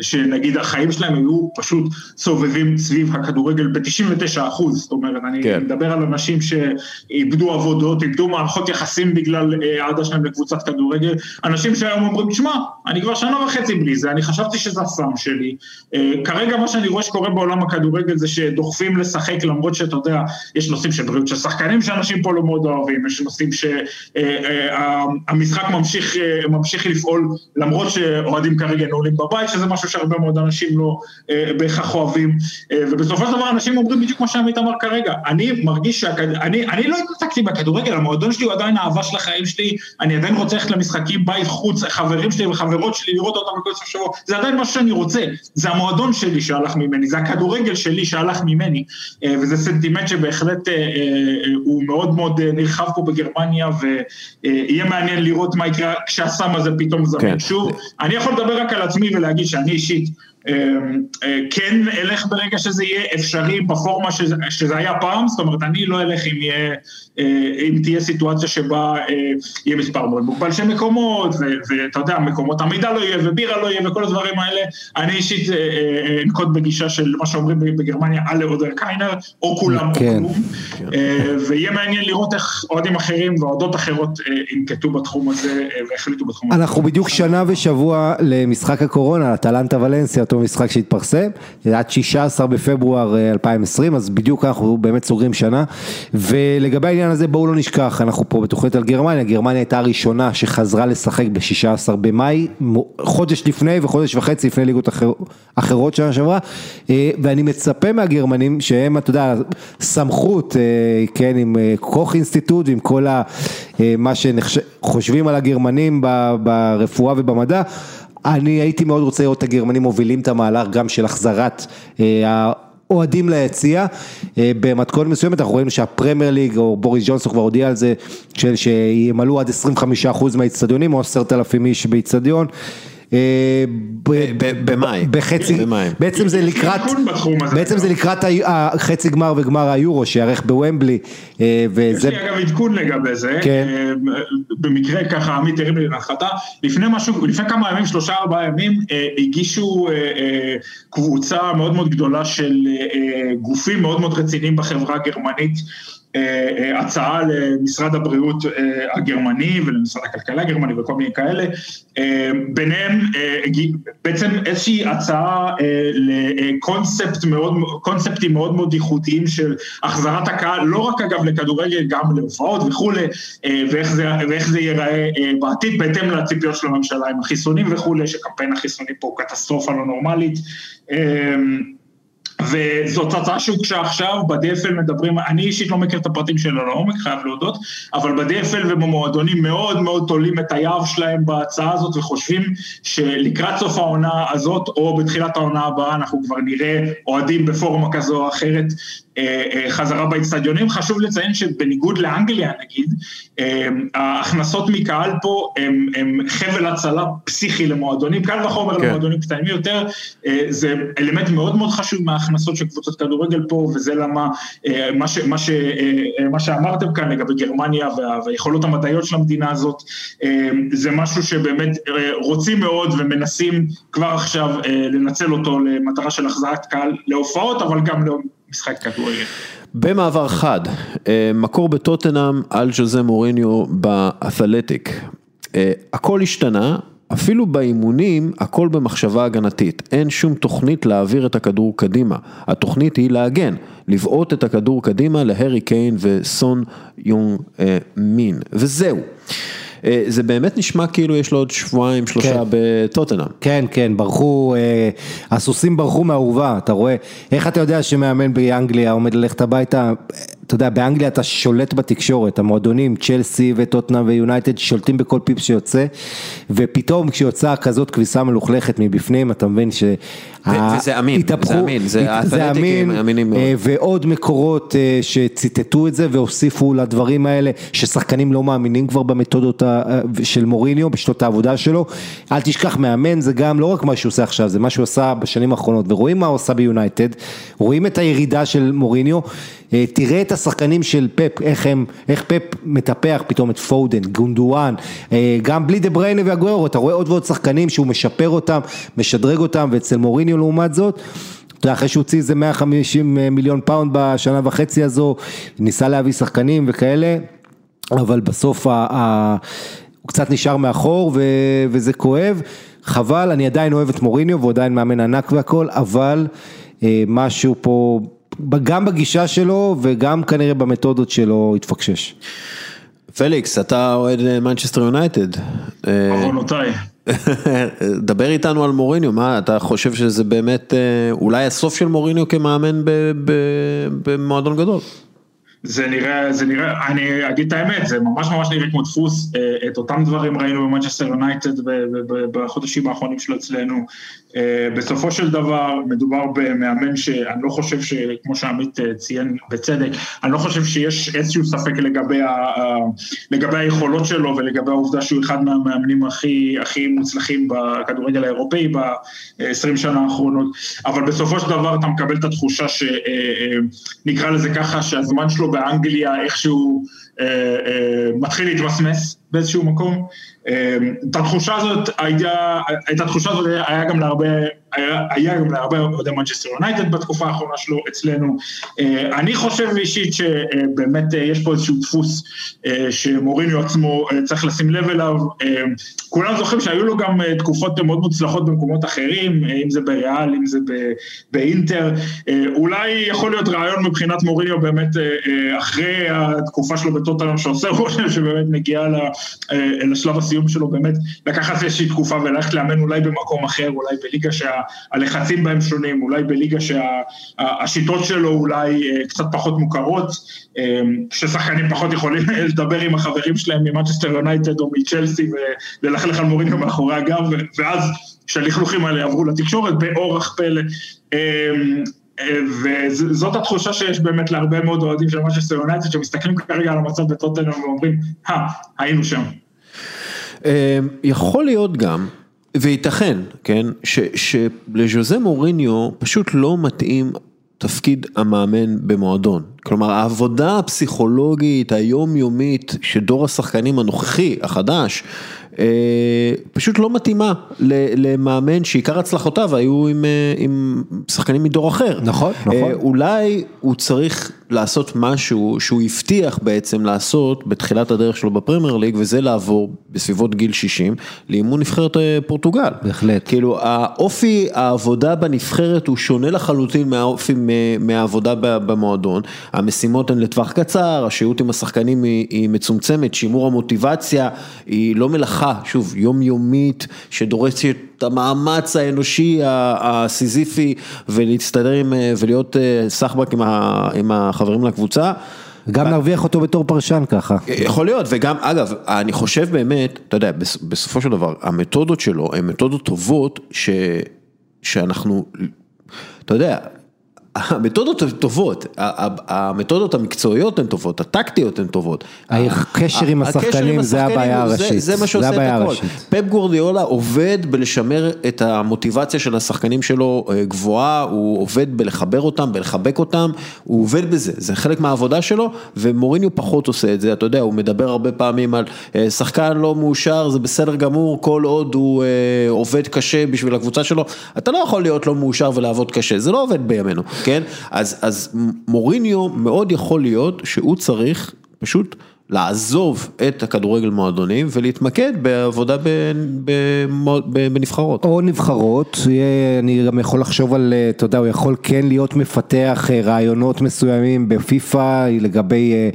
שנגיד החיים שלהם היו פשוט סובבים סביב הכדורגל ב-99. אחוז, זאת אומרת, אני כן. מדבר על אנשים שאיבדו עבודות, איבדו מערכות יחסים בגלל אה, אהדה שלהם לקבוצת כדורגל, אנשים שהיום אומרים, תשמע, אני כבר שנה וחצי בלי זה, אני חשבתי שזה הסם שלי, אה, כרגע מה שאני רואה שקורה בעולם הכדורגל זה שדוחפים לשחק למרות שאתה יודע, יש נושאים של בריאות של שחקנים שאנשים פה לא מאוד אוהבים, יש נושאים שהמשחק ממשיך, אה, ממשיך לפעול למרות שאוהדים כרגע נעולים בבית, שזה משהו שהרבה מאוד אנשים לא אה, בהכרח אוהבים, אה, ובסופו של דבר אנשים אומרים בדיוק מה שעמית אמר כרגע, אני מרגיש שהכד... אני, לא התעסקתי בכדורגל, המועדון שלי הוא עדיין האהבה של החיים שלי, אני עדיין רוצה ללכת למשחקים בית חוץ, חברים שלי וחברות שלי, לראות אותם בכל סוף שבוע, זה עדיין משהו שאני רוצה, זה המועדון שלי שהלך ממני, זה הכדורגל שלי שהלך ממני, אה, וזה סנטימנט שבהחלט אה, אה, הוא מאוד מאוד נרחב פה בגרמניה, ויהיה מעניין לראות מה יקרה כשהסם הזה פתאום זמין כן. שוב. אני יכול לדבר רק על עצמי ולהגיד שאני אישית, כן אלך ברגע שזה יהיה אפשרי בפורמה שזה, שזה היה פעם, זאת אומרת אני לא אלך אם, יהיה, אם תהיה סיטואציה שבה יהיה מספר מאוד מוגבל של מקומות, ואתה יודע, מקומות עמידה לא יהיה ובירה לא יהיה וכל הדברים האלה, אני אישית אנקוט בגישה של מה שאומרים בגרמניה, אלה אודר קיינר, או כולם כן. או כלום, ויהיה מעניין לראות איך אוהדים אחרים ואוהדות אחרות ינקטו בתחום הזה והחליטו בתחום הזה. אנחנו בדיוק שנה ושבוע למשחק הקורונה, אטלנטה ולנסיה, אותו משחק שהתפרסם, עד 16 בפברואר אה, 2020, אז בדיוק אנחנו באמת סוגרים שנה, ולגבי העניין הזה בואו לא נשכח, אנחנו פה בתוכנית על גרמניה, גרמניה הייתה הראשונה שחזרה לשחק ב-16 במאי, חודש לפני וחודש וחצי לפני ליגות אחר, אחרות שנה שעברה, אה, ואני מצפה מהגרמנים שהם, אתה יודע, סמכות, אה, כן, עם קוך אינסטיטוט, עם כל ה... מה שחושבים על הגרמנים ברפואה ובמדע, אני הייתי מאוד רוצה לראות את הגרמנים מובילים את המהלך גם של החזרת האוהדים ליציע במתכונת מסוימת, אנחנו רואים שהפרמייר ליג או בוריס ג'ונסון כבר הודיע על זה שימלאו עד 25% מהאיצטדיונים או 10,000 איש באיצטדיון. במאי, בחצי, בעצם זה לקראת, בעצם זה לקראת החצי גמר וגמר היורו שיארך בוומבלי. יש לי אגב עדכון לגבי זה, במקרה ככה עמית הרים לי להנחתה, לפני משהו, לפני כמה ימים, שלושה ארבעה ימים, הגישו קבוצה מאוד מאוד גדולה של גופים מאוד מאוד רציניים בחברה הגרמנית. הצעה למשרד הבריאות הגרמני ולמשרד הכלכלה הגרמני וכל מיני כאלה, ביניהם בעצם איזושהי הצעה לקונספט מאוד, קונספטים מאוד מאוד איכותיים של החזרת הקהל, לא רק אגב לכדורגל, גם להופעות וכולי, ואיך זה, ואיך זה ייראה בעתיד, בהתאם לציפיות של הממשלה עם החיסונים וכולי, שקמפיין החיסונים פה הוא קטסטרופה לא נורמלית. וזאת הצעה שהוגשה עכשיו, ב-DFL מדברים, אני אישית לא מכיר את הפרטים שלה לעומק, חייב להודות, אבל ב-DFL ובמועדונים מאוד מאוד תולים את היער שלהם בהצעה הזאת וחושבים שלקראת סוף העונה הזאת או בתחילת העונה הבאה אנחנו כבר נראה אוהדים בפורמה כזו או אחרת חזרה באצטדיונים. חשוב לציין שבניגוד לאנגליה נגיד, ההכנסות מקהל פה הם, הם חבל הצלה פסיכי למועדונים, קל וחומר כן. למועדונים קטנים יותר, זה אלמנט מאוד מאוד חשוב מההכנסות של קבוצות כדורגל פה, וזה למה, מה, ש, מה, ש, מה שאמרתם כאן לגבי גרמניה וה, והיכולות המדעיות של המדינה הזאת, זה משהו שבאמת רוצים מאוד ומנסים כבר עכשיו לנצל אותו למטרה של החזרת קהל להופעות, אבל גם משחק כדורגל. במעבר חד, מקור בטוטנאם על ז'וזה מוריניו באתלטיק. הכל השתנה, אפילו באימונים הכל במחשבה הגנתית, אין שום תוכנית להעביר את הכדור קדימה, התוכנית היא להגן, לבעוט את הכדור קדימה להרי קיין וסון יונג מין, וזהו. זה באמת נשמע כאילו יש לו עוד שבועיים שלושה כן. בטוטנאם. כן, כן, ברחו, הסוסים ברחו מהאורווה, אתה רואה, איך אתה יודע שמאמן באנגליה עומד ללכת הביתה, אתה יודע, באנגליה אתה שולט בתקשורת, המועדונים, צ'לסי וטוטנאם ויונייטד שולטים בכל פיפ שיוצא, ופתאום כשיוצאה כזאת כביסה מלוכלכת מבפנים, אתה מבין ש... וזה אמין, זה אמין, זה אמין, ועוד מקורות שציטטו את זה והוסיפו לדברים האלה, ששחקנים לא מאמינים כבר במתודות של מוריניו, בשתות העבודה שלו, אל תשכח, מאמן זה גם לא רק מה שהוא עושה עכשיו, זה מה שהוא עשה בשנים האחרונות, ורואים מה הוא עושה ביונייטד, רואים את הירידה של מוריניו, תראה את השחקנים של פפ, איך הם, איך פפ מטפח פתאום את פודן, גונדואן, גם בלי דה בריינה ואגוארו, אתה רואה עוד ועוד שחקנים שהוא משפר אותם, משדרג אותם, ואצל מוריניו לעומת זאת, אתה יודע, אחרי שהוא הוציא איזה 150 מיליון פאונד בשנה וחצי הזו, ניסה להביא שחקנים וכאלה, אבל בסוף ה, ה, הוא קצת נשאר מאחור ו, וזה כואב, חבל, אני עדיין אוהב את מוריניו והוא עדיין מאמן ענק והכל, אבל משהו פה... גם בגישה שלו וגם כנראה במתודות שלו התפקשש. פליקס, אתה אוהד מנצ'סטר יונייטד. עוונותיי. [laughs] דבר איתנו על מוריניו, מה אתה חושב שזה באמת אולי הסוף של מוריניו כמאמן במועדון גדול? זה נראה, זה נראה, אני אגיד את האמת, זה ממש ממש נראה כמו דפוס, אה, את אותם דברים ראינו במנצ'סטר יונייטד בחודשים האחרונים שלו אצלנו. אה, בסופו של דבר מדובר במאמן שאני לא חושב שכמו שעמית אה, ציין בצדק, אני לא חושב שיש איזשהו ספק לגבי, ה, לגבי היכולות שלו ולגבי העובדה שהוא אחד מהמאמנים הכי, הכי מוצלחים בכדורגל האירופאי ב-20 שנה האחרונות, אבל בסופו של דבר אתה מקבל את התחושה שנקרא לזה ככה, שהזמן שלו באנגליה איכשהו אה, אה, מתחיל להתמסמס באיזשהו מקום. אה, את התחושה הזאת, היה, את התחושה הזאת היה גם להרבה היה גם להרבה אוהדי מנצ'סטר יונייטד בתקופה האחרונה שלו אצלנו. אה, אני חושב אישית שבאמת אה, יש פה איזשהו דפוס אה, שמוריניו עצמו צריך לשים לב אליו. כולם זוכרים שהיו לו גם תקופות מאוד מוצלחות במקומות אחרים, אם זה בריאל, אם זה באינטר. אולי יכול להיות רעיון מבחינת מוריניו באמת אחרי התקופה שלו בטוטלם שעושה רושם שבאמת מגיע לשלב הסיום שלו באמת לקחת איזושהי תקופה וללכת לאמן אולי במקום אחר, אולי בליגה שה... הלחצים בהם שונים, אולי בליגה שהשיטות שלו אולי אה, קצת פחות מוכרות, אה, ששחקנים פחות יכולים [laughs] לדבר עם החברים שלהם ממנצ'סטר יונייטד או מצ'לסי וללכלך על מוריניו מאחורי הגב, ואז שהלכלוכים האלה יעברו לתקשורת באורח פלא. אה, וזאת התחושה שיש באמת להרבה מאוד אוהדים של מנצ'סטר יונייטד שמסתכלים כרגע על המצב בטוטנאם ואומרים, היינו שם. יכול להיות גם וייתכן, כן, שלז'וזה מוריניו פשוט לא מתאים תפקיד המאמן במועדון. כלומר העבודה הפסיכולוגית היומיומית שדור השחקנים הנוכחי, החדש, פשוט לא מתאימה למאמן שעיקר הצלחותיו היו עם, אה, עם שחקנים מדור אחר. נכון, נכון. אה, אולי הוא צריך לעשות משהו שהוא הבטיח בעצם לעשות בתחילת הדרך שלו בפרמייר ליג וזה לעבור בסביבות גיל 60 לאימון נבחרת פורטוגל. בהחלט. כאילו האופי העבודה בנבחרת הוא שונה לחלוטין מהאופי מהעבודה במועדון. המשימות הן לטווח קצר, השהות עם השחקנים היא, היא מצומצמת, שימור המוטיבציה היא לא מלאכה, שוב, יומיומית, שדורשת את המאמץ האנושי הסיזיפי ולהצטדר עם, ולהיות אה, סחבק עם, עם החברים לקבוצה. גם להרוויח אותו בתור פרשן ככה. יכול להיות, וגם, אגב, אני חושב באמת, אתה יודע, בסופו של דבר, המתודות שלו הן מתודות טובות, ש, שאנחנו, אתה יודע, המתודות הן טובות, המתודות המקצועיות הן טובות, הטקטיות הן טובות. הקשר עם השחקנים זה הבעיה הראשית. זה מה שעושה את הכל. פפ גורדיאולה עובד בלשמר את המוטיבציה של השחקנים שלו אה, גבוהה, הוא עובד בלחבר אותם, בלחבק אותם, הוא עובד בזה, זה חלק מהעבודה שלו, ומוריניו פחות עושה את זה, אתה יודע, הוא מדבר הרבה פעמים על אה, שחקן לא מאושר, זה בסדר גמור, כל עוד הוא אה, עובד קשה בשביל הקבוצה שלו, אתה לא יכול להיות לא מאושר ולעבוד קשה, זה לא עובד בימינו. כן? אז, אז מוריניו מאוד יכול להיות שהוא צריך פשוט לעזוב את הכדורגל מועדונים ולהתמקד בעבודה בנבחרות. או נבחרות, אני גם יכול לחשוב על, אתה יודע, הוא יכול כן להיות מפתח אה, רעיונות מסוימים בפיפא לגבי... אה,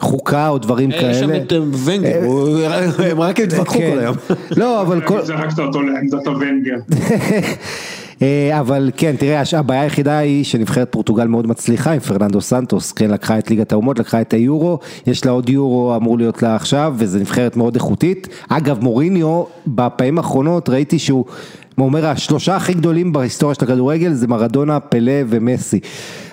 חוקה או דברים כאלה. יש שם את אה, ונגר, הם רק התווכחו כן. כל היום. לא, אבל כל... זרקת אותו לעמדת הוונגר. [laughs] אה, אבל כן, תראה, הבעיה היחידה היא שנבחרת פורטוגל מאוד מצליחה עם פרננדו סנטוס, כן, לקחה את ליגת האומות, לקחה את היורו, יש לה עוד יורו אמור להיות לה עכשיו, וזו נבחרת מאוד איכותית. אגב, מוריניו, בפעמים האחרונות ראיתי שהוא... הוא אומר, השלושה הכי גדולים בהיסטוריה של הכדורגל זה מרדונה, פלה ומסי.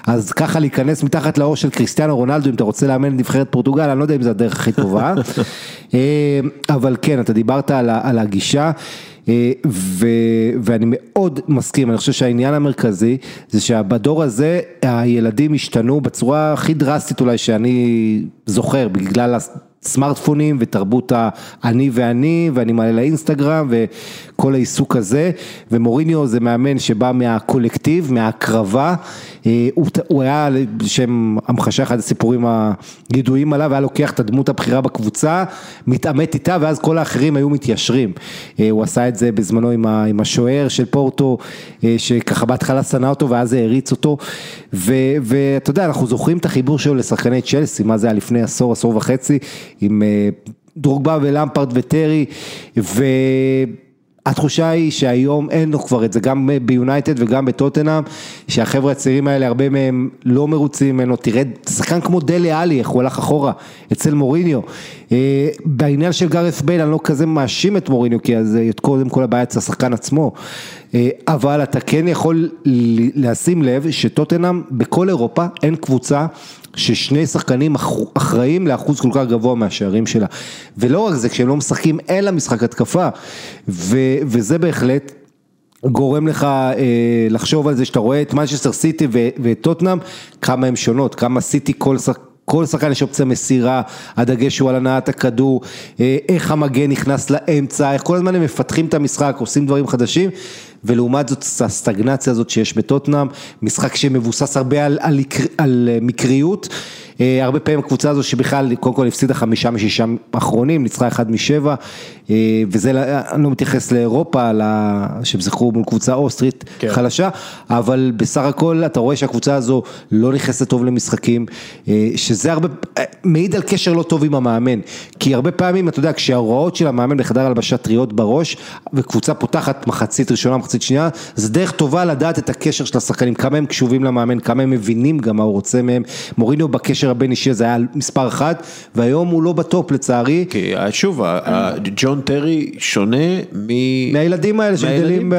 אז ככה להיכנס מתחת לאור של קריסטיאנו רונלדו, אם אתה רוצה לאמן את נבחרת פורטוגל, אני לא יודע אם זו הדרך הכי טובה. [laughs] אה, אבל כן, אתה דיברת על, על הגישה. אה, ו, ואני מאוד מסכים, אני חושב שהעניין המרכזי זה שבדור הזה הילדים השתנו בצורה הכי דרסטית אולי שאני זוכר, בגלל סמארטפונים ותרבות האני ואני ואני מעלה לאינסטגרם וכל העיסוק הזה ומוריניו זה מאמן שבא מהקולקטיב, מההקרבה, אה, הוא, הוא היה לשם המחשה אחד הסיפורים הידועים עליו, היה לוקח את הדמות הבכירה בקבוצה, מתעמת איתה ואז כל האחרים היו מתיישרים, אה, הוא עשה את זה בזמנו עם השוער של פורטו אה, שככה בהתחלה שנא אותו ואז העריץ אותו. ואתה יודע אנחנו זוכרים את החיבור שלו לשחקני צ'לסי, מה זה היה לפני עשור, עשור וחצי עם דרוגבה ולמפרד וטרי, ו... התחושה היא שהיום אין לו כבר את זה, גם ביונייטד וגם בטוטנאם, שהחבר'ה הצעירים האלה, הרבה מהם לא מרוצים ממנו, תראה, שחקן כמו דלי עלי, איך הוא הלך אחורה, אצל מוריניו. אה, בעניין של גארף בייל, אני לא כזה מאשים את מוריניו, כי אז קודם כל הבעיה אצל השחקן עצמו, אה, אבל אתה כן יכול לשים לב שטוטנאם, בכל אירופה, אין קבוצה ששני שחקנים אחראים לאחוז כל כך גבוה מהשערים שלה. ולא רק זה, כשהם לא משחקים לה משחק התקפה, ו, וזה בהחלט גורם לך אה, לחשוב על זה שאתה רואה את מנצ'סטר סיטי ואת טוטנאם, כמה הם שונות, כמה סיטי כל שחק... כל שחקן יש אופציה מסירה, הדגש הוא על הנעת הכדור, אה, איך המגן נכנס לאמצע, איך כל הזמן הם מפתחים את המשחק, עושים דברים חדשים, ולעומת זאת הסטגנציה הזאת שיש בטוטנאם, משחק שמבוסס הרבה על, על, על מקריות. אה, הרבה פעמים הקבוצה הזו שבכלל קודם כל הפסידה חמישה משישה אחרונים, ניצחה אחד משבע, אה, וזה, לא, אני לא מתייחס לאירופה, שהם זכרו מול קבוצה אוסטרית כן. חלשה, אבל בסך הכל אתה רואה שהקבוצה הזו לא נכנסת טוב למשחקים, אה, שזה הרבה, מעיד על קשר לא טוב עם המאמן, כי הרבה פעמים אתה יודע, כשההוראות של המאמן בחדר הלבשה טריות בראש, וקבוצה פותחת מחצית ראשונה, מחצית שנייה, זה דרך טובה לדעת את הקשר של השחקנים, כמה הם קשובים למאמן, כמה הם מבינים גם מה הוא רוצה מהם, מוריניו בקשר הבין אישי הזה היה מספר אחת, והיום הוא לא בטופ לצערי. כי שוב, ג'ון טרי שונה מ... מהילדים האלה שגדלים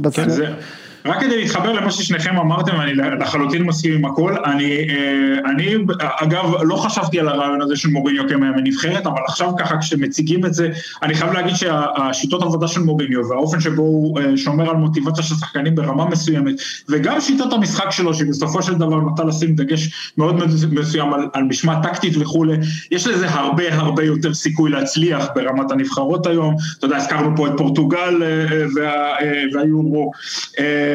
בצד. רק כדי להתחבר למה ששניכם אמרתם, אני לחלוטין מסכים עם הכל, אני, אה, אני אגב לא חשבתי על הרעיון הזה של מוריניו כמאמן נבחרת, אבל עכשיו ככה כשמציגים את זה, אני חייב להגיד שהשיטות עבודה של מוריניו והאופן שבו הוא אה, שומר על מוטיבציה של שחקנים ברמה מסוימת, וגם שיטת המשחק שלו, שבסופו של דבר נוטה לשים דגש מאוד מסוים על, על משמעת טקטית וכולי, יש לזה הרבה הרבה יותר סיכוי להצליח ברמת הנבחרות היום, אתה יודע, הזכרנו פה את פורטוגל אה, וה, והיורו, אמ,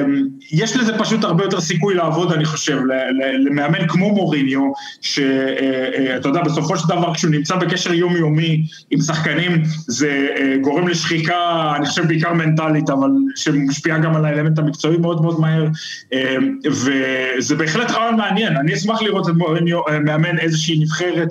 יש לזה פשוט הרבה יותר סיכוי לעבוד, אני חושב, למאמן כמו מוריניו, שאתה אה, אה, יודע, בסופו של דבר כשהוא נמצא בקשר יומיומי עם שחקנים, זה אה, גורם לשחיקה, אני חושב בעיקר מנטלית, אבל שמשפיעה גם על האלמנט המקצועי מאוד מאוד מהר, אמ, וזה בהחלט רעיון מעניין, אני אשמח לראות את מוריניו מאמן איזושהי נבחרת,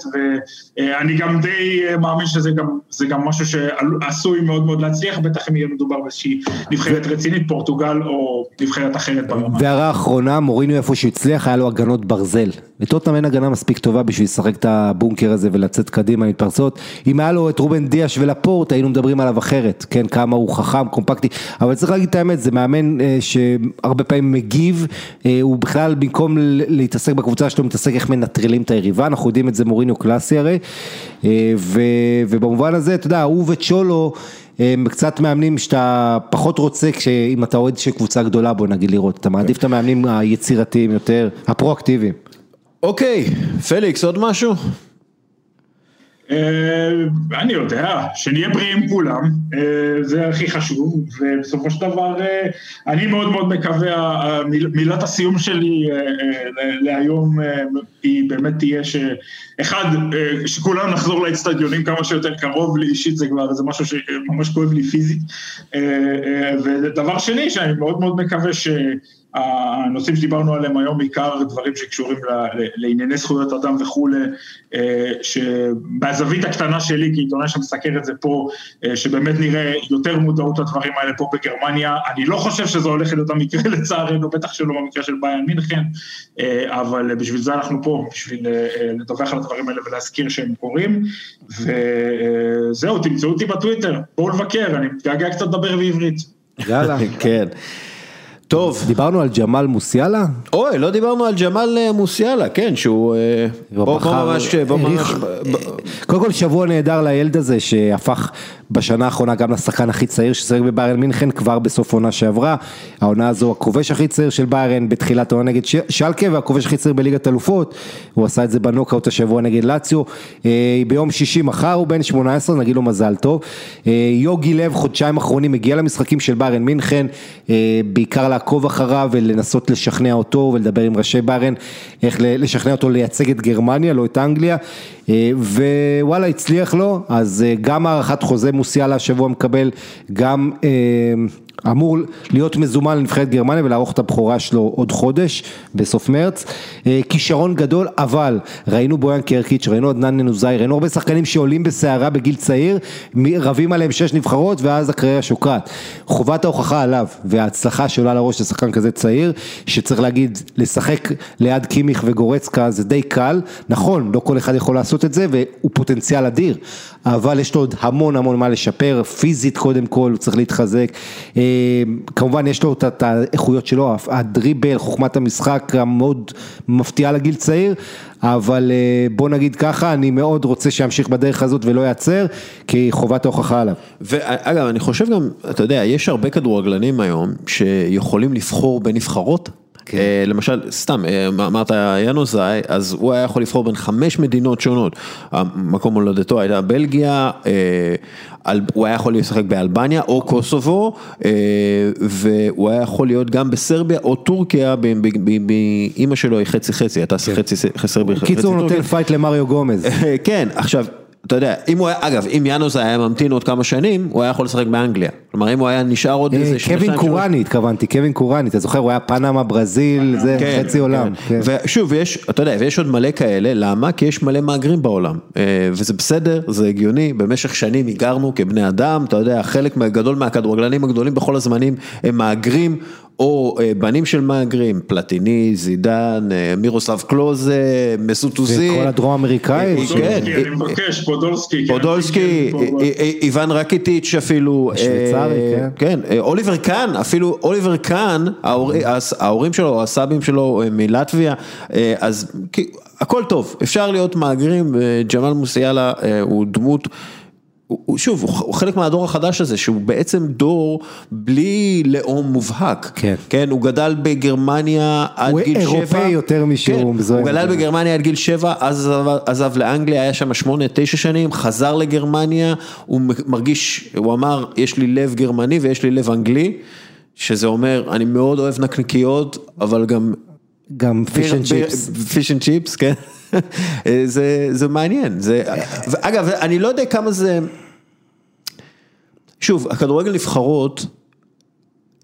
ואני גם די מאמין שזה גם, גם משהו שעשוי מאוד מאוד להצליח, בטח אם יהיה מדובר באיזושהי נבחרת רצינית, פורטוגל או נבחרת אחרת ברמה. והערה אחרונה, מוריניו איפה שהצליח, היה לו הגנות ברזל. לטוטנאם אין הגנה מספיק טובה בשביל לשחק את הבונקר הזה ולצאת קדימה מתפרצות. אם היה לו את רובן דיאש ולפורט, היינו מדברים עליו אחרת, כן, כמה הוא חכם, קומפקטי, אבל צריך להגיד את האמת, זה מאמן אה, שהרבה פעמים מגיב, אה, הוא בכלל במקום להתעסק בקבוצה שלו, מתעסק איך מנטרלים את היריבה, אנחנו יודעים את זה מוריניו קלאסי הרי, אה, ו, ובמובן הזה, אתה יודע, הוא וצ'ולו, הם קצת מאמנים שאתה פחות רוצה אם אתה אוהד של קבוצה גדולה בוא נגיד לראות, אתה מעדיף את המאמנים היצירתיים יותר, הפרואקטיביים. אוקיי, פליקס עוד משהו? אה, אני יודע, שנהיה בריאים כולם, אה, זה הכי חשוב, ובסופו של דבר אה, אני מאוד מאוד מקווה, מילת הסיום שלי להיום היא באמת תהיה שאחד, שכולנו נחזור לאצטדיונים כמה שיותר קרוב לי אישית, זה כבר, זה משהו שממש כואב לי פיזית, ודבר שני, שאני מאוד מאוד מקווה ש... הנושאים שדיברנו עליהם היום בעיקר דברים שקשורים לענייני זכויות אדם וכולי, אה, שבזווית הקטנה שלי כעיתונאי שמסקר את זה פה, אה, שבאמת נראה יותר מודעות לדברים האלה פה בגרמניה, אני לא חושב שזה הולך להיות המקרה [laughs] לצערנו, בטח שלא במקרה של ביין מינכן, אה, אבל בשביל זה אנחנו פה, בשביל לדווח על הדברים האלה ולהזכיר שהם קורים, וזהו, תמצאו אותי בטוויטר, בואו לבקר, אני מתגעגע קצת לדבר בעברית. יאללה, [laughs] כן. טוב. דיברנו על ג'מאל מוסיאלה? אוי, לא דיברנו על ג'מאל אה, מוסיאלה, כן, שהוא... אה, בוא ממש... ממש... קודם כל שבוע נהדר לילד הזה שהפך בשנה האחרונה גם לשחקן הכי צעיר ששיחק בביירן מינכן כבר בסוף עונה שעברה, העונה הזו הכובש הכי צעיר של ביירן בתחילת העונה נגד שלקה והכובש הכי צעיר בליגת אלופות, הוא עשה את זה בנוקאוט השבוע נגד לאציו, אה, ביום שישי מחר הוא בן 18 נגיד לו מזל טוב, יוגי לב חודשיים אחרונים הגיע למשחקים של ביירן מינכן, בעיקר לעקוב אחריו ולנסות לשכנע אותו ולדבר עם ראשי ביירן, איך לשכנע אותו לייצג את גרמניה, לא את אנגליה, אה, ווואלה הצליח לו, אז אה, גם הארכת חוזה מוסיאלה השבוע מקבל, גם אה, אמור להיות מזומן לנבחרת גרמניה ולערוך את הבכורה שלו עוד חודש, בסוף מרץ. אה, כישרון גדול, אבל ראינו בויאן קרקיץ', ראינו עדנן ננוזאי, ראינו הרבה שחקנים שעולים בסערה בגיל צעיר, רבים עליהם שש נבחרות ואז הקריירה שוקעת. חובת ההוכחה עליו, וההצלחה שעולה לראש לשחקן כזה צעיר, שצריך להגיד, לשחק ליד קימיך וגורצקה זה די קל, נכון, לא כל אחד יכול לעשות את זה, והוא פוטנציאל אדיר, אבל יש לו עוד המון המון מה לשפר, פיזית קודם כל, הוא צריך להתחזק, אה, כמובן יש לו את- האיכויות שלו, הדריבל, חוכמת המשחק המאוד מפתיעה לגיל צעיר, אבל אה, בוא נגיד ככה, אני מאוד רוצה שימשיך בדרך הזאת ולא ייעצר, כי חובת ההוכחה עליו. ואגב, אני חושב גם, אתה יודע, יש הרבה כדורגלנים היום שיכולים לבחור בין נבחרות. אה, למשל, סתם, אה, אמרת ינוזאי, אז הוא היה יכול לבחור בין חמש מדינות שונות. מקום הולדתו הייתה בלגיה, אה, הוא היה יכול לשחק באלבניה או קוסובו, אה, והוא היה יכול להיות גם בסרביה או טורקיה, ב- ב- ב- ב- אימא שלו היא חצי חצי, הייתה חצי סרביה, חצי כן. קיצור, טורקיה. נותן fight למריו גומז. [laughs] כן, עכשיו, אתה יודע, אם הוא היה, אגב, אם יאנוס היה ממתין עוד כמה שנים, הוא היה יכול לשחק באנגליה. כלומר, אם הוא היה נשאר עוד איזה אה, שנתיים... קווין קוראני התכוונתי, קווין קוראני, אתה זוכר, הוא היה פנמה, ברזיל, זה כן, חצי עולם. כן. ושוב, יש, אתה יודע, ויש עוד מלא כאלה, למה? כי יש מלא מהגרים בעולם, אה, וזה בסדר, זה הגיוני, במשך שנים היגרנו כבני אדם, אתה יודע, חלק גדול מהכדורגלנים הגדולים בכל הזמנים הם מהגרים. או אה, בנים של מהגרים, פלטיני, זידן, אה, מירוסלב קלוזה, מסוט אוזיל. וכל הדרום אמריקאי. אה, כן. פודולסקי, אני מבקש, פודולסקי. כן, פודולסקי, כן, איוון רקיטיץ' אפילו, השוויצרי, אה, כן. כן, אוליבר קאן, אפילו אוליבר קאן, הס- ההורים שלו, הסבים שלו מלטביה, אה, אז כי- הכל טוב, אפשר להיות מהגרים, ג'מאל מוסיאלה אה, הוא דמות. הוא- הוא שוב, הוא הוא חלק מהדור החדש הזה, שהוא בעצם דור בלי לאום מובהק. כן. כן, הוא גדל בגרמניה עד הוא גיל שבע. אירופאי יותר משהוא כן, מזוהה. הוא גדל בגרמניה עד גיל שבע, אז עזב, עזב לאנגליה, היה שם שמונה, תשע שנים, חזר לגרמניה, הוא מרגיש, הוא אמר, יש לי לב גרמני ויש לי לב אנגלי, שזה אומר, אני מאוד אוהב נקניקיות, אבל גם... גם פיש אנד צ'יפס. פיש אנד צ'יפס, כן. [laughs] זה, זה מעניין. זה, אגב, אני לא יודע כמה זה... שוב, הכדורגל נבחרות,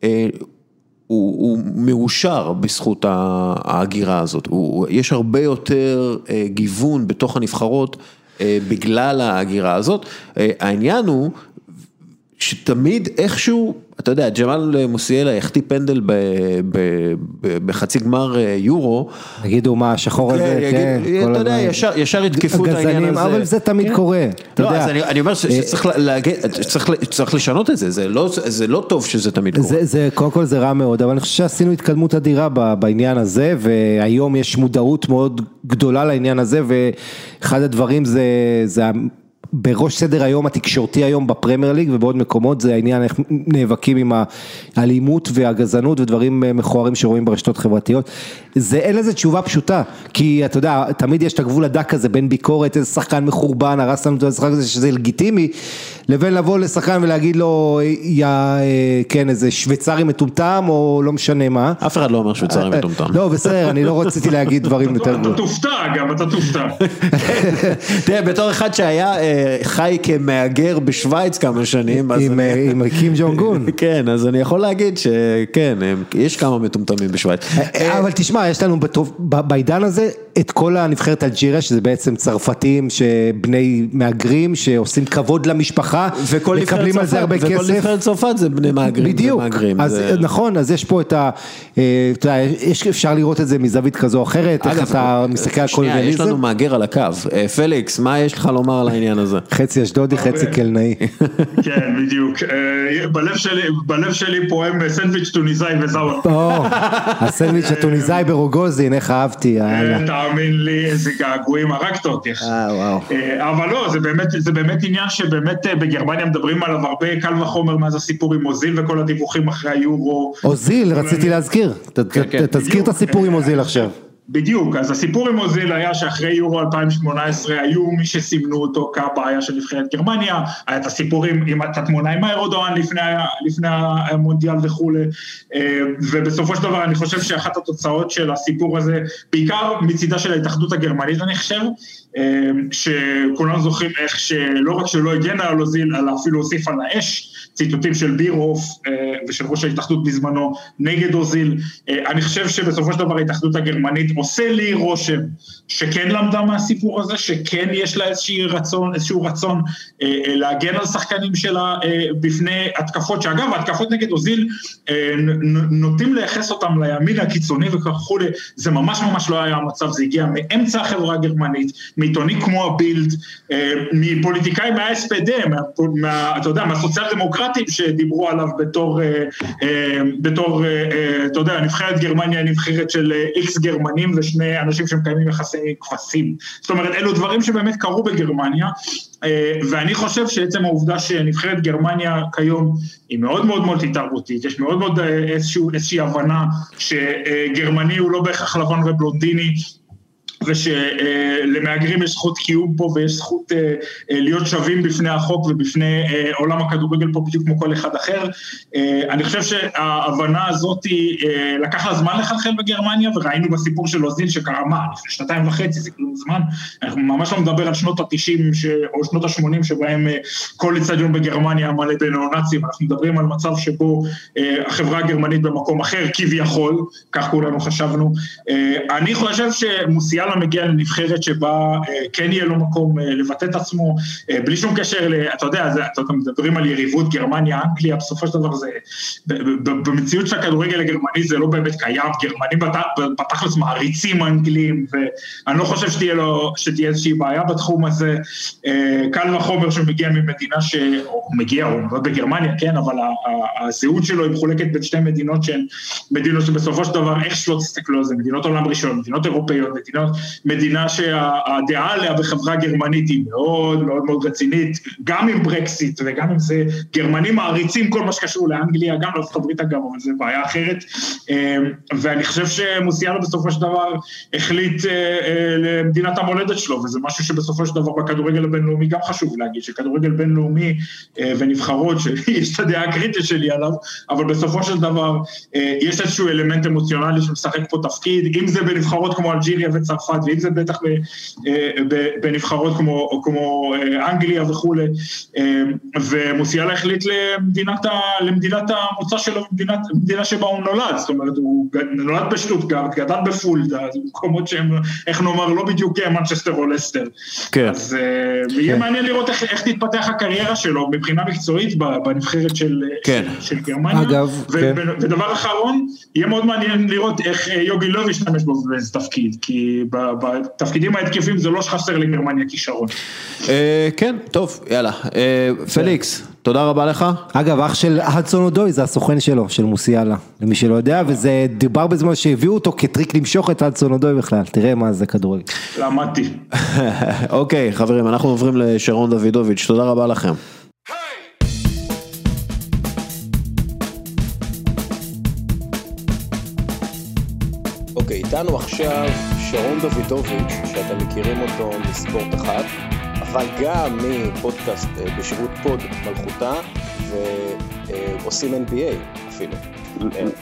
אה, הוא, הוא מאושר בזכות ההגירה הזאת, הוא, יש הרבה יותר אה, גיוון בתוך הנבחרות אה, בגלל ההגירה הזאת, העניין הוא שתמיד איכשהו, אתה יודע, ג'מאל מוסיאלה החטיא פנדל בחצי גמר אה, יורו, תגידו מה, השחור הזה, כן. יגיד, כל אתה יודע. ישר, יתקפו את העניין הזה. אבל זה תמיד כן. קורה, לא. אז אני, אומר ש- שצריך לשנות את זה, זה לא, זה לא טוב שזה תמיד קורה. זה, קודם כל זה רע מאוד, אבל אני חושב שעשינו התקדמות אדירה בעניין הזה, והיום יש מודעות מאוד גדולה לעניין הזה, ואחד הדברים זה, בראש סדר היום התקשורתי היום בפרמייר ליג ובעוד מקומות זה העניין איך נאבקים עם האלימות והגזענות ודברים מכוערים שרואים ברשתות חברתיות. זה אין לזה תשובה פשוטה, כי אתה יודע, תמיד יש את הגבול הדק הזה בין ביקורת, איזה שחקן מחורבן, הרס לנו את המשחק הזה שזה לגיטימי, לבין לבוא לשחקן ולהגיד לו, יא, אה, כן, איזה שוויצרי מטומטם או לא משנה מה. אף אחד לא אומר שוויצרי מטומטם. לא, בסדר, אני לא רציתי להגיד דברים יותר אתה תופתע גם, אתה תופתע. [laughs] תראה, בתור אחד שהיה אה, חי כמהגר בשוויץ כמה שנים, עם, אני- אה, עם קים ג'ונג און. [laughs] כן, אז אני יכול להגיד שכן, הם- יש כמה מטומטמים בשוויץ. אה, אבל תשמע, יש לנו בטוב- בעידן הזה את כל הנבחרת אלג'יריה, שזה בעצם צרפתים שבני מהגרים, שעושים כבוד למשפחה, וכל מקבלים על זה הרבה וכל כסף. נבחרת צרפת זה בני מהגרים. בדיוק, מהגרים, אז זה- נכון, אז יש פה את ה... אה, אתה יודע, יש- אפשר לראות את זה מזווית כזו או אחרת, איך אתה מסתכל על שנייה, יש לנו. מהגר על הקו. אה, פליקס, מה יש לך לומר על העניין הזה? חצי אשדודי, חצי קלנאי. [laughs] כן, בדיוק. אה, בלב שלי, פועם סנדוויץ' טוניסאי וזהו. הסנדוויץ' הטוניסאי ברוגוזין, איך אהבתי. אה, תאמין לי, איזה געגועים, הרגת אותי. אחי. אה, וואו. אה, אבל לא, זה באמת, זה באמת עניין שבאמת אה, בגרמניה מדברים עליו הרבה, קל וחומר מאז הסיפור עם אוזיל וכל הדיווחים אחרי היורו. אוזיל, רציתי להזכיר, ת- כן, תזכיר את הסיפור עם אוזיל עכשיו. בדיוק, אז הסיפור עם אוזיל היה שאחרי יורו 2018 היו מי שסימנו אותו כבעיה של נבחרת גרמניה, היה את הסיפור עם, את התמונה עם האירודואן לפני, לפני המונדיאל וכולי, אה, ובסופו של דבר אני חושב שאחת התוצאות של הסיפור הזה, בעיקר מצידה של ההתאחדות הגרמנית אני חושב, אה, שכולנו זוכרים איך שלא רק שלא הגנה על אוזיל, אלא אפילו הוסיף על האש, ציטוטים של בירוף אה, ושל ראש ההתאחדות בזמנו נגד אוזיל. אה, אני חושב שבסופו של דבר ההתאחדות הגרמנית עושה לי רושם שכן למדה מהסיפור הזה, שכן יש לה רצון, איזשהו רצון להגן על שחקנים שלה בפני התקפות, שאגב ההתקפות נגד אוזיל נוטים לייחס אותם לימין הקיצוני וכולי, זה ממש ממש לא היה המצב, זה הגיע מאמצע החברה הגרמנית, מעיתונים כמו הבילד, מפוליטיקאים מה-SPD, מה, אתה יודע, מהסוציאל דמוקרטים שדיברו עליו בתור, אה, אה, בתור, אה, אתה יודע, נבחרת גרמניה נבחרת של איקס גרמנים ושני אנשים שמקיימים יחסי כבשים. זאת אומרת, אלו דברים שבאמת קרו בגרמניה, ואני חושב שעצם העובדה שנבחרת גרמניה כיום היא מאוד מאוד מולטי תרבותית, יש מאוד מאוד איזשהו, איזושהי הבנה שגרמני הוא לא בהכרח לבן ובלונדיני, ושלמהגרים יש זכות קיום פה ויש זכות אה, אה, להיות שווים בפני החוק ובפני אה, עולם הכדורגל פה בדיוק כמו כל אחד אחר. אני חושב שההבנה הזאת לקח לה זמן לחלחל בגרמניה וראינו בסיפור של אוזיל שקרה מה, לפני שנתיים וחצי, זה כלום זמן, אנחנו ממש לא מדבר על שנות התשעים או שנות השמונים שבהם כל אצטדיון בגרמניה מלא בנאו-נאצים, אנחנו מדברים על מצב שבו החברה הגרמנית במקום אחר כביכול, כך כולנו חשבנו. אני חושב שמוסיאל יאללה מגיע לנבחרת שבה אה, כן יהיה לו מקום אה, לבטא את עצמו, אה, בלי שום קשר, ל, אתה יודע, זה, אתה יודע, מדברים על יריבות גרמניה-אנגליה, בסופו של דבר זה, במציאות של הכדורגל הגרמני זה לא באמת קיים, גרמנים בתכלס מעריצים אנגלים, ואני לא חושב שתהיה, לו, שתהיה איזושהי בעיה בתחום הזה, קל וחומר שהוא מגיע ממדינה ש... או מגיע, הוא מאוד בגרמניה, כן, אבל הזהות שלו היא מחולקת בין שתי מדינות שהן מדינות שבסופו של דבר, איך שלא תסתכלו על זה, מדינות עולם ראשון, מדינות אירופאיות, מדינות מדינה שהדעה עליה בחברה גרמנית היא מאוד מאוד מאוד רצינית, גם עם ברקסיט וגם עם זה, גרמנים מעריצים כל מה שקשור לאנגליה, גם לארצות הברית אגב, אבל זו בעיה אחרת. אמ, ואני חושב שמוסיאלה בסופו של דבר החליט אה, אה, למדינת המולדת שלו, וזה משהו שבסופו של דבר בכדורגל הבינלאומי גם חשוב להגיד, שכדורגל בינלאומי אה, ונבחרות, [laughs] שיש את הדעה הקריטית שלי עליו, אבל בסופו של דבר יש איזשהו אלמנט אמוציונלי שמשחק פה תפקיד, אם זה בנבחרות כמו אלג'יריה וצרפת, צרפת, ואם זה בטח אה, בנבחרות כמו, כמו אה, אנגליה וכולי, אה, ומוסיאלה החליט למדינת, למדינת המוצא שלו, מדינת, מדינה שבה הוא נולד, זאת אומרת, הוא נולד בשטוטגרד, גדל בפולדה, מקומות שהם, איך נאמר, לא בדיוק מנצ'סטר או לסטר. כן. אז יהיה כן. מעניין לראות איך, איך תתפתח הקריירה שלו מבחינה מקצועית בנבחרת של, כן. של, של גרמניה. אגב, ו, כן. ודבר אחרון, יהיה מאוד מעניין לראות איך יוגי לוב ישתמש בו באיזה תפקיד, כי בתפקידים ההתקפים זה לא שחסר לגרמניה כישרון. אה, כן, טוב, יאללה. אה, פליקס, תודה רבה לך. אגב, אח של הדסון אודוי זה הסוכן שלו, של מוסיאלה, למי שלא יודע, וזה דובר בזמן שהביאו אותו כטריק למשוך את הדסון אודוי בכלל, תראה מה זה כדורגל. למדתי. [laughs] אוקיי, חברים, אנחנו עוברים לשרון דוידוביץ', תודה רבה לכם. אוקיי, איתנו עכשיו שרון דוידוביץ', שאתם מכירים אותו מספורט אחד, אבל גם מפודקאסט אה, בשירות פוד מלכותה, ועושים NBA אפילו.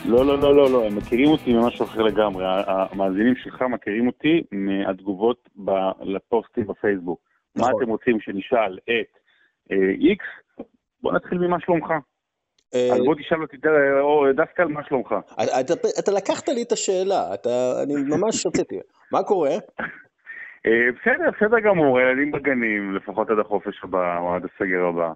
לא, לא, לא, לא, לא, הם מכירים אותי ממשהו אחר לגמרי. המאזינים שלך מכירים אותי מהתגובות לפוסטים בפייסבוק. מה נכון. אתם רוצים שנשאל את איקס? אה, בוא נתחיל ממה שלומך. אה, אז בוא תשאל אותי, דווקא על מה שלומך. אתה לקחת לי את השאלה, אני ממש רציתי. [laughs] מה קורה? אה, בסדר, בסדר גמור, ילדים בגנים, לפחות עד החופש הבא, או עד הסגר הבא.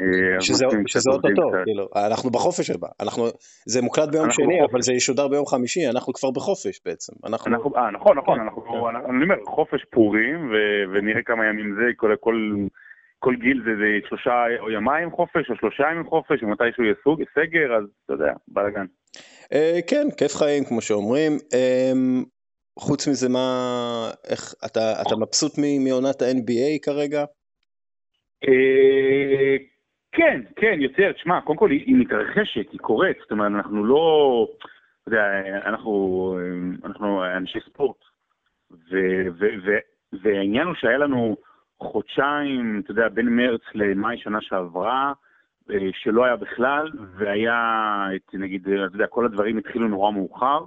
אה, שזה אוטוטו, כאילו, אנחנו בחופש הבא, אנחנו, זה מוקלט ביום שני, אבל זה ישודר ביום חמישי, אנחנו כבר בחופש בעצם. אנחנו, אה, נכון, נכון, אנחנו, אני אומר, חופש פורים, ונראה כמה ימים זה, כל גיל זה, זה שלושה או ימיים חופש, או שלושה ימים חופש, ומתישהו יהיה סוג, סגר, אז אתה יודע, בלאגן. כן, כיף חיים כמו שאומרים. חוץ מזה מה, איך, אתה, אתה מבסוט מעונת ה-NBA כרגע? אה, כן, כן, יותר, תשמע, קודם כל היא מתרחשת, היא קורית, זאת אומרת, אנחנו לא, אתה יודע, אנחנו, אנחנו אנשי ספורט, והעניין הוא שהיה לנו חודשיים, אתה יודע, בין מרץ למאי שנה שעברה, אה, שלא היה בכלל, והיה, נגיד, אתה יודע, כל הדברים התחילו נורא מאוחר,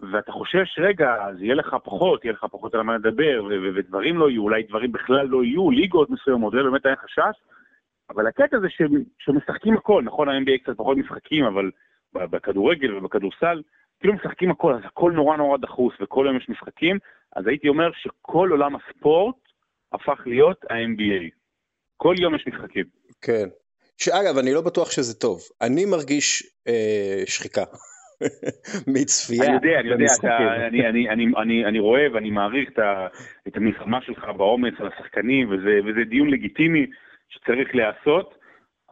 ואתה חושש, רגע, אז יהיה לך פחות, יהיה לך פחות על מה לדבר, ודברים לא יהיו, אולי דברים בכלל לא יהיו, ליגות מסוימות, זה באמת היה חשש. אבל הקטע זה שהם, שמשחקים הכל, נכון, ה-NBA קצת פחות משחקים, אבל בכדורגל ובכדורסל, כאילו משחקים הכל, אז הכל נורא נורא דחוס, וכל יום יש משחקים, אז הייתי אומר שכל עולם הספורט הפך להיות ה-NBA. כל יום יש משחקים. כן. שאגב, אני לא בטוח שזה טוב. אני מרגיש אה, שחיקה. [laughs] מצפייה אני יודע, אני יודע. אתה, אני, אני, אני, אני, אני רואה ואני מעריך את, ה, את המלחמה שלך באומץ על השחקנים, וזה, וזה דיון לגיטימי שצריך להיעשות,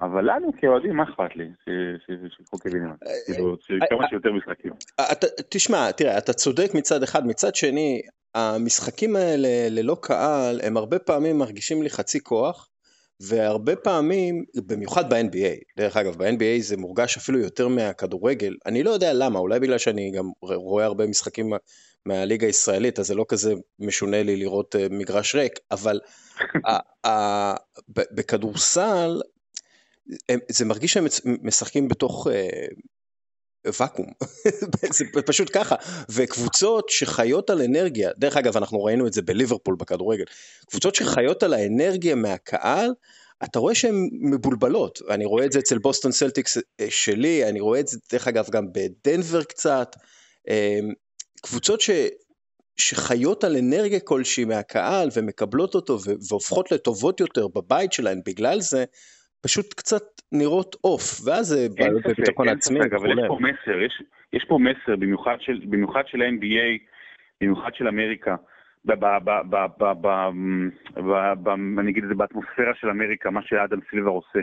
אבל לנו כאוהדים, מה אכפת לי? ש- ש- שיקחו קיבינימט, כאילו, כמה שיותר משחקים. תשמע, תראה, אתה צודק מצד אחד, מצד שני, המשחקים האלה ללא קהל, הם הרבה פעמים מרגישים לי חצי כוח, והרבה פעמים, במיוחד ב-NBA, דרך אגב, ב-NBA זה מורגש אפילו יותר מהכדורגל, אני לא יודע למה, אולי בגלל שאני גם רואה הרבה משחקים מה- מהליגה הישראלית, אז זה לא כזה משונה לי לראות אה, מגרש ריק, אבל בכדורסל, זה מרגיש שהם משחקים בתוך אה, ואקום, זה פשוט ככה, וקבוצות שחיות על אנרגיה, דרך אגב אנחנו ראינו את זה בליברפול בכדורגל, קבוצות שחיות על האנרגיה מהקהל, אתה רואה שהן מבולבלות, אני רואה את זה אצל בוסטון סלטיקס אה, שלי, אני רואה את זה דרך אגב גם בדנבר קצת, אה, קבוצות ש... שחיות על אנרגיה כלשהי מהקהל ומקבלות אותו והופכות לטובות יותר בבית שלהן בגלל זה, פשוט קצת נראות עוף, ואז זה בא לביטחון עצמי. אבל יש פה מסר, יש, יש פה מסר, במיוחד של, במיוחד של NBA, במיוחד של אמריקה, אני אגיד את זה באטמוספירה של אמריקה, מה שאדם סילבר עושה.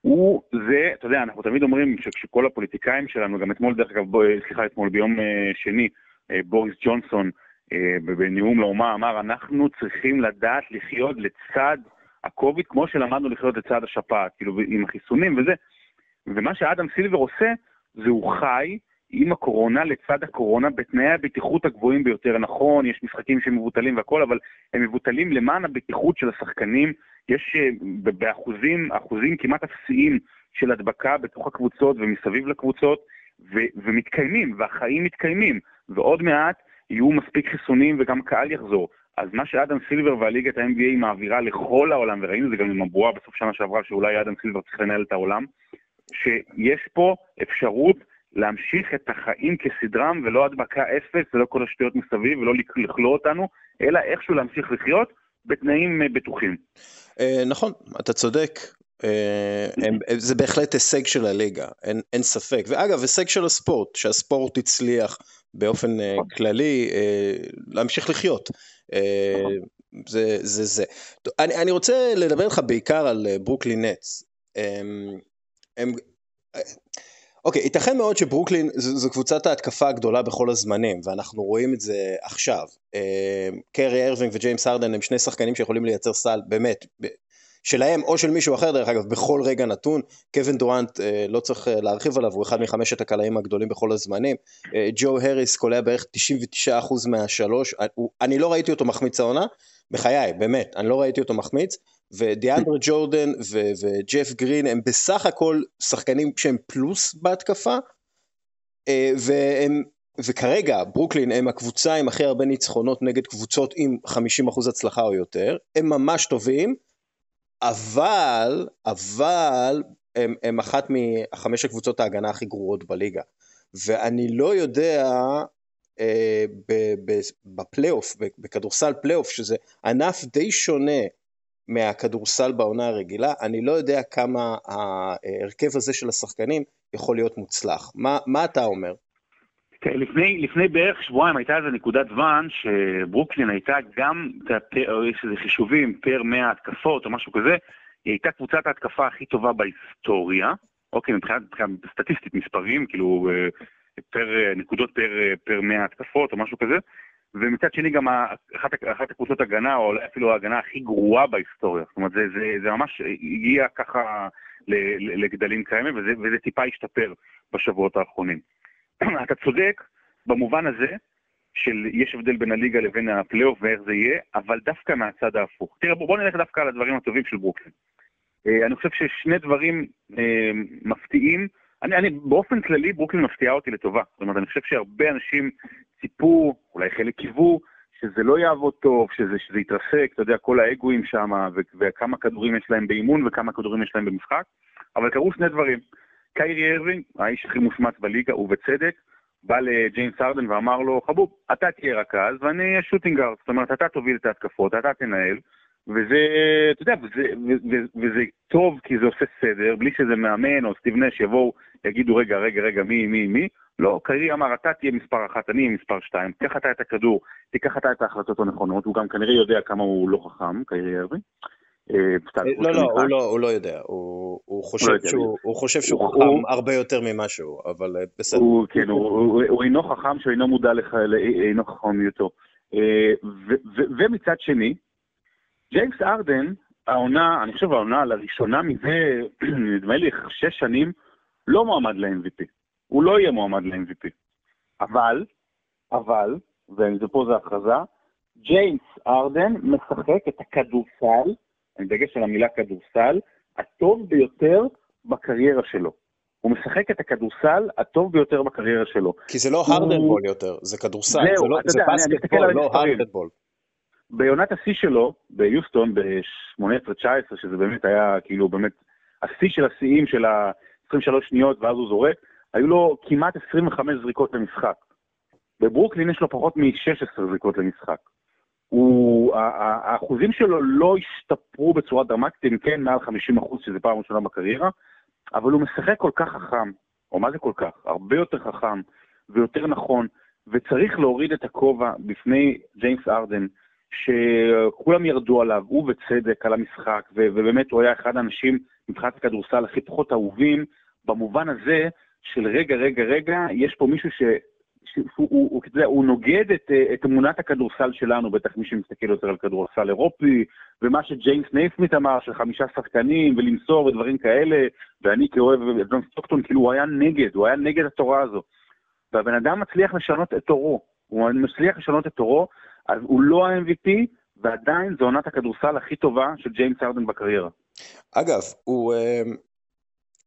הוא זה, אתה יודע, אנחנו תמיד אומרים שכשכל הפוליטיקאים שלנו, גם אתמול דרך אגב, סליחה, אתמול ביום אה, שני, אה, בוריס ג'ונסון אה, בנאום לאומה אמר, אנחנו צריכים לדעת לחיות לצד הקוביד כמו שלמדנו לחיות לצד השפעת, כאילו עם החיסונים וזה. ומה שאדם סילבר עושה, זה הוא חי עם הקורונה לצד הקורונה בתנאי הבטיחות הגבוהים ביותר. נכון, יש משחקים שמבוטלים והכל, אבל הם מבוטלים למען הבטיחות של השחקנים. יש אה, באחוזים, אחוזים כמעט אפסיים של הדבקה בתוך הקבוצות ומסביב לקבוצות, ו- ומתקיימים, והחיים מתקיימים. ועוד מעט יהיו מספיק חיסונים וגם קהל יחזור. אז מה שאדם סילבר והליגת ה-NBA מעבירה לכל העולם, וראינו את זה גם עם הבועה בסוף שנה שעברה, שאולי אדם סילבר צריך לנהל את העולם, שיש פה אפשרות להמשיך את החיים כסדרם, ולא הדבקה אפס, ולא כל השטויות מסביב, ולא לכ- לכלוא אותנו, אלא איכשהו להמשיך לחיות בתנאים אה, בטוחים. אה, נכון, אתה צודק. אה, הם- זה בהחלט הישג של הליגה, אין, אין ספק. ואגב, הישג של הספורט, שהספורט הצליח באופן אה, כללי אה, להמשיך לחיות. זה זה זה. אני, אני רוצה לדבר איתך בעיקר על ברוקלין נטס. הם, הם, אוקיי, ייתכן מאוד שברוקלין זו, זו קבוצת ההתקפה הגדולה בכל הזמנים, ואנחנו רואים את זה עכשיו. קיירי ארווינג וג'יימס הרדן הם שני שחקנים שיכולים לייצר סל, באמת, שלהם או של מישהו אחר דרך אגב, בכל רגע נתון. קווין דורנט, אה, לא צריך אה, להרחיב עליו, הוא אחד מחמשת הקלעים הגדולים בכל הזמנים. אה, ג'ו הריס קולע בערך 99% מהשלוש, אני לא ראיתי אותו מחמיץ העונה, בחיי, באמת, אני לא ראיתי אותו מחמיץ. ודיאנדרה ג'ורדן ו- וג'ף גרין הם בסך הכל שחקנים שהם פלוס בהתקפה, והם, וכרגע ברוקלין הם הקבוצה עם הכי הרבה ניצחונות נגד קבוצות עם 50% הצלחה או יותר, הם ממש טובים, אבל, אבל, הם, הם אחת מחמש הקבוצות ההגנה הכי גרועות בליגה. ואני לא יודע אה, בפלייאוף, בכדורסל פלייאוף, שזה ענף די שונה מהכדורסל בעונה הרגילה, אני לא יודע כמה ההרכב הזה של השחקנים יכול להיות מוצלח. מה, מה אתה אומר? תראה, לפני, לפני בערך שבועיים הייתה איזו נקודת זמן שברוקלין הייתה גם, יש איזה חישובים, פר 100 התקפות או משהו כזה, היא הייתה קבוצת ההתקפה הכי טובה בהיסטוריה, אוקיי, מבחינת, מבחינת סטטיסטית מספרים, כאילו אה, פר אה, נקודות פר, אה, פר 100 התקפות או משהו כזה, ומצד שני גם אחת, אחת הקבוצות הגנה, או אפילו ההגנה הכי גרועה בהיסטוריה, זאת אומרת זה, זה, זה ממש הגיע ככה לגדלים כאלה, וזה, וזה טיפה השתפר בשבועות האחרונים. [clears throat] אתה צודק במובן הזה של יש הבדל בין הליגה לבין הפלייאוף ואיך זה יהיה, אבל דווקא מהצד ההפוך. תראה, בוא, נלך דווקא על הדברים הטובים של ברוקלין. אה, אני חושב ששני דברים אה, מפתיעים, אני, אני באופן כללי ברוקלין מפתיעה אותי לטובה. זאת אומרת, אני חושב שהרבה אנשים ציפו, אולי חלק קיוו, שזה לא יעבוד טוב, שזה, שזה יתרסק, אתה יודע, כל האגואים שם, וכמה כדורים יש להם באימון וכמה כדורים יש להם במשחק, אבל קרו שני דברים. קיירי ארווינג, האיש הכי מושמץ בליגה, ובצדק, בא לג'יימס הרדן ואמר לו, חבוב, אתה תהיה רכז ואני אהיה shooting guard, זאת אומרת, אתה תוביל את ההתקפות, אתה תנהל, וזה, אתה יודע, וזה, וזה, וזה טוב כי זה עושה סדר, בלי שזה מאמן או סטיב נש יבואו, יגידו, רגע, רגע, רגע, מי, מי, מי, לא, קיירי אמר, אתה תהיה מספר אחת, אני אהיה מספר שתיים, קח אתה את הכדור, תיקח אתה את ההחלטות הנכונות, הוא גם כנראה יודע כמה הוא לא חכם, קיירי ארווין. אה, הוא לא, של לא, משחק. הוא לא, הוא לא יודע, הוא, הוא חושב יודע שהוא. הוא חושב שהוא הוא- חכם הוא- הרבה יותר ממה שהוא, אבל אה, בסדר. הוא, כן, הוא, הוא, הוא אינו חכם שאינו מודע לך, אינו חכמיותו. אה, ו- ו- ומצד שני, ג'יימס ארדן, העונה, אני חושב העונה לראשונה מזה, [clears throat] נדמה לי שש שנים, לא מועמד ל-MVP. הוא לא יהיה מועמד ל-MVP. אבל, אבל, ופה זה הכרזה, ג'יימס ארדן משחק את הכדורסל, אני דגש על המילה כדורסל, הטוב ביותר בקריירה שלו. הוא משחק את הכדורסל הטוב ביותר בקריירה שלו. כי זה לא הוא- הרדנבול יותר, זה כדורסל, זהו, זה, לא, זה בסקטבול, לא. הרדנבול. בעונת השיא שלו, ביוסטון, ב-18-19, שזה באמת היה כאילו באמת השיא של השיאים של ה-23 שניות, ואז הוא זורק, היו לו כמעט 25 זריקות למשחק. בברוקלין יש לו פחות מ-16 זריקות למשחק. הוא, האחוזים שלו לא השתפרו בצורה דרמטית, אם כן מעל 50 אחוז, שזה פעם ראשונה בקריירה, אבל הוא משחק כל כך חכם, או מה זה כל כך? הרבה יותר חכם ויותר נכון, וצריך להוריד את הכובע בפני ג'יימס ארדן, שכולם ירדו עליו, הוא בצדק, על המשחק, ו- ובאמת הוא היה אחד האנשים מבחינת הכדורסל הכי פחות אהובים, במובן הזה של רגע, רגע, רגע, יש פה מישהו ש... הוא, הוא, אתה יודע, הוא נוגד את, אה, את אמונת הכדורסל שלנו, בטח מי שמסתכל יותר על כדורסל אירופי, ומה שג'יימס נייסמית אמר, של חמישה שחקנים, ולמסור ודברים כאלה, ואני כאוהב את ג'ון סטוקטון, כאילו הוא היה נגד, הוא היה נגד התורה הזו. והבן אדם מצליח לשנות את תורו, הוא מצליח לשנות את תורו, אז הוא לא ה-MVP, ועדיין זו עונת הכדורסל הכי טובה של ג'יימס ארדן בקריירה. אגב, הוא, אה,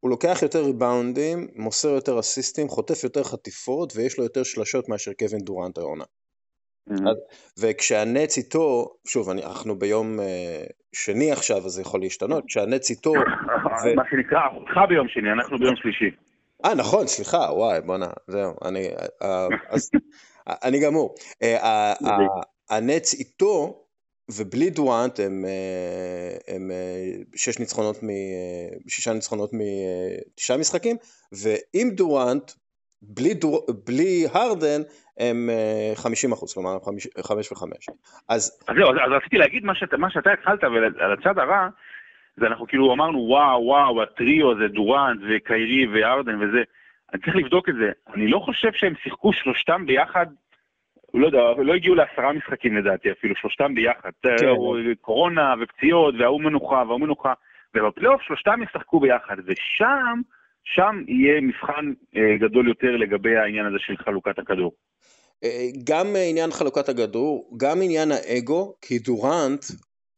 הוא לוקח יותר ריבאונדים, מוסר יותר אסיסטים, חוטף יותר חטיפות, ויש לו יותר שלשות מאשר קווין דורנט העונה. וכשהנץ איתו, שוב, אני- אנחנו ביום אה, שני עכשיו, אז זה יכול להשתנות, כשהנץ איתו, ו- מה שנקרא, אחותך ביום שני, אנחנו ביום שלישי. אה, נכון, סליחה, וואי, בואנה, זהו, אני, אה, אז, [laughs] אני גמור. אה, ה- ה- הנץ איתו, ובלי דורנט הם, אה, הם אה, שש ניצחונות מ... אה, שישה ניצחונות מתשעה משחקים, ועם דורנט, בלי, דור, בלי הרדן, הם אה, 50 אחוז, כלומר חמש וחמש. אז אז זהו, אז, אז רציתי להגיד מה שאתה, מה שאתה התחלת, ועל הצד הרע, זה אנחנו כאילו אמרנו, וואו, וואו, הטריו הזה, דורנט וקיירי וארדן וזה, אני צריך לבדוק את זה. אני לא חושב שהם שיחקו שלושתם ביחד, לא יודע, לא הגיעו לעשרה משחקים לדעתי אפילו, שלושתם ביחד. כן. קורונה ופציעות, וההוא מנוחה וההוא מנוחה, ובפלייאוף שלושתם ישחקו ביחד, ושם, שם יהיה מבחן אה, גדול יותר לגבי העניין הזה של חלוקת הכדור. אה, גם עניין חלוקת הכדור, גם עניין האגו, כי דורנט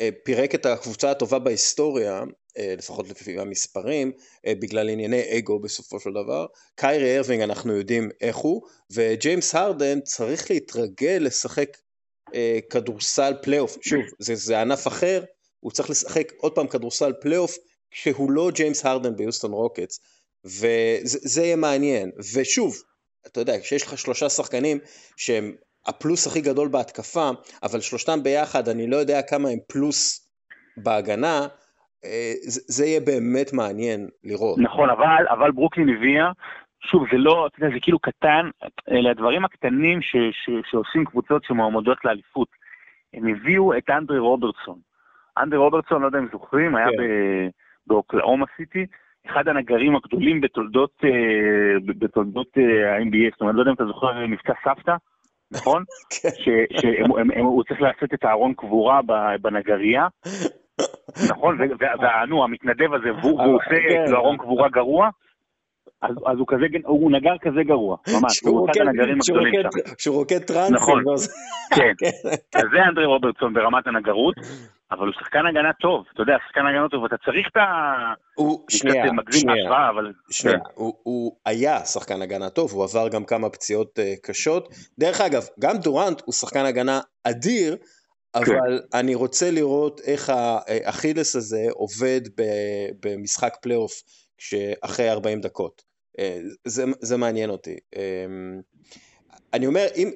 אה, פירק את הקבוצה הטובה בהיסטוריה, לפחות לפי המספרים, אה, בגלל ענייני אגו בסופו של דבר. קיירי ארווינג אנחנו יודעים איך הוא, וג'יימס הרדן צריך להתרגל לשחק אה, כדורסל פלייאוף. שוב, זה, זה ענף אחר, הוא צריך לשחק עוד פעם כדורסל פלייאוף, כשהוא לא ג'יימס הרדן ביוסטון רוקטס, וזה זה יהיה מעניין. ושוב, אתה יודע, כשיש לך שלושה שחקנים שהם הפלוס הכי גדול בהתקפה, אבל שלושתם ביחד, אני לא יודע כמה הם פלוס בהגנה, אה, זה, זה יהיה באמת מעניין לראות. נכון, אבל, אבל ברוקלין הביאה, שוב, זה לא, אתה יודע, זה כאילו קטן, אלה הדברים הקטנים ש, ש, שעושים קבוצות שמועמדות לאליפות. הם הביאו את אנדרי רוברטסון. אנדרי רוברטסון, לא יודע אם זוכרים, היה כן. ב- באוקלאומה סיטי, אחד הנגרים הגדולים בתולדות, אה, בתולדות אה, ה-NBA, זאת אומרת, לא יודע אם אתה זוכר מבצע סבתא, נכון? [laughs] כן. שהוא צריך לעשות את הארון קבורה בנגרייה, נכון? והנו, המתנדב הזה, והוא עושה כן. כאילו ארון קבורה גרוע, אז אז הוא כזה, הוא נגר כזה גרוע, ממש, הוא אחד הנגרים הגדולים שם. שהוא רוקד טרנסים. נכון. ואז- [laughs] כן, אז זה אנדרי רוברטסון ברמת הנגרות, אבל הוא שחקן הגנה טוב, אתה יודע, שחקן הגנה טוב, אתה צריך את ה... הוא, שנייה, שנייה, אבל... שנייה, הוא, הוא היה שחקן הגנה טוב, הוא עבר גם כמה פציעות uh, קשות. דרך אגב, גם דורנט הוא שחקן הגנה אדיר, אבל אני רוצה לראות איך האכילס הזה עובד במשחק פלייאוף אחרי 40 דקות. אה, זה, זה מעניין אותי. אה, אני אומר, אם,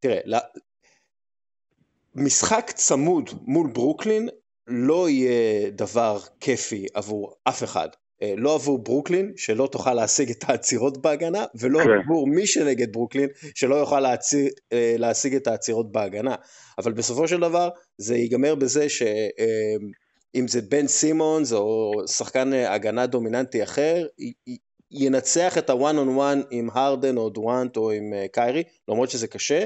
תראה, משחק צמוד מול ברוקלין לא יהיה דבר כיפי עבור אף אחד. אה, לא עבור ברוקלין, שלא תוכל להשיג את העצירות בהגנה, ולא כן. עבור מי שנגד ברוקלין, שלא יוכל להציר, אה, להשיג את העצירות בהגנה. אבל בסופו של דבר, זה ייגמר בזה שאם זה בן סימונס או שחקן אה, הגנה דומיננטי אחר, ינצח את הוואן און וואן עם הרדן או דורנט או עם אה, קיירי, למרות שזה קשה.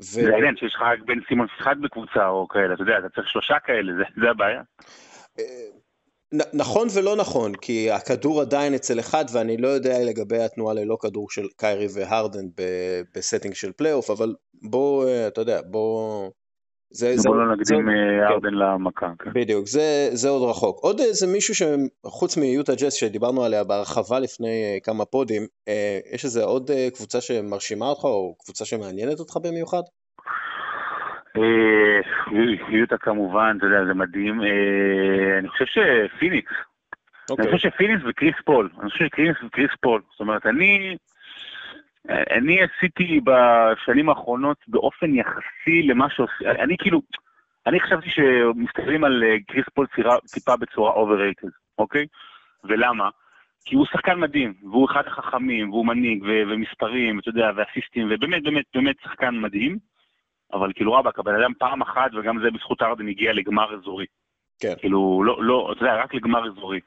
ו... זה העניין שיש לך רק בן סימונס אחד בקבוצה או כאלה, אתה יודע, אתה צריך שלושה כאלה, זה- זה הבעיה. נכון ולא נכון, כי הכדור עדיין אצל אחד, ואני לא יודע לגבי התנועה ללא כדור של קיירי והרדן ב- ב setting של פלייאוף, אבל בוא, אתה יודע, בוא... זה, זה, בוא לא נקדים אה, כן. למכה. כן. בדיוק, זה, זה עוד רחוק. עוד איזה מישהו שחוץ מיוטה ג'אז שדיברנו עליה בהרחבה לפני אה, כמה פודים, אה, יש איזה עוד אה, קבוצה שמרשימה אותך, או קבוצה שמעניינת אותך במיוחד? אה, יוטה כמובן, אתה יודע, זה מדהים. אה, אני חושב שפיניקס, אוקיי. אני חושב שפיניקס וקריס פול, אני חושב שפיניקס וקריס פול, זאת אומרת, אני, אני עשיתי בשנים האחרונות באופן יחסי למה שעושים, אני כאילו, אני חשבתי שמסתכלים על אה, קריס פול צירה, טיפה בצורה overrated, אוקיי? ולמה? כי הוא שחקן מדהים, והוא אחד החכמים, והוא מנהיג, ו- ומספרים, אתה יודע, ואסיסטים, ובאמת, באמת, באמת שחקן מדהים, אבל כאילו רבאק, הבן אדם פעם אחת, וגם זה בזכות הרדן הגיע לגמר אזורי. כן. כאילו, לא, לא, אתה יודע, רק לגמר אזורי.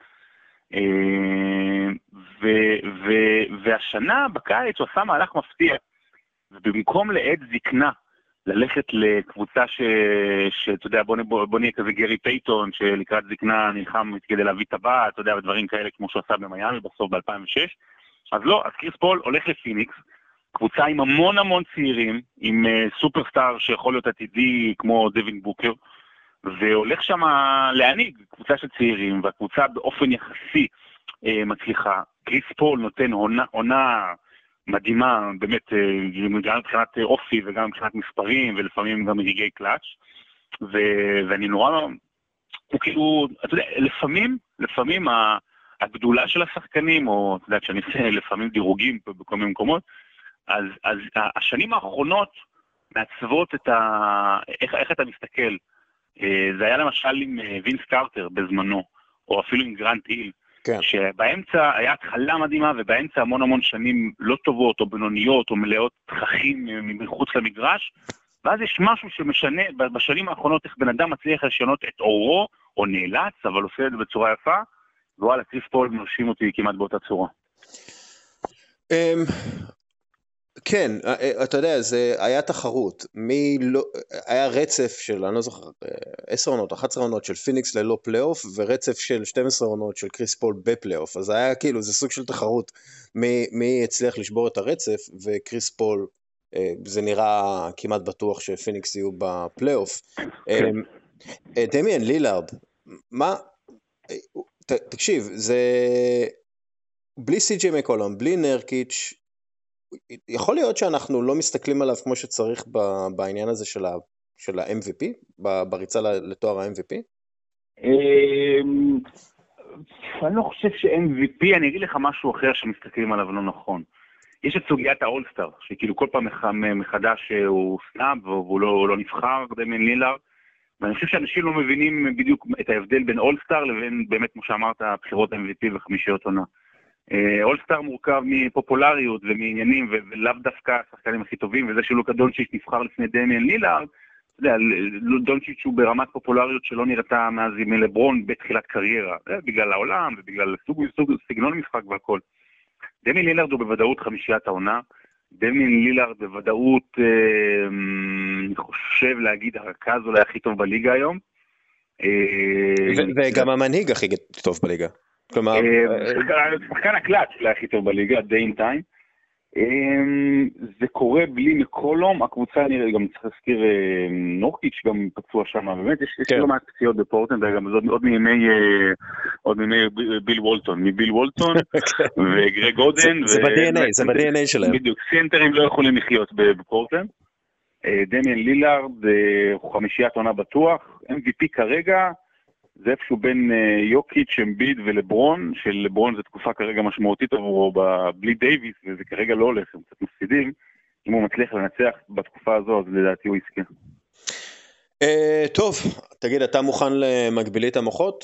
אה, ו- ו- והשנה, בקיץ, הוא עשה מהלך מפתיע. ובמקום לעת זקנה, ללכת לקבוצה ש... שאתה יודע, בוא, בוא, בוא נהיה כזה גרי פייטון, שלקראת זקנה נלחם כדי להביא טבעת, אתה יודע, ודברים כאלה, כמו שהוא עשה במיאמי בסוף ב-2006. אז לא, אז קריס פול הולך לפיניקס, קבוצה עם המון המון צעירים, עם אה, סופרסטאר שיכול להיות עתידי כמו דווין בוקר, והולך שם להנהיג קבוצה של צעירים, והקבוצה באופן יחסי אה, מצליחה. קריס פול נותן עונה, עונה מדהימה, באמת, אה, גם מבחינת אה, אופי וגם מבחינת מספרים, ולפעמים גם רגעי קלאץ', ו- ואני נורא, הוא כאילו, אתה יודע, לפעמים, לפעמים הגדולה של השחקנים, או אתה יודע, כשאני עושה [laughs] לפעמים דירוגים בכל מיני מקומות, אז, אז השנים האחרונות מעצבות את ה... איך, איך אתה מסתכל. אה, זה היה למשל עם אה, וינס קרטר בזמנו, או אפילו עם גרנט היל, כן. שבאמצע היה התחלה מדהימה, ובאמצע המון המון שנים לא טובות, או בינוניות, או מלאות תככים אה, מחוץ למגרש, ואז יש משהו שמשנה בשנים האחרונות איך בן אדם מצליח לשנות את עורו, או נאלץ, אבל עושה את זה בצורה יפה, ווואלה, קריס פול מרשים אותי כמעט באותה צורה. אמ, כן, אה, אה, אתה יודע, זה היה תחרות. מי לא, היה רצף של, אני לא זוכר, אה, 10 עונות, 11 עונות של פיניקס ללא פלייאוף, ורצף של 12 עונות של קריס פול בפלייאוף. אז היה כאילו, זה סוג של תחרות מי, מי הצליח לשבור את הרצף, וקריס פול, אה, זה נראה כמעט בטוח שפיניקס יהיו בפלייאוף. אמ, אה, דמיאן לילארד, מה, אה, ת, תקשיב, זה בלי סי.ג'יי מקולום, בלי נרקיץ', יכול להיות שאנחנו לא מסתכלים עליו כמו שצריך בעניין הזה של ה-MVP, בריצה לתואר ה-MVP? אמ, אני לא חושב ש-MVP, אני אגיד לך משהו אחר שמסתכלים עליו לא נכון. יש את סוגיית האולסטאר, שכאילו כל פעם מח- מחדש אה, הוא סנאב והוא לא, לא נבחר, דמיין לילארד, ואני חושב שאנשים לא מבינים בדיוק את ההבדל בין אולסטאר לבין באמת, כמו שאמרת, בחירות MVP וחמישיות עונה. אה, אולסטאר מורכב מפופולריות ומעניינים, ולאו דווקא השחקנים הכי טובים, וזה שלוקה דונצ'יץ' נבחר לפני דמיאן לילארד, אתה יודע, דונצ'יץ' הוא ברמת פופולריות שלא נראתה מאז ימי לברון בתחילת קריירה, בגלל העולם ובגלל סוג, סוג, סגנון משחק והכל. דמיאן לילארד הוא בוודאות חמישיית העונה, דמיאן לילארד בוודאות, אה, אני חושב להגיד, הרכז אולי הכי טוב בליגה היום. אה, וגם המנהיג הכי טוב בליגה. כלומר, אה, אה, שחקן- שחקן הקלאץ' אולי הכי טוב בליגה, די אין טיים. זה קורה בלי מקולום, הקבוצה נראה, גם צריך להזכיר, אה, נורקיץ' גם פצוע שם, באמת יש יש כן. לא מעט פציעות בפורטנד, גם עוד- עוד מימי אה, עוד מימי ביל וולטון, מביל וולטון [laughs] וגרג אודן. זה ב-DNA, זה ב-DNA שלהם. בדיוק, סנטרים לא יכולים לחיות ב- בפורטלנד. אה, דמיאן לילארד אה, חמישיית עונה בטוח, MVP כרגע זה איפשהו בין אה, יוקיץ', אמביד ולברון, שלברון זו תקופה כרגע משמעותית עבורו בלי דייוויס, וזה כרגע לא הולך, הם קצת מפסידים. אם הוא מצליח לנצח בתקופה הזו, אז לדעתי הוא יזכה. אה, טוב, תגיד, אתה מוכן למקבילית המוחות?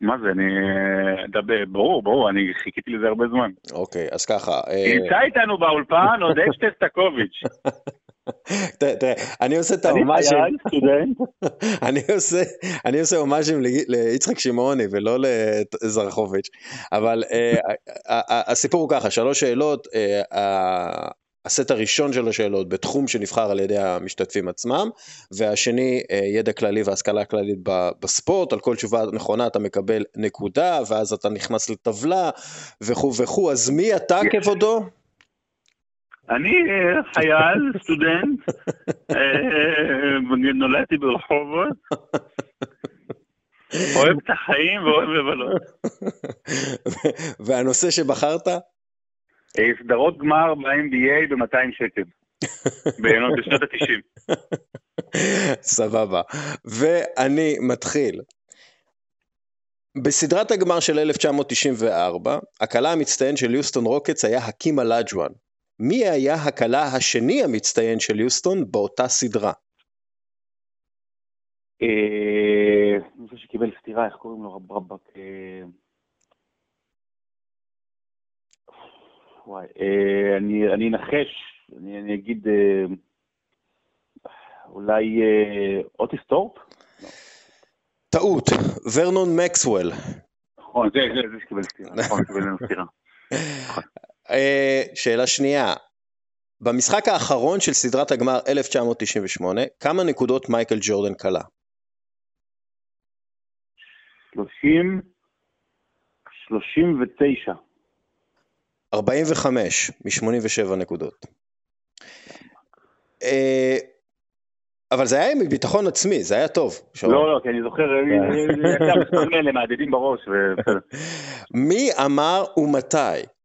מה זה, אני... אה, ברור, ברור, אני חיכיתי לזה הרבה זמן. אוקיי, אז ככה. נמצא איתנו באולפן עודד שטסטקוביץ'. [laughs] [laughs] תראה, אני עושה את אני ההומאז'ים. [laughs] אני עושה, הומאז'ים ליצחק שמעוני ולא לזרחוביץ', אבל אה, הסיפור הוא ככה, שלוש שאלות, אה, הסט הראשון של השאלות בתחום שנבחר על ידי המשתתפים עצמם, והשני אה, ידע כללי והשכלה כללית בספורט, על כל תשובה נכונה אתה מקבל נקודה, ואז אתה נכנס לטבלה וכו' וכו', אז מי אתה כבודו? אני אה, חייל, [laughs] סטודנט, אה, נולדתי ברחובות, אוהב את החיים ואוהב לבלות. והנושא שבחרת? אה, סדרות גמר ב-NBA ב-200 שקל, בשנות ה-90. סבבה. ואני מתחיל. בסדרת הגמר של 1994, הקלה המצטיין של יוסטון רוקטס היה הקים אלג'ואן. מי היה הקלה השני המצטיין של יוסטון באותה סדרה? אה, זה שקיבל סטירה, איך קוראים לו רב רבק? אה, וואי, אה, אני אנחש, אני אגיד אולי אוטיס טורפ? טעות, ורנון מקסוול. נכון, זה שקיבל סטירה, נכון, קיבל סטירה. [laughs] אה, שאלה שנייה, במשחק האחרון של סדרת הגמר 1998, כמה נקודות מייקל ג'ורדן קלע? 30, 39. 45 מ-87 נקודות. אה, אבל זה היה עם ביטחון עצמי, זה היה טוב. לא, לא, כי אני זוכר, יצא המספרים האלה מהדהדים בראש. מי אמר ומתי?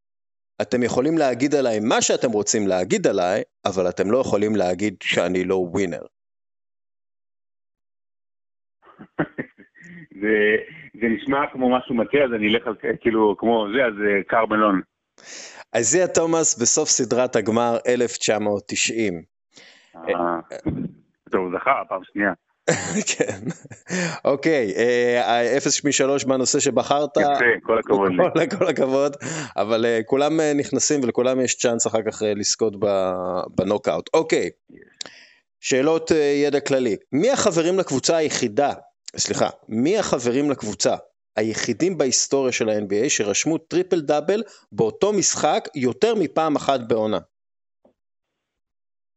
אתם יכולים להגיד עליי מה שאתם רוצים להגיד עליי, אבל אתם לא יכולים להגיד שאני לא ווינר. [laughs] זה, זה נשמע כמו משהו מטה, אז אני אלך על כאילו, כמו זה, אז אה, קרמלון. איזיה תומאס בסוף סדרת הגמר 1990. אה, טוב, הוא זכה פעם שנייה. [laughs] כן. אוקיי, אה, אפס משלוש בנושא שבחרת. יפה, כל הכבוד לי. כל- [laughs] כל הכבוד, אבל אה, כולם אה, נכנסים ולכולם יש צ'אנס אחר כך לזכות בנוקאוט. אוקיי, שאלות ידע כללי. מי החברים לקבוצה היחידה, סליחה, מי החברים לקבוצה היחידים בהיסטוריה של ה-NBA שרשמו טריפל דאבל באותו משחק יותר מפעם אחת בעונה?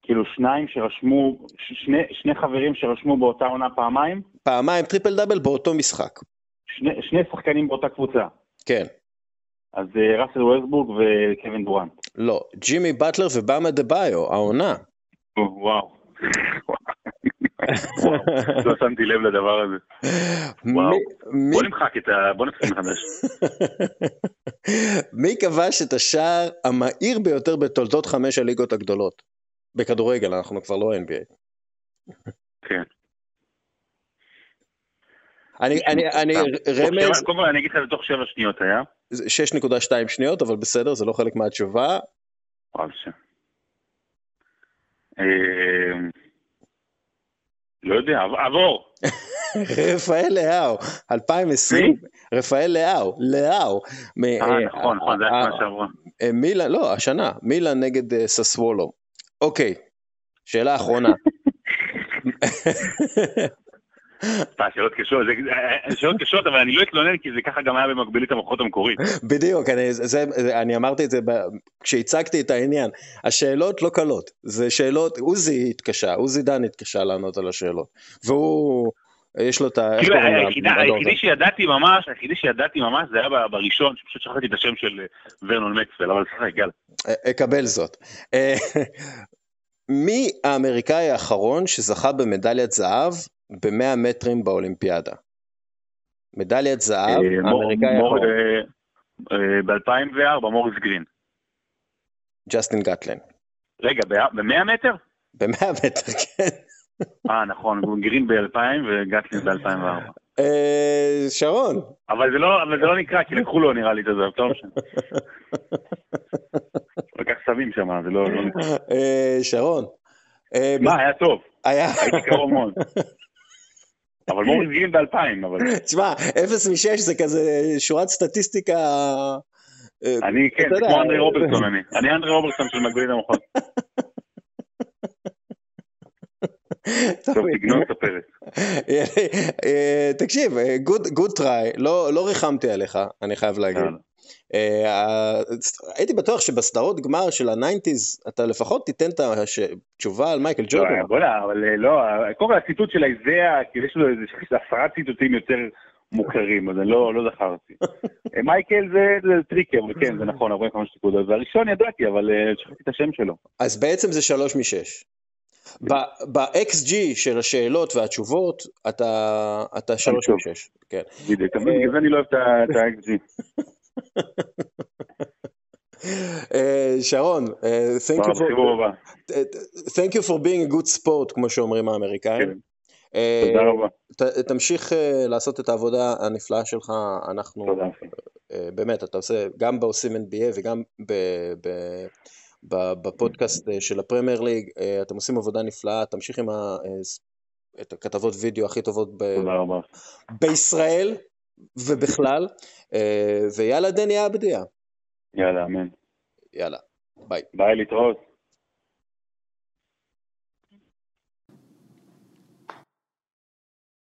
כאילו שניים שרשמו, שני, שני חברים שרשמו באותה עונה פעמיים, פעמיים טריפל דאבל באותו משחק. שני, שני שחקנים באותה קבוצה. כן. אז אה, ראסל ווסטברוק וקווין דורנט. לא, ג'ימי באטלר ובאם אדבאיו, העונה. וואו. לא שמתי לב לדבר הזה. וואו. בוא נמחק את ה... בוא נתחיל מחדש. [laughs] מי כבש את השער המהיר ביותר בתולדות חמש הליגות הגדולות? בכדורגל, אנחנו כבר לא NBA. כן. אני, אני, רמז, קודם כל אני אגיד לך זה תוך שבע שניות היה. זה 6.2 שניות, אבל בסדר, זה לא חלק מהתשובה. אה, לא יודע, עב- עבור. [laughs] רפאל לאהו, 2020, רפאל לאהו, לאהו. אה, אה, נכון, נכון, זה אה, היה שנה שעברה. אה, מילאן, לא, השנה, מילאן נגד אה, ססוולו. אוקיי, שאלה אחרונה. [laughs] שאלות קשות, שאלות קשות, אבל אני לא אתלונן כי זה ככה גם היה במקבילית המוחות המקורית. בדיוק, אני, זה, אני אמרתי את זה ב, כשהצגתי את העניין. השאלות לא קלות, זה שאלות, עוזי התקשה, עוזי דן התקשה לענות על השאלות. והוא, יש לו את ה... כאילו, היחידי? שידעתי ממש, היחידי שידעתי ממש זה היה בראשון, שפשוט שכחתי את השם של אה, ורנון מקסוול, אבל סליחה, יאללה. אה, אקבל זאת. אה, [laughs] מי האמריקאי האחרון שזכה במדליית זהב ב-100 מטרים באולימפיאדה? מדליית זהב, האמריקאי האחרון. אה, אה, ב-2004, מוריס גרין. ג'סטין גטלן. רגע, ב-100 מטר? ב-100 מטר, [laughs] כן. אה, נכון, גרין ב-2000 וגטלין ב-2004. אה, שרון. אבל זה לא, אבל זה לא נקרא, כי לקחו לו נראה לי את זה, טוב משנה. הוא [laughs] לקח סמים שם, זה לא... לא נקרא. אה, שרון. אה, מה, היה טוב, היה... הייתי קרוב מאוד. אבל מוריס גרין ב-2000, אבל... תשמע, 0 מ-6 זה כזה שורת סטטיסטיקה... אה, אני, כן, זה כמו אנדרי רוברטסון אני. אני אנדרי רוברטסון של מגבילים המוחות. [laughs] טוב, תגנוב את הפרק. אה, תקשיב, good try, לא ריחמתי עליך, אני חייב להגיד. אה, הייתי בטוח שבסדרות גמר של ה nineties אתה לפחות תיתן את התשובה על מייקל לא, ג'ורדן. בוא'נה, אבל אה, לא, קודם כל הציטוט של איזאה, כאילו יש לו איזה עשרה ציטוטים יותר מוכרים, אז אני לא לא זכרתי. אה, מייקל זה טריקר, וכן, זה נכון, 45 נקודות. והראשון ידעתי, אבל אה, שכחתי את השם שלו. אז בעצם זה שלוש משש. ב-XG של השאלות והתשובות אתה אתה שלוש טוב. משש. כן. בדיוק, אבל בגלל זה אני לא אוהב את ה-XG. [laughs] אה, שרון, אה, thank you for- thank you for being a good sport, כמו שאומרים האמריקאים. כן. אה, תודה רבה. תמשיך אה, לעשות את העבודה הנפלאה שלך, אנחנו, תודה. אה, באמת, אתה עושה, גם בעושים NBA וגם בפודקאסט אה, של הפרמייר ליג, אה, אתם עושים עבודה נפלאה, תמשיך עם ה- אה, את הכתבות וידאו הכי טובות ב-. בישראל ובכלל, ויאללה דני עבדיה, יאללה, אמן. יאללה, ביי. ביי, להתראות.